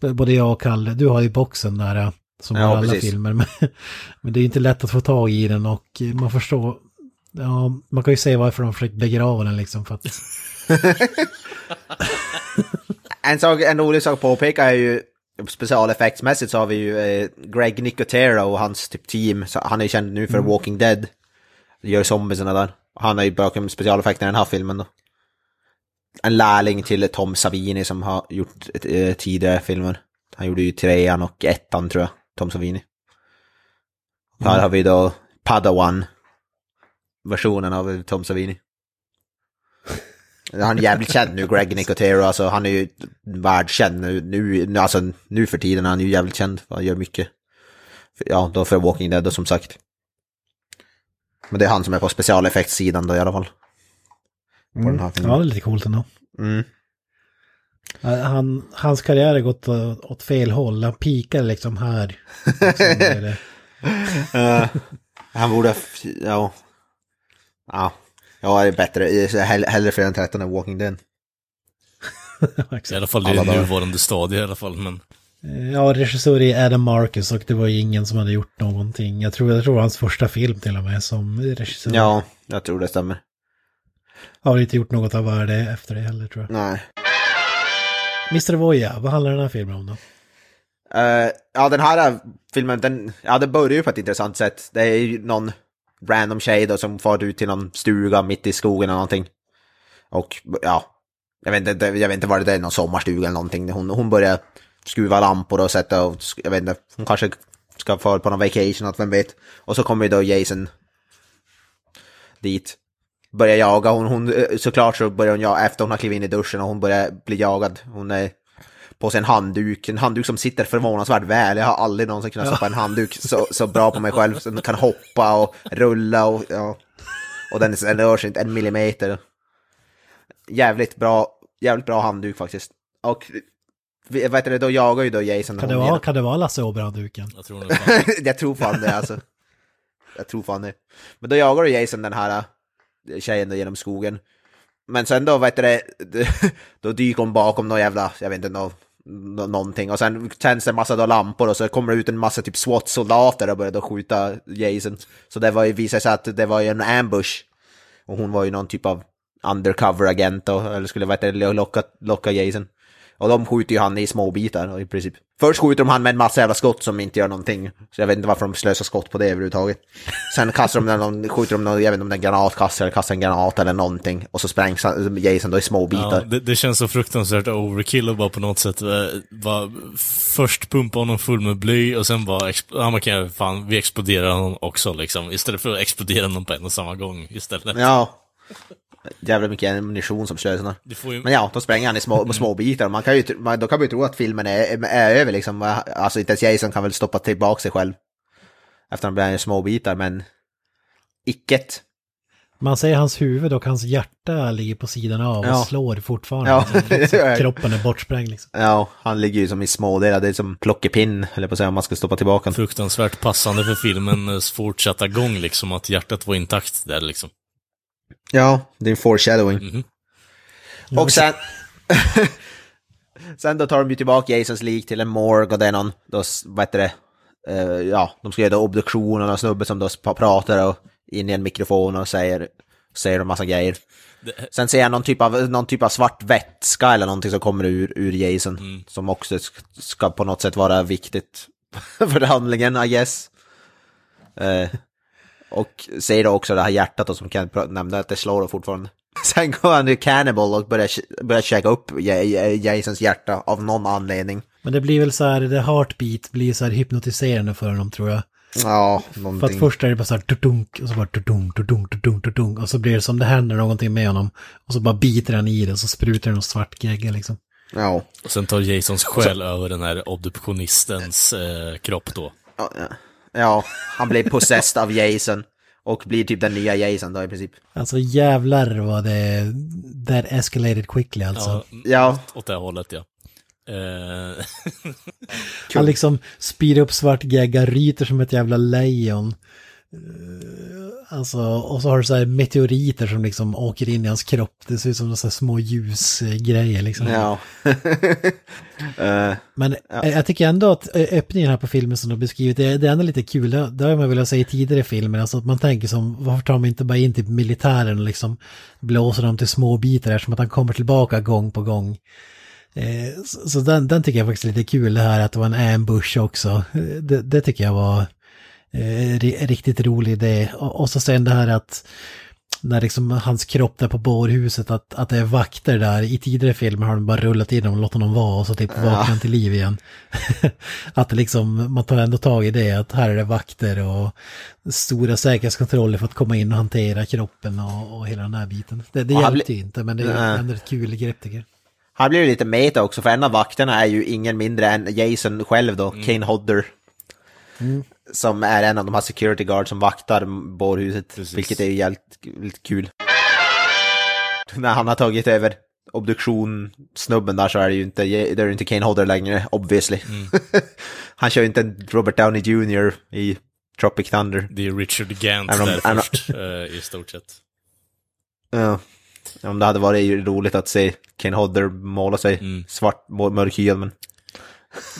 Både jag och Kalle, du har ju boxen där eh, som Ja, alla precis. filmer. Men, men det är inte lätt att få tag i den och man förstår, ja, man kan ju se varför de försökt begrava den liksom för att En, sak, en rolig sak att påpeka är ju specialeffektsmässigt så har vi ju eh, Greg Nicotero och hans typ team. Så han är ju känd nu för Mm. Walking Dead. Gör zombiesarna där. Han är ju bakom specialeffekterna i den här filmen då. En lärling till Tom Savini som har gjort eh, tidigare filmer. Han gjorde ju trean och ettan tror jag, Tom Savini. Här har vi då Padawan. Versionen av Tom Savini. Han är jävligt känd nu, Greg Nicotero, alltså han är ju världskänd nu, nu, alltså nu för tiden är han ju jävligt känd, han gör mycket. Ja, då för Walking Dead och som sagt. Men det är han som är på specialeffektssidan då i alla fall. Här ja, det är lite coolt ändå. Mm. Han, hans karriär har gått åt fel håll, han pikar liksom här. Liksom, är. Eh, han borde, ja. Ja, ja det är bättre, Hell- hellre Fredag den 13 än Walking Dead. I alla fall i nuvarande stadie i alla fall. Men Ja, regissör är Adam Marcus och det var ju ingen som hade gjort någonting. Jag tror, jag tror hans första film till och med som regissör. Ja, jag tror det stämmer. Har inte gjort något av värde efter det heller tror jag. Nej. Mr. Voya, vad handlar den här filmen om då? Eh, ja, den här filmen, den, ja, den börjar ju på ett intressant sätt. Det är ju någon random tjej då som far ut till någon stuga mitt i skogen eller någonting. Och ja, jag vet inte, jag vet inte vad det är, någon sommarstuga eller någonting. Hon, hon börjar skruva lampor och sätta och, jag vet inte, hon kanske ska fara på någon vacation, vem vet. Och så kommer ju då Jason dit. Börjar jaga, hon, hon, eh, såklart så börjar hon jaga, efter hon har klivit in i duschen och hon börjar bli jagad. Hon är på sig en handduk, en handduk som sitter förvånansvärt väl. Jag har aldrig någonsin kunnat stoppa en handduk så, så bra på mig själv. Den kan hoppa och rulla och ja. Och den, den rör sig inte en millimeter. Jävligt bra, jävligt bra handduk faktiskt. Och heter det, då jagar ju då Jason. Kan det vara, kan det vara Lasse Åberg-duken? jag tror jag tror fan det alltså. Jag tror fan det. Men då jagar du Jason den här äh, tjejen då genom skogen. Men sen då, vet du då dyker hon bakom någon jävla, jag vet inte, nå, nå, någonting. Och sen tänds det en massa då lampor och så kommer det ut en massa typ SWAT-soldater och börjar då skjuta Jason. Så det var ju, visade sig att det var ju en ambush. Och hon var ju någon typ av undercover-agent då, eller skulle veta locka, locka Jason. Och de skjuter ju han i små bitar i princip. Först skjuter de han med en massa jävla skott som inte gör någonting. Så jag vet inte varför de slösar skott på det överhuvudtaget. Sen kastar de någon, skjuter de någon, jag vet inte om det är en granatkastare kastar en granat eller någonting. Och så sprängs Jason då i små Ja, bitar. det, det känns så fruktansvärt overkill och bara på något sätt eh, bara först pumpa honom full med bly och sen bara, ja, man kan, fan, vi exploderar honom också liksom. Istället för att explodera honom på en och samma gång istället. Ja. Jävla mycket ammunition som slösar. Du får ju, Men ja, då spränger han i små, små bitar. Man kan ju, man, då kan man ju tro att filmen är, är över liksom. Alltså inte ens Jason kan väl stoppa tillbaka sig själv. Efter han blir i små bitar, men icket. Man ser hans huvud och hans hjärta ligger på sidan av och Ja. slår fortfarande. Ja. Så kroppen är bortsprängd liksom. Ja, han ligger ju som i smådelar. Det är som plockepinn, eller på att säga, om man ska stoppa tillbaka den. fruktansvärt passande för filmens fortsatta gång liksom, att hjärtat var intakt där liksom. Ja, det är en foreshadowing. Och sen... sen då tar de ju tillbaka Jasons lik till en morg och det är någon, då, vad heter det, Eh, ja, de ska göra obduktion och någon snubbe som då pratar och in i en mikrofon och säger, säger en massa grejer. Sen ser jag någon typ av, någon typ av svart vätska eller någonting som kommer ur, ur Jason. Som också sk- ska på något sätt vara viktigt för handlingen, I guess. Eh, och säger då också det här hjärtat då, som kan nämna att det slår fortfarande. Sen går han till Cannibal och börjar, börjar käka upp Ja- Ja- Jasons hjärta av någon anledning. Men det blir väl så här, det heartbeat blir så här hypnotiserande för honom tror jag. Ja, För att någonting. först är det bara så här tudunk och så bara tudunk, tudunk, tudunk, tudunk och så blir det som det händer någonting med honom. Och så bara biter han i det och så sprutar det någon svart gegga liksom. Ja. Och sen tar Jasons själ över den här obduktionistens eh, kropp då. Ja, ja. Ja, han blir possessed av Jason. Och blir typ den nya Jason då i princip. Alltså jävlar vad det... That escalated quickly alltså. Ja, Ja. åt det hållet ja. Eh, Han liksom spyr upp svart gegga, ryter som ett jävla lejon. Eh, Alltså, och så har du så här meteoriter som liksom åker in i hans kropp. Det ser ut som så här små ljusgrejer liksom. Ja. Eh, Men eh, jag tycker ändå att eh, öppningen här på filmen som du har beskrivit, det, det är ändå lite kul. Det, har man velat säga i tidigare filmer, alltså att man tänker som, varför tar man inte bara in till militären och liksom blåser dem till små bitar som att han kommer tillbaka gång på gång. Eh, så så den, den tycker jag faktiskt är lite kul, det här att det var en ambush också. Det, det tycker jag var eh, ri- riktigt rolig idé. Och, och så sen det här att när liksom hans kropp där på bårhuset, att, att det är vakter där. I tidigare filmer har de bara rullat in dem och låtit dem vara och så typ vaknar han till liv igen. att det liksom, man tar ändå tag i det, att här är det vakter och stora säkerhetskontroller för att komma in och hantera kroppen och, och hela den här biten. Det, det hjälpte ju inte, men det är ändå ett kul grepp tycker jag. Här blir det lite meta också, för en av vakterna är ju ingen mindre än Jason själv då, Kane Hodder. Som är en av de här security guards som vaktar bårhuset, vilket är ju jävligt kul. När han har tagit över obduktion snubben där så är det ju inte, det är inte Kane Hodder längre, obviously. han kör ju inte Robert Downey Jr. i Tropic Thunder. det är Richard Gant de- där är de- först, eh, i stort sett. Ja. Om det hade varit roligt att se Kane Hodder måla sig svart, må- mörkhyad, men...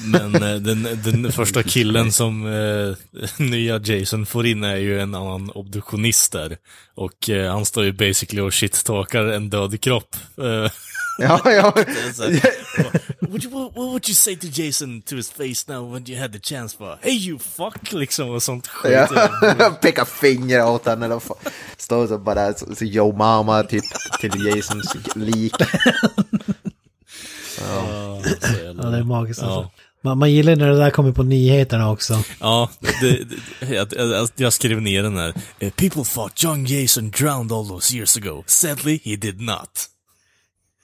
Men eh, den, den första killen som eh, nya Jason får in är ju en annan obduktionist där. Och eh, han står ju basically och shit-talkar en död kropp. Eh, Ja, ja. would you, what, would you say to Jason to his face now when you had the chance for Hey you fuck! Liksom och sånt skit. Ja. Peka finger åt henne eller. Står så bara så, så yo mama typ till Jasons lik. Ja, det är magiskt alltså. Man, man gillar när det där kommer på nyheterna också. Ja, det, det, jag, jag, jag skrev ner den här. Eh, People thought young Jason drowned all those years ago. Sadly, he did not.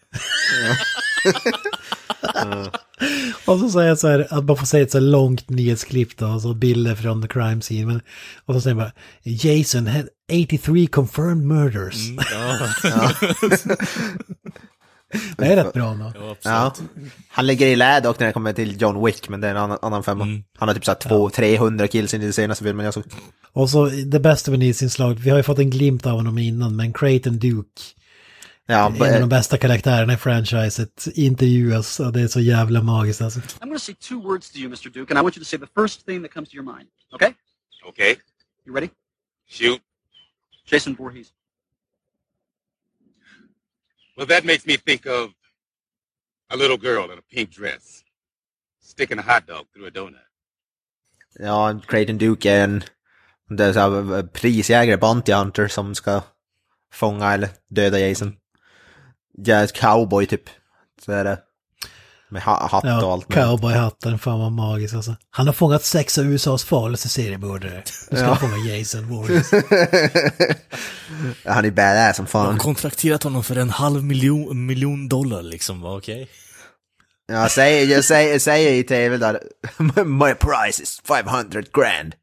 Och så säger jag så här, att man får säga ett så här långt nyhetsklipp då, och så bilder från the crime scene. Men, och så säger man Jason had 83 confirmed murders. Ja, Det är rätt bra då. ja Ja. Han ligger i lä dock när det kommer till John Wick, men det är en annan, annan femma. Han har typ såhär 200-300 kills i den senaste filmen jag såg. Och så det bästa med nyhetsinslaget, vi har ju fått en glimt av honom innan, men Creighton Duke, Ja, en av de bästa karaktärerna i franchiset, intervjuas och det är så jävla magiskt alltså. I'm to say two words to you, Mr. Duke, and I want you to say the first thing that comes to your mind. Okay? Okay. You ready? Shoot. Jason Voorhees. Well, that makes me think of a little girl in a pink dress sticking a hot dog through a donut. ja, Creighton Duke är en det är så här, prisjägare, Bounty Hunter, som ska fånga eller döda Jason. Ja, cowboy typ. Så är det. Med ha hatt och Ja, allt. cowboyhatten, fan vad magiskt alltså. Han har fångat sex av USAs farligaste seriemördare. Nu ska Ja. han fånga Jason Voorhees. Han är badass som De har fan. kontrakterat honom för en halv miljon, miljon dollar liksom, va, okej? Jag säger, jag säger, säger i tv där, my price is 500 grand.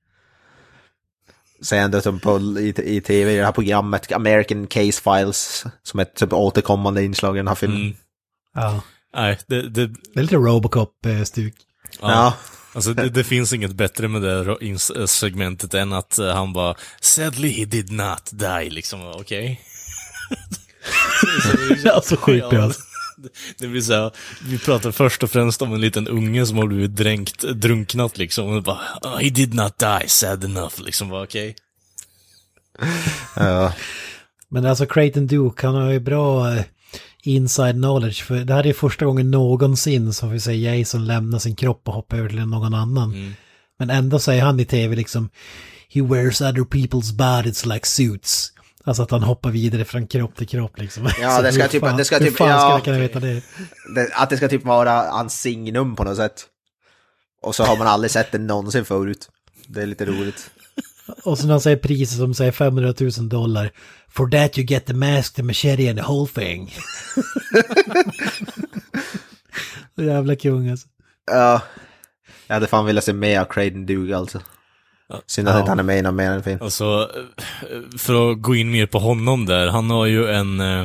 Säger han det som på, i, i tv, i det här programmet, American Case Files, som ett typ återkommande inslag i den här filmen. Mm. Ja, Nej, det, det, det är lite Robocop-stuk. ja. Ja. Alltså det, det finns inget bättre med det ins- segmentet än att eh, han bara Sadly he did not die, liksom, okej? Alltså sjukt bra. alltså. Det- Det vill säga, vi pratar först och främst om en liten unge som har blivit dränkt, drunknat liksom. Och bara, oh, he did not die, sad enough. Liksom, okej. Ja. Men alltså Creighton Duke, han har ju bra eh, inside knowledge. För det här är första gången någonsin som vi säger Jason lämnar sin kropp och hoppar över till någon annan. Men ändå säger han i tv liksom He wears other people's bodies like suits. Alltså att han hoppar vidare från kropp till kropp liksom. Ja, det ska hur typ- fan- det ska hur typ- fan ska ja. kunna veta det? Det, att det ska typ vara hans signum på något sätt. Och så har man aldrig sett det någonsin förut. Det är lite roligt. Och så när han säger priset som säger 500 000 dollar. For that you get the mask, the machete and the whole thing. Så jävla kung alltså. Ja. Jag hade fan velat se mer av Creighton Duke alltså. Synd att Ja. inte han är med i någon mer än film. Alltså, för att gå in mer på honom där, han har ju en... eh,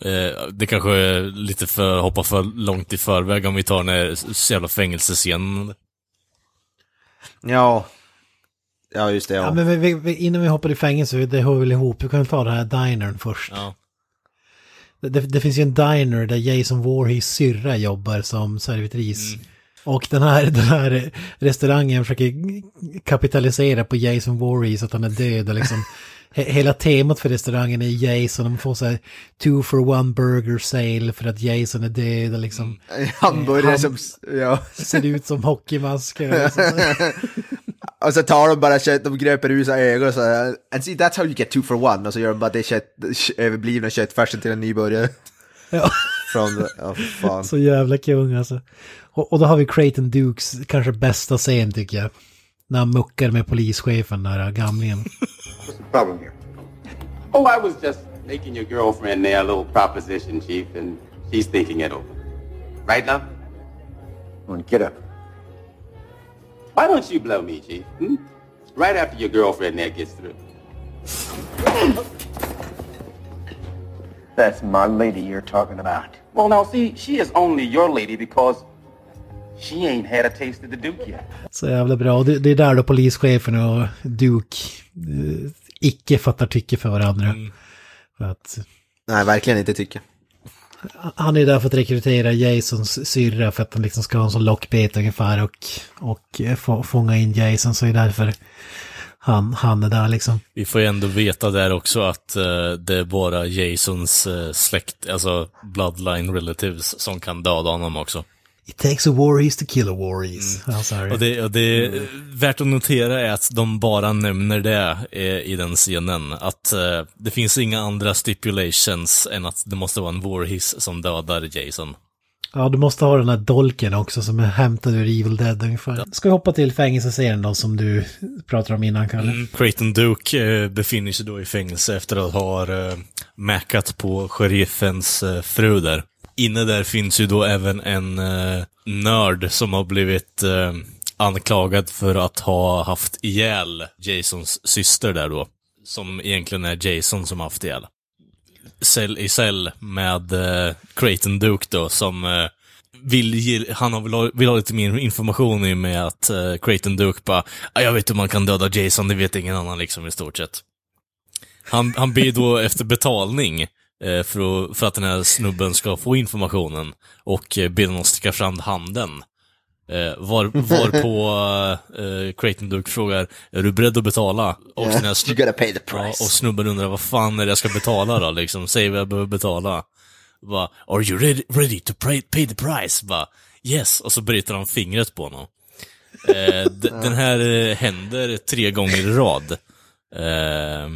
eh, det kanske är lite för hoppa för långt i förväg om vi tar den här jävla fängelsescenen. Ja. Ja, just det. Ja. Ja, men vi, vi, innan vi hoppar i fängelse, det hör väl ihop. Vi kan ta den här dinern först. Ja. Det, det, det finns ju en diner där Jason Voorhees syrra jobbar som servitris. Mm. Och den här, den här restaurangen försöker kapitalisera på Jason Voorhees, att han är död och liksom he, Hela temat för restaurangen är Jason, de får så här two for one burger sale för att Jason är död och liksom Hamburgare Han- som... Ja. ser ut som hockeymasker. Och så tar de bara kött, de gröper ur sig ögon och så And see that's how you get two for one. Och så gör de bara det kött, överblivna köttfärsen till en nybörjare. Ja. Från, ja fan. Så jävla kung alltså. Och, och då har vi Creighton Dukes kanske bästa scen tycker jag. När han muckar med polischefen där, gamlingen. problem here? Oh, I was just making your girlfriend there a little proposition, Chief, and she's thinking it over. Right now? Well, get up. Why don't you blow me, Chief? Hmm? Right after your girlfriend there gets through. That's my lady you're talking about. Well, now, see, she is only your lady because she ain't had a taste of the Duke yet. Så jävla bra. Och det, det är där då polischefen och Duke eh, icke fattar tycke för varandra. För att Nej, verkligen inte tycker han är där för att rekrytera Jasons syrra för att han liksom ska ha en sån lockbete ungefär och, och eh, få, fånga in Jason. Så är det därför han, han är där liksom. Vi får ju ändå veta där också att uh, det är bara Jasons uh, släkt, alltså bloodline relatives, som kan döda honom också. It takes a Voorhees to kill a. Ja, sorry. Och det, och det är värt att notera är att de bara nämner det eh, i den scenen. Att eh, det finns inga andra stipulations än att det måste vara en Voorhees som dödar Jason. Ja, du måste ha den här dolken också som är hämtad ur Evil Dead ungefär. Ska vi hoppa till fängelseserien då som du pratade om innan, Kalle? Mm. Creighton Duke eh, befinner sig då i fängelse efter att ha eh, mackat på sheriffens eh, fru där. Inne där finns ju då även en eh, nörd som har blivit eh, anklagad för att ha haft ihjäl Jasons syster där då. Som egentligen är Jason som haft ihjäl. Cell i cell med eh, Creighton Duke då som eh, vill ge, han har vill ha, vill ha lite mer information i och med att eh, Creighton Duke bara, ah, jag vet hur man kan döda Jason, det vet ingen annan liksom i stort sett. Han, han ber då efter betalning för, att, för att den här snubben ska få informationen och eh, ber honom sticka fram handen. Eh, var, var på eh, Creighton Duke frågar, är du beredd att betala? Och Yeah, den här you gotta pay the price. och snubben undrar, vad fan är det jag ska betala då? Liksom, säg vad jag behöver betala. Bara, are you ready, ready to pay, pay the price? Bara, yes. Och så bryter han fingret på honom. Eh, den här eh, händer tre gånger i rad. Eh,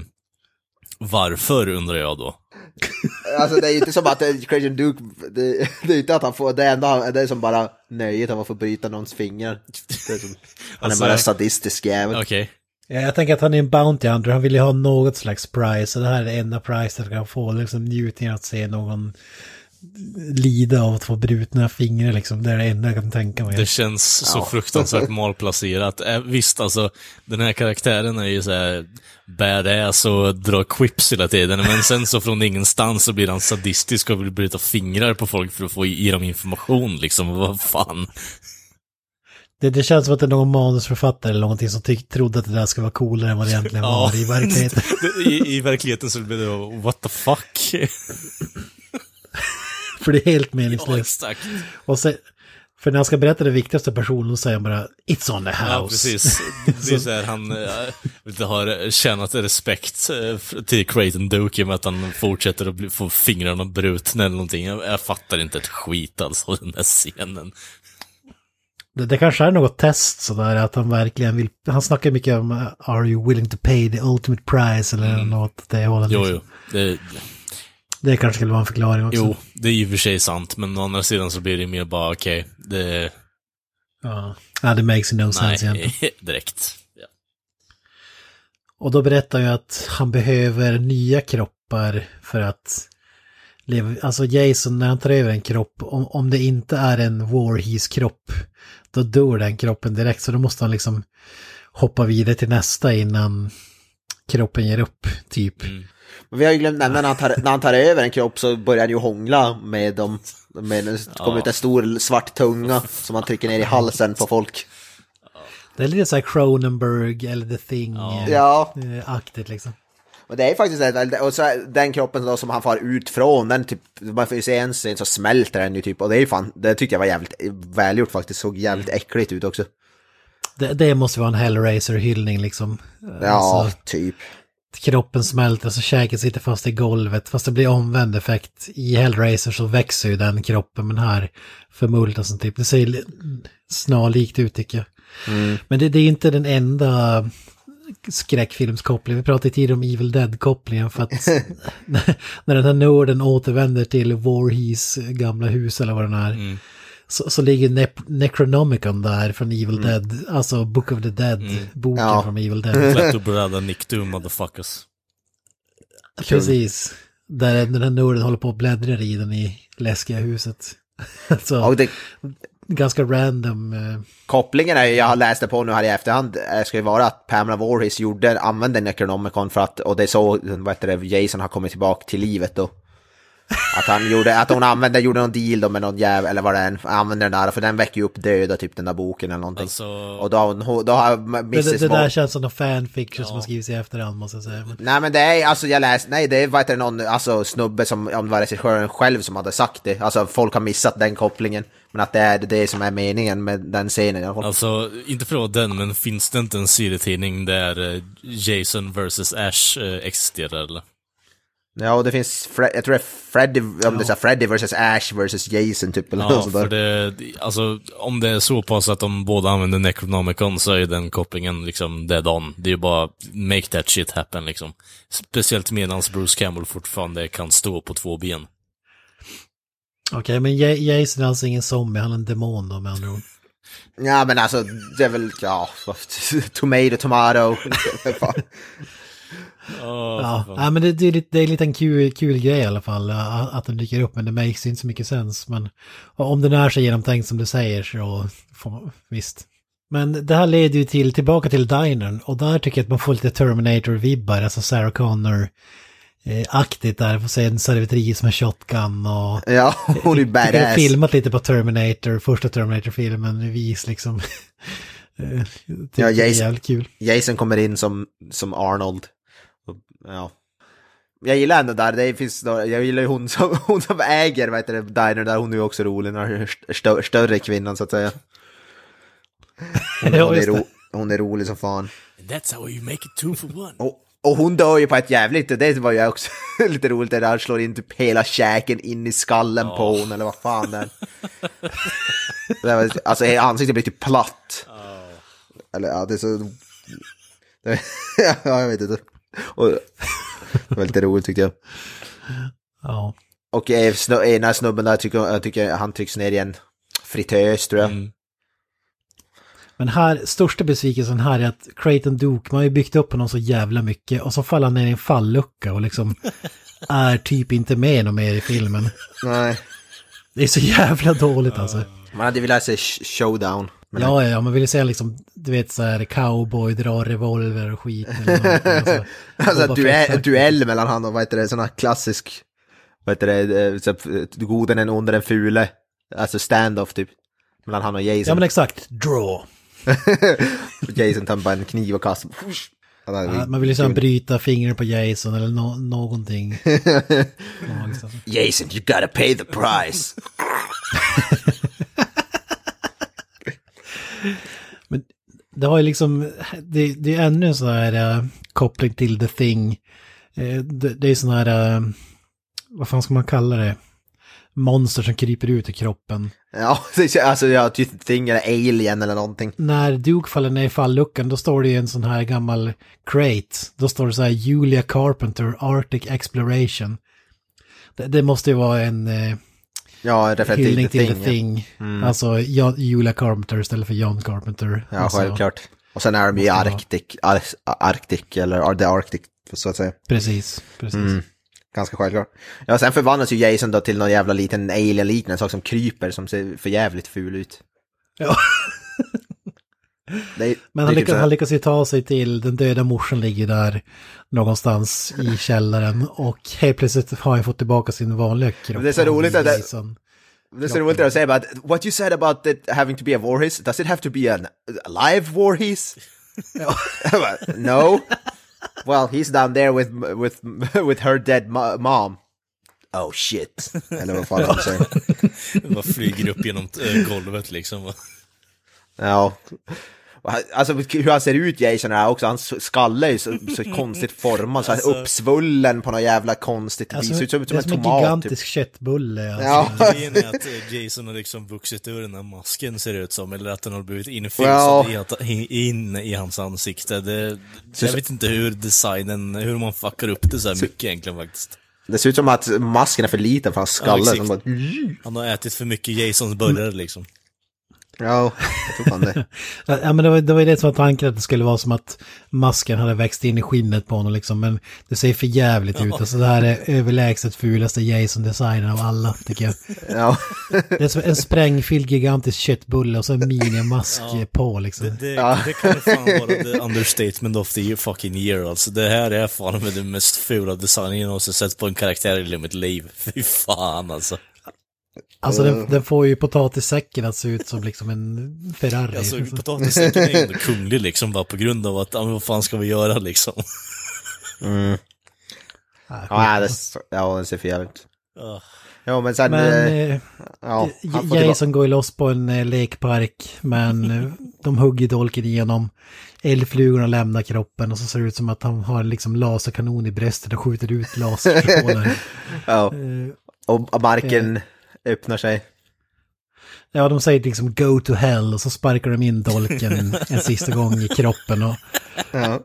varför undrar jag då? Alltså det är ju inte som att Christian Duke, det, det är inte att han får, det enda, det är som bara nöjet av att få bryta någons fingrar. Det är som, han Alltså- är bara en sadistisk jävel. Okej. Ja, jag tänker att han är en Bounty Hunter, han vill ju ha något slags prize. Och det här är det enda priset han kan få, liksom njutningen att se någon lida av att få brutna fingrar liksom. Det är det enda jag kan tänka mig. Det känns så Ja. fruktansvärt malplacerat. Eh, visst, alltså, den här karaktären är ju så här badass och drar quips hela tiden, men sen så från ingenstans så blir han sadistisk och vill bryta fingrar på folk för att få i dem information, liksom. Vad fan. Det, det känns som att det är någon manusförfattare eller någonting som tyck, trodde att det där skulle vara coolare än vad det egentligen var i verkligheten. I, I verkligheten så blir det what the fuck? För det är helt ja, meningslöst. exakt. Och sen, för när han ska berätta det viktigaste personen, då säger han bara It's on the house. Ja, precis. Det är så här, han äh, har tjänat respekt eh, till Creighton Duke i och med att han fortsätter att bli, få fingrarna brutna eller någonting. Jag, jag fattar inte ett skit alltså, den där scenen. Det, det kanske är något test sådär, att han verkligen vill, han snackar mycket om uh, Are you willing to pay the ultimate price eller något åt det hållet. Jo, liksom. jo. Det, Det kanske skulle vara en förklaring också. jo, det är och för sig sant, men å andra sidan så blir det mer bara okej, det... Ja, det makes no sense egentligen. Nej, direkt. Ja. Och då berättar jag att han behöver nya kroppar för att leva. Alltså Jason, när han tar över en kropp, om, om det inte är en Warhees-kropp, då dör den kroppen direkt. Så då måste han liksom hoppa vidare till nästa innan kroppen ger upp, typ. Mm. Men vi har ju glömt nämna när han tar, när han tar över en kropp så börjar han ju hångla med dem. Med, det kommer ut en stor svart tunga som han trycker ner i halsen på folk. Det är lite så här Cronenberg eller The Thing-aktigt Ja. liksom. Och det är faktiskt det, och så den kroppen då som han far ut från, den typ, man får ju se en scen så smälter den ju typ, och det är ju fan, det tyckte jag var jävligt välgjort faktiskt, såg jävligt äckligt ut också. Det, det måste vara en Hellraiser-hyllning liksom. Ja, Alltså, typ. Kroppen smälter så käken sitter fast i golvet. Fast det blir omvänd effekt. I Hellraiser så växer ju den kroppen men här förmultnas den typ. Det ser li- snarlikt ut tycker jag. Mm. Men det, det är inte den enda skräckfilmskopplingen. Vi pratade tidigare om Evil Dead-kopplingen för att när den här nörden återvänder till Warhees gamla hus eller vad den är. Så, så ligger ne- Necronomicon där från Evil Dead, alltså Book of the Dead, boken Ja. från Evil Dead. Flat och bröda Nick Doom motherfuckers. Precis. Där den här nörden håller på och bläddrar i den i läskiga huset. så, Och det, ganska random. eh, kopplingen är jag har läst det på nu här i efterhand, eh, ska ju vara att Pamela Voorhees gjorde, använde Necronomicon för att, och det är så, vad heter det, Jason har kommit tillbaka till livet då. Att han gjorde, att hon använde, gjorde någon deal då med någon jävel, eller vad det är, använde den där, för den väcker ju upp döda, typ den där boken eller någonting. Alltså, Och då, har hon- då har Det, Mrs. det, det där Voorhees- känns som någon fanfiction som har skrivits i efterhand måste jag säga. Men, Nej men det är, alltså jag läste, nej det är vad heter det, någon alltså, snubbe som, om det var regissören själv som hade sagt det. Alltså folk har missat den kopplingen. Men att det är det som är meningen med den scenen. Alltså, inte för att den, men finns det inte en serietidning där eh, Jason vs Ash eh, existerar eller? Ja och det finns, Fre- jag tror det är Freddy, om det är Freddy vs Ash vs Jason typ eller Ja, något sånt för det, alltså om det är så pass att de båda använder Necronomicon så är den kopplingen liksom dead on. Det är ju bara make that shit happen liksom. Speciellt medans Bruce Campbell fortfarande kan stå på två ben. Okej, men Ja- Jason är alltså ingen zombie, han är en demon då med andra ord. Ja men alltså, det är väl, ja, tomato, tomato. Fan. Ja, ja men det, det, är lite, det är en kul, kul grej i alla fall a- att den dyker upp, men det makes inte så mycket sens. Men om den är så genomtänkt som du säger så får man, visst. Men det här leder ju till, tillbaka till dinern och där tycker jag att man får lite Terminator-vibbar, alltså Sarah Connor eh, aktigt där, får se en servitris med shotgun och... Ja, hon är Jag har badass. filmat lite på Terminator, första Terminator-filmen, vis liksom. Eh, Ja, det är Jason, jävligt kul. Jason kommer in som, som Arnold. Ja. Jag gillar ändå där, det finns då, jag gillar ju hon som, hon som äger, vad heter det, diner där, hon är ju också rolig, den stö, större kvinnan så att säga. Hon, Ja, hon, är, ro, det. hon är rolig som fan. That's how you make it two for one. Och, och hon dör ju på ett jävligt, det var ju också lite roligt, det där slår in typ hela käken in i skallen på hon, eller vad fan det är. Alltså ansiktet blir typ platt. Eller ja, det är så... ja, jag vet inte. Och, det var lite roligt tyckte jag. Ja. Och eh, snö, ena snubben där tycker jag tycker han trycks ner i en fritös tror jag. Mm. Men här, största besvikelsen här är att Creighton Duke, man har ju byggt upp honom så jävla mycket och så faller han ner i en fallucka och liksom är typ inte med något mer i filmen. Nej. Det är så jävla dåligt alltså. Man hade velat se sh- showdown. Men Ja, ja, man vill ju säga liksom, du vet så här cowboy, drar revolver och skit. Eller alltså. Alltså duell, duell mellan han och vad heter det, här klassisk, vad heter det, eh, så, goden är under den fule, alltså stand-off typ. Mellan han och Jason. Ja men exakt, draw. Jason tar bara en kniv och kastar. Ja, man vill ju här bryta fingret på Jason eller nå någonting. Jason, you gotta pay the price. Det har ju liksom, det, det är ännu en sån här äh, koppling till The Thing. Eh, det, det är sån här, äh, vad fan ska man kalla det? Monster som kryper ut i kroppen. Ja, alltså jag typ Thing eller Alien eller någonting. När Duke faller ner i falluckan då står det ju en sån här gammal crate. Då står det så här Julia Carpenter Arctic Exploration. Det, det måste ju vara en Ja, hyllning till The Thing. Thing. Mm. Alltså Julia Carpenter istället för John Carpenter. Ja, alltså, självklart. Och sen är de i Måste vara. Arctic, Ar Arctic eller The Arctic, så att säga. Precis, precis. Mm. Ganska självklart. Ja, sen förvandlas ju Jason då till någon jävla liten alien-liknande sak som kryper som ser för jävligt ful ut. Ja. Är, Men han typ lyckas, han lyckas ju ta sig till den döda morsan ligger där någonstans i källaren och helt plötsligt har han fått tillbaka sin vanliga kropp. Det är så roligt att det-. Det är så roligt att säga about what you said about it having to be a warhis. Does it have to be an alive warhis? no. Well, he's down there with with with her dead mo- mom. Oh shit. Eller vad fan de säger. Flyger upp genom golvet liksom. Ja. Alltså hur han ser ut Jason är också, hans skalle är så, så konstigt formad, så här Alltså- uppsvullen på något jävla konstigt Alltså, vis. Ser ut som, det som är en som en tomat. gigantisk Typ. köttbulle. Alltså. Ja. Grejen är att eh, Jason har liksom vuxit ur den här masken ser det ut som, eller att den har blivit infusad Ja. in i hans ansikte. Det, Så- jag vet inte hur designen, hur man fuckar upp det så här mycket egentligen faktiskt. Det ser ut som att masken är för liten för hans skalle. Ja, som bara, Han har ätit för mycket Jasons burgare liksom. Ja, jag tror fan det. Ja, men det var, det var ju det som var tanken att det skulle vara som att masken hade växt in i skinnet på honom liksom. Men det ser för jävligt ut. Alltså det här är överlägset fulaste Jason-designen av alla, tycker jag. Ja. Det är som en sprängfylld gigantisk köttbulle och så en minimask Ja. på liksom. Det, det, det kan fan vara the understatement of the fucking year alltså. Det här är fan med den mest fula designen jag någonsin sett på en karaktär i hela mitt liv. Fy fan alltså. Alltså den, den får ju potatissäcken att se ut som liksom en Ferrari. Alltså potatissäcken är ju ändå kunglig liksom bara på grund av att, ja men vad fan ska vi göra liksom? Mm. Ja, det, ja, den ser för jävligt ut. Ja. Ja, men sen... Men eh, eh, ja, Jason går ju loss på en eh, lekpark men eh, de hugger dolken igenom. Eldflugorna lämnar kroppen och så ser det ut som att han har liksom laserkanon i bröstet och skjuter ut laserstrålar. Ja, Eh, och marken öppnar sig. Ja, de säger liksom go to hell och så sparkar de in dolken en, sista gång i kroppen. Och, Ja.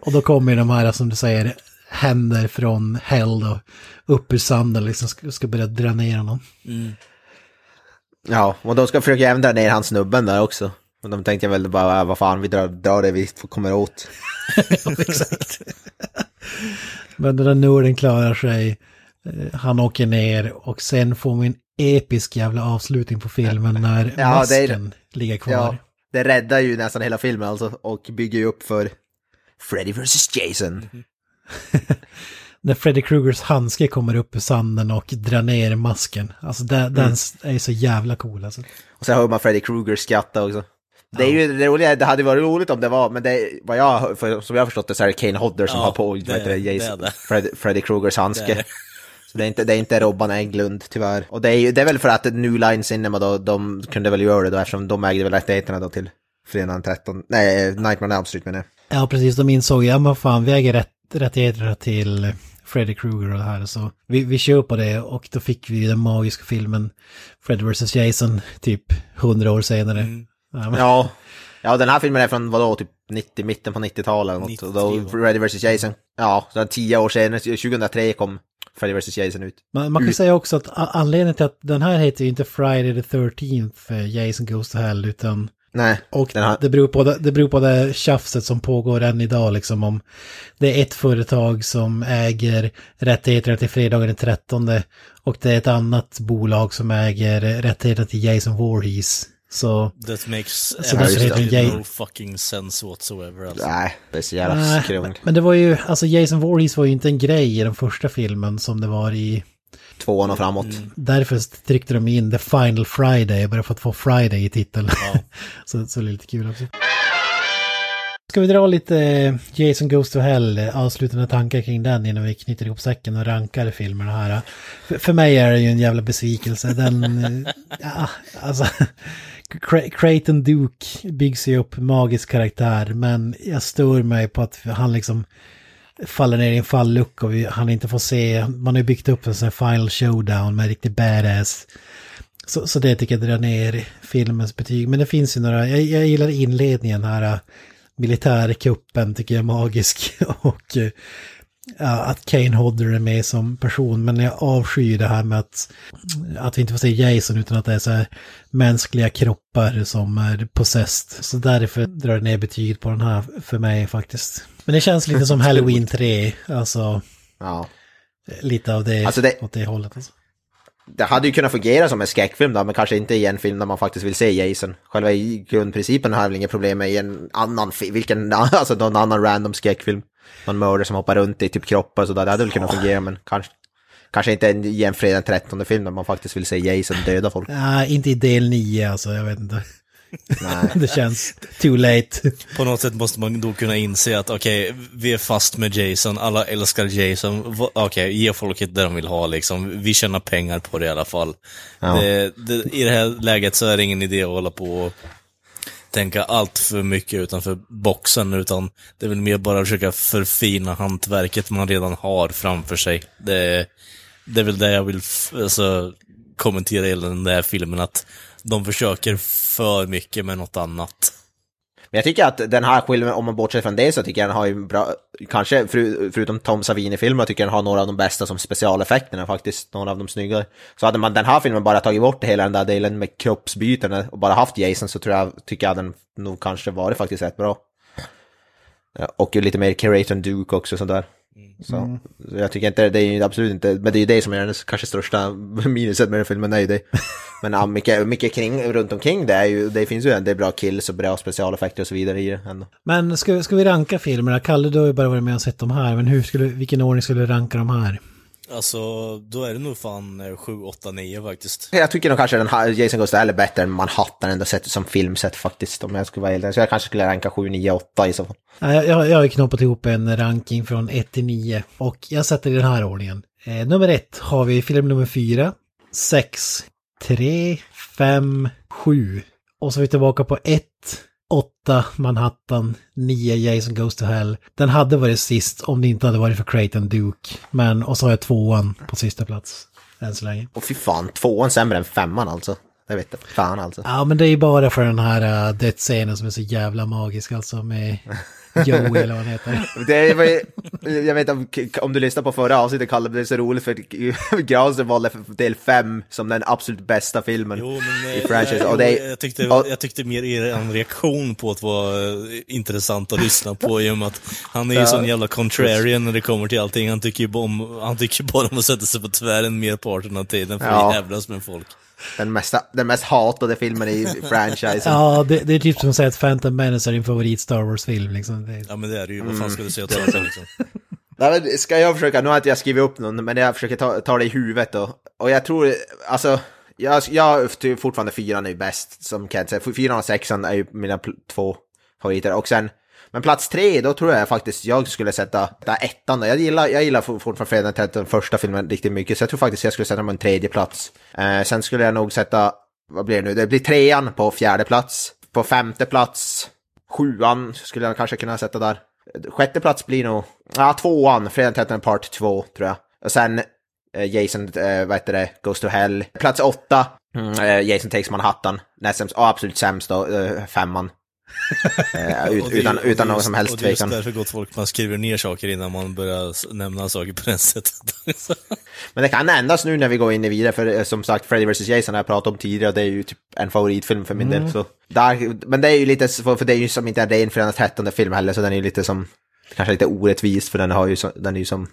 och då kommer de här, som du säger, händer från hell då, upp ur sanden liksom, ska, ska börja dra ner honom. Ja, och de ska försöka även dra ner hans snubben där också. Och de tänkte väl bara, "Ah, vad fan, vi drar, drar det vi kommer åt. Ja, exakt. Men den där Norden klarar sig, eh, han åker ner och sen får vi en episk jävla avslutning på filmen när Ja, det är- masken ligger kvar. Ja, det räddar ju nästan hela filmen alltså, och bygger ju upp för Freddy vs Jason. När Freddy Krugers handske kommer upp ur sanden och drar ner masken. Alltså den, den är så jävla cool alltså. Och så hör man Freddy Krueger skratta också. Det är ju det roliga, det hade varit roligt om det var, men det, vad jag, för, som jag har förstått det så är det Kane Hodder som Ja, har på, det- vad heter det, det Jason, det. Fred, Freddy Krugers Det handske. Det. Så det är inte, det är inte Robban Englund tyvärr. Och det är, ju- det är väl för att New Line Cinema då, de kunde väl göra det då eftersom de ägde väl rättigheterna då till fredagen den 13, nej, Nightmare on Elm Street menar jag. Ja, precis. De insåg, ja men fan, vi äger rätt, rättigheterna till Freddy Krueger och det här. Så vi, vi kör på det och då fick vi den magiska filmen Freddy vs. Jason typ hundra år senare. Ja, men, Ja, ja den här filmen är från vadå, typ 90, mitten på 90-talet eller något. Och då 93, Freddy vs. Jason. Ja, så tio år senare, 2003 kom Freddy vs. Jason ut. man, man kan Mm. säga också att anledningen till att den här heter ju inte Friday the 13th eh, Jason Goes to Hell utan Nej, Och har, det beror, på det, det beror på det tjafset som pågår än idag liksom om det är ett företag som äger rättigheterna till fredagen den 13 och det är ett annat bolag som äger rättigheterna till Jason Voorhees. Så That makes Så absolutely Jay- no fucking sense whatsoever alltså. nej, det är så jävla Nej, skrumt. men det var ju, alltså Jason Voorhees var ju inte en grej i den första filmen som det var i tvåan och framåt. Därför tryckte de in The Final Friday, bara för att få Friday i titeln. så, så det är lite kul också. Ska vi dra lite eh, Jason Goes to Hell, eh, avslutande tankar kring den innan vi knyter ihop säcken och rankar filmerna här. För, för mig är det ju en jävla besvikelse. Den, eh, ja, alltså, Creighton Duke byggs ju upp magisk karaktär, men jag stör mig på att han liksom faller ner i en fallucka och vi, han inte får se, man har ju byggt upp en sån här final showdown med riktigt badass. Så, så det tycker jag drar ner filmens betyg. Men det finns ju några, jag, jag gillar inledningen här, äh, militärkuppen tycker jag är magisk. Och att Kane Hodder är med som person. Men jag avskyr det här med att, att vi inte får se Jason utan att det är så här mänskliga kroppar som är possessed. Så därför drar det ner betyget på den här för mig faktiskt. Men det känns lite som Halloween 3, alltså Ja. lite av det, Alltså det- åt det hållet. Alltså. Det hade ju kunnat fungera som en skräckfilm då, men kanske inte i en film där man faktiskt vill se Jason. Själva i grundprincipen har väl inga problem med i en annan film, vilken, alltså någon annan random skräckfilm. Någon mördare som hoppar runt i typ kroppar och sådär, det hade väl kunnat fungera, men kanske, kanske inte en- i en fredag den 13 film där man faktiskt vill se Jason döda folk. Nej, inte i del 9 alltså, jag vet inte. Nej. det känns too late. På något sätt måste man då kunna inse att okej, vi är fast med Jason, alla älskar Jason, okej, ge folket det de vill ha liksom, vi tjänar pengar på det i alla fall. Ja. Det, det, I det här läget så är det ingen idé att hålla på och tänka allt för mycket utanför boxen, utan det är väl mer bara att försöka förfina hantverket man redan har framför sig. Det, det är väl det jag vill alltså, kommentera i den där filmen, att de försöker för mycket med något annat. Men jag tycker att den här filmen, om man bortser från det, så tycker jag den har ju bra, kanske för, förutom Tom Savini-filmer, tycker jag den har några av de bästa som specialeffekterna faktiskt, några av de snyggare. Så hade man den här filmen bara tagit bort hela den där delen med kroppsbytena och bara haft Jason så tror jag, tycker jag den nog kanske varit faktiskt rätt bra. Och lite mer Curator Duke också sådär. Så, så jag tycker inte, det är absolut inte, men det är ju det som är den kanske största minuset med den filmen, är ju det. Men ja, mycket, mycket kring, runt omkring det är ju, det finns ju en, det är bra kills och bra specialeffekter och så vidare i det ändå. Men ska, ska vi ranka filmerna? Kalle, du har ju bara varit med och sett de här, men hur skulle, vilken ordning skulle du ranka de här? Alltså, då är det nog fan eh, 7, 8, 9 faktiskt. Jag tycker nog kanske den här Jason Goes är bättre än Manhattan ändå sett som filmset faktiskt, om jag skulle vara helt. Så jag kanske skulle ranka 7, 9, 8 i så fall. Nej, Jag, jag, jag har ju knoppat ihop en ranking från 1 till 9 och jag sätter i den här ordningen. Eh, nummer 1 har vi film nummer 4, 6, 3, 5, 7. Och så är vi tillbaka på 1, 8, Manhattan, 9, Jason Goes to Hell. Den hade varit sist om det inte hade varit för Creighton Duke. Men, och så har jag tvåan på sista plats. Än så länge. Och fy fan, tvåan sämre än femman alltså. Jag vet inte, fan alltså. Ja, men det är ju bara för den här uh, dödsscenen som är så jävla magisk alltså med Joey eller vad han heter. Det var, ju- jag vet om, om du lyssnade på förra avsnittet, Kalle, det är så roligt för Granström valde del 5 som den absolut bästa filmen i franchise. Eh, Och det, jo, jag, tyckte, och- jag tyckte mer er reaktion på att vara eh, intressant att lyssna på i och med att han är ju Ja. sån jävla contrarian när det kommer till allting. Han tycker ju bara om, han tycker bara om att sätta sig på tvären merparten av tiden för Ja. att jävlas med folk. Den, mesta, den mest hatade filmen i franchisen. Ja, det, det är typ som att säga att Phantom Menace är din favorit Star Wars-film liksom. Det, Ja men det är det ju, vad fan Mm. ska du säga åt saken liksom? Nej, Ska jag försöka, nu har inte jag skrivit upp någon, men jag försöker ta, ta det i huvudet då. Och jag tror, alltså, jag, jag tycker fortfarande fyran är bäst, som Kent säger. Fyran och sexan är ju mina två favoriter. Och sen, men plats tre, då tror jag faktiskt jag skulle sätta där ettan. då. Jag gillar, jag gillar fortfarande Fredag den 13, första filmen riktigt mycket, så jag tror faktiskt jag skulle sätta den på en tredje plats. Eh, sen skulle jag nog sätta, vad blir det nu, det blir trean på fjärde plats. På femte plats, sjuan skulle jag kanske kunna sätta där. Sjätte plats blir nog, ja tvåan, Fredag den 13 part 2 tror jag. Och sen eh, Jason, eh, vad heter det, Goes to Hell. Plats åtta, mm, eh, Jason Takes Manhattan. Näst sämst, oh, absolut sämst då, eh, femman. Eh, ut, det utan utan någon som helst Och det är just tvekan. därför gott folk, man skriver ner saker innan man börjar nämna saker på det sättet. Men det kan ändras nu när vi går in i vidare, för eh, som sagt Freddy vs Jason har jag pratat om tidigare det är ju typ en favoritfilm för min Mm. del. Så där, men det är ju lite, för det är ju som inte en ren Fredag den 13 film heller, så den är ju lite som, kanske lite orättvis, för den, har ju den är ju som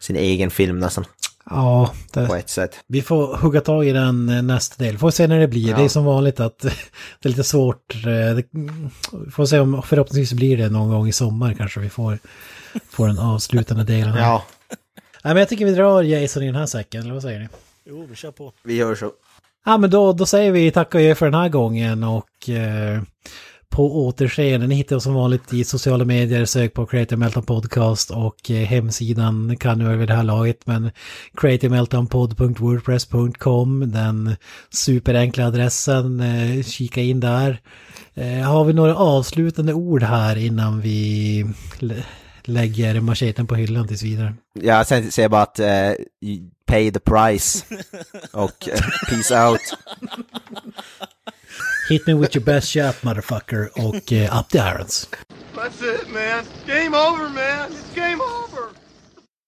sin egen film nästan, ja, det, på ett sätt. vi får hugga tag i den eh, nästa del. Får se när det blir. Ja. Det är som vanligt att det är lite svårt. eh, Det, får se om förhoppningsvis blir det någon gång i sommar kanske vi får, får den avslutande delen. här. Ja, Nej, men jag tycker vi drar Jason i den här säcken, eller vad säger ni? Jo, vi kör på. Vi gör så. Ja, men då, då säger vi tack och adjö för den här gången och eh, på återseende. Ni hittar oss som vanligt i sociala medier, sök på Creative Meltdown Podcast och eh, hemsidan kan nu över det här laget, men creativemeltdownpod.wordpress.com, den superenkla adressen, eh, kika in där. Eh, har vi några avslutande ord här innan vi lä- lägger macheten på hyllan tills vidare? Jag sen säger bara att eh, pay the price och eh, peace out. Hit me with your best shot motherfucker och eh, Up the Irons. That's it man. Game over man. It's game over.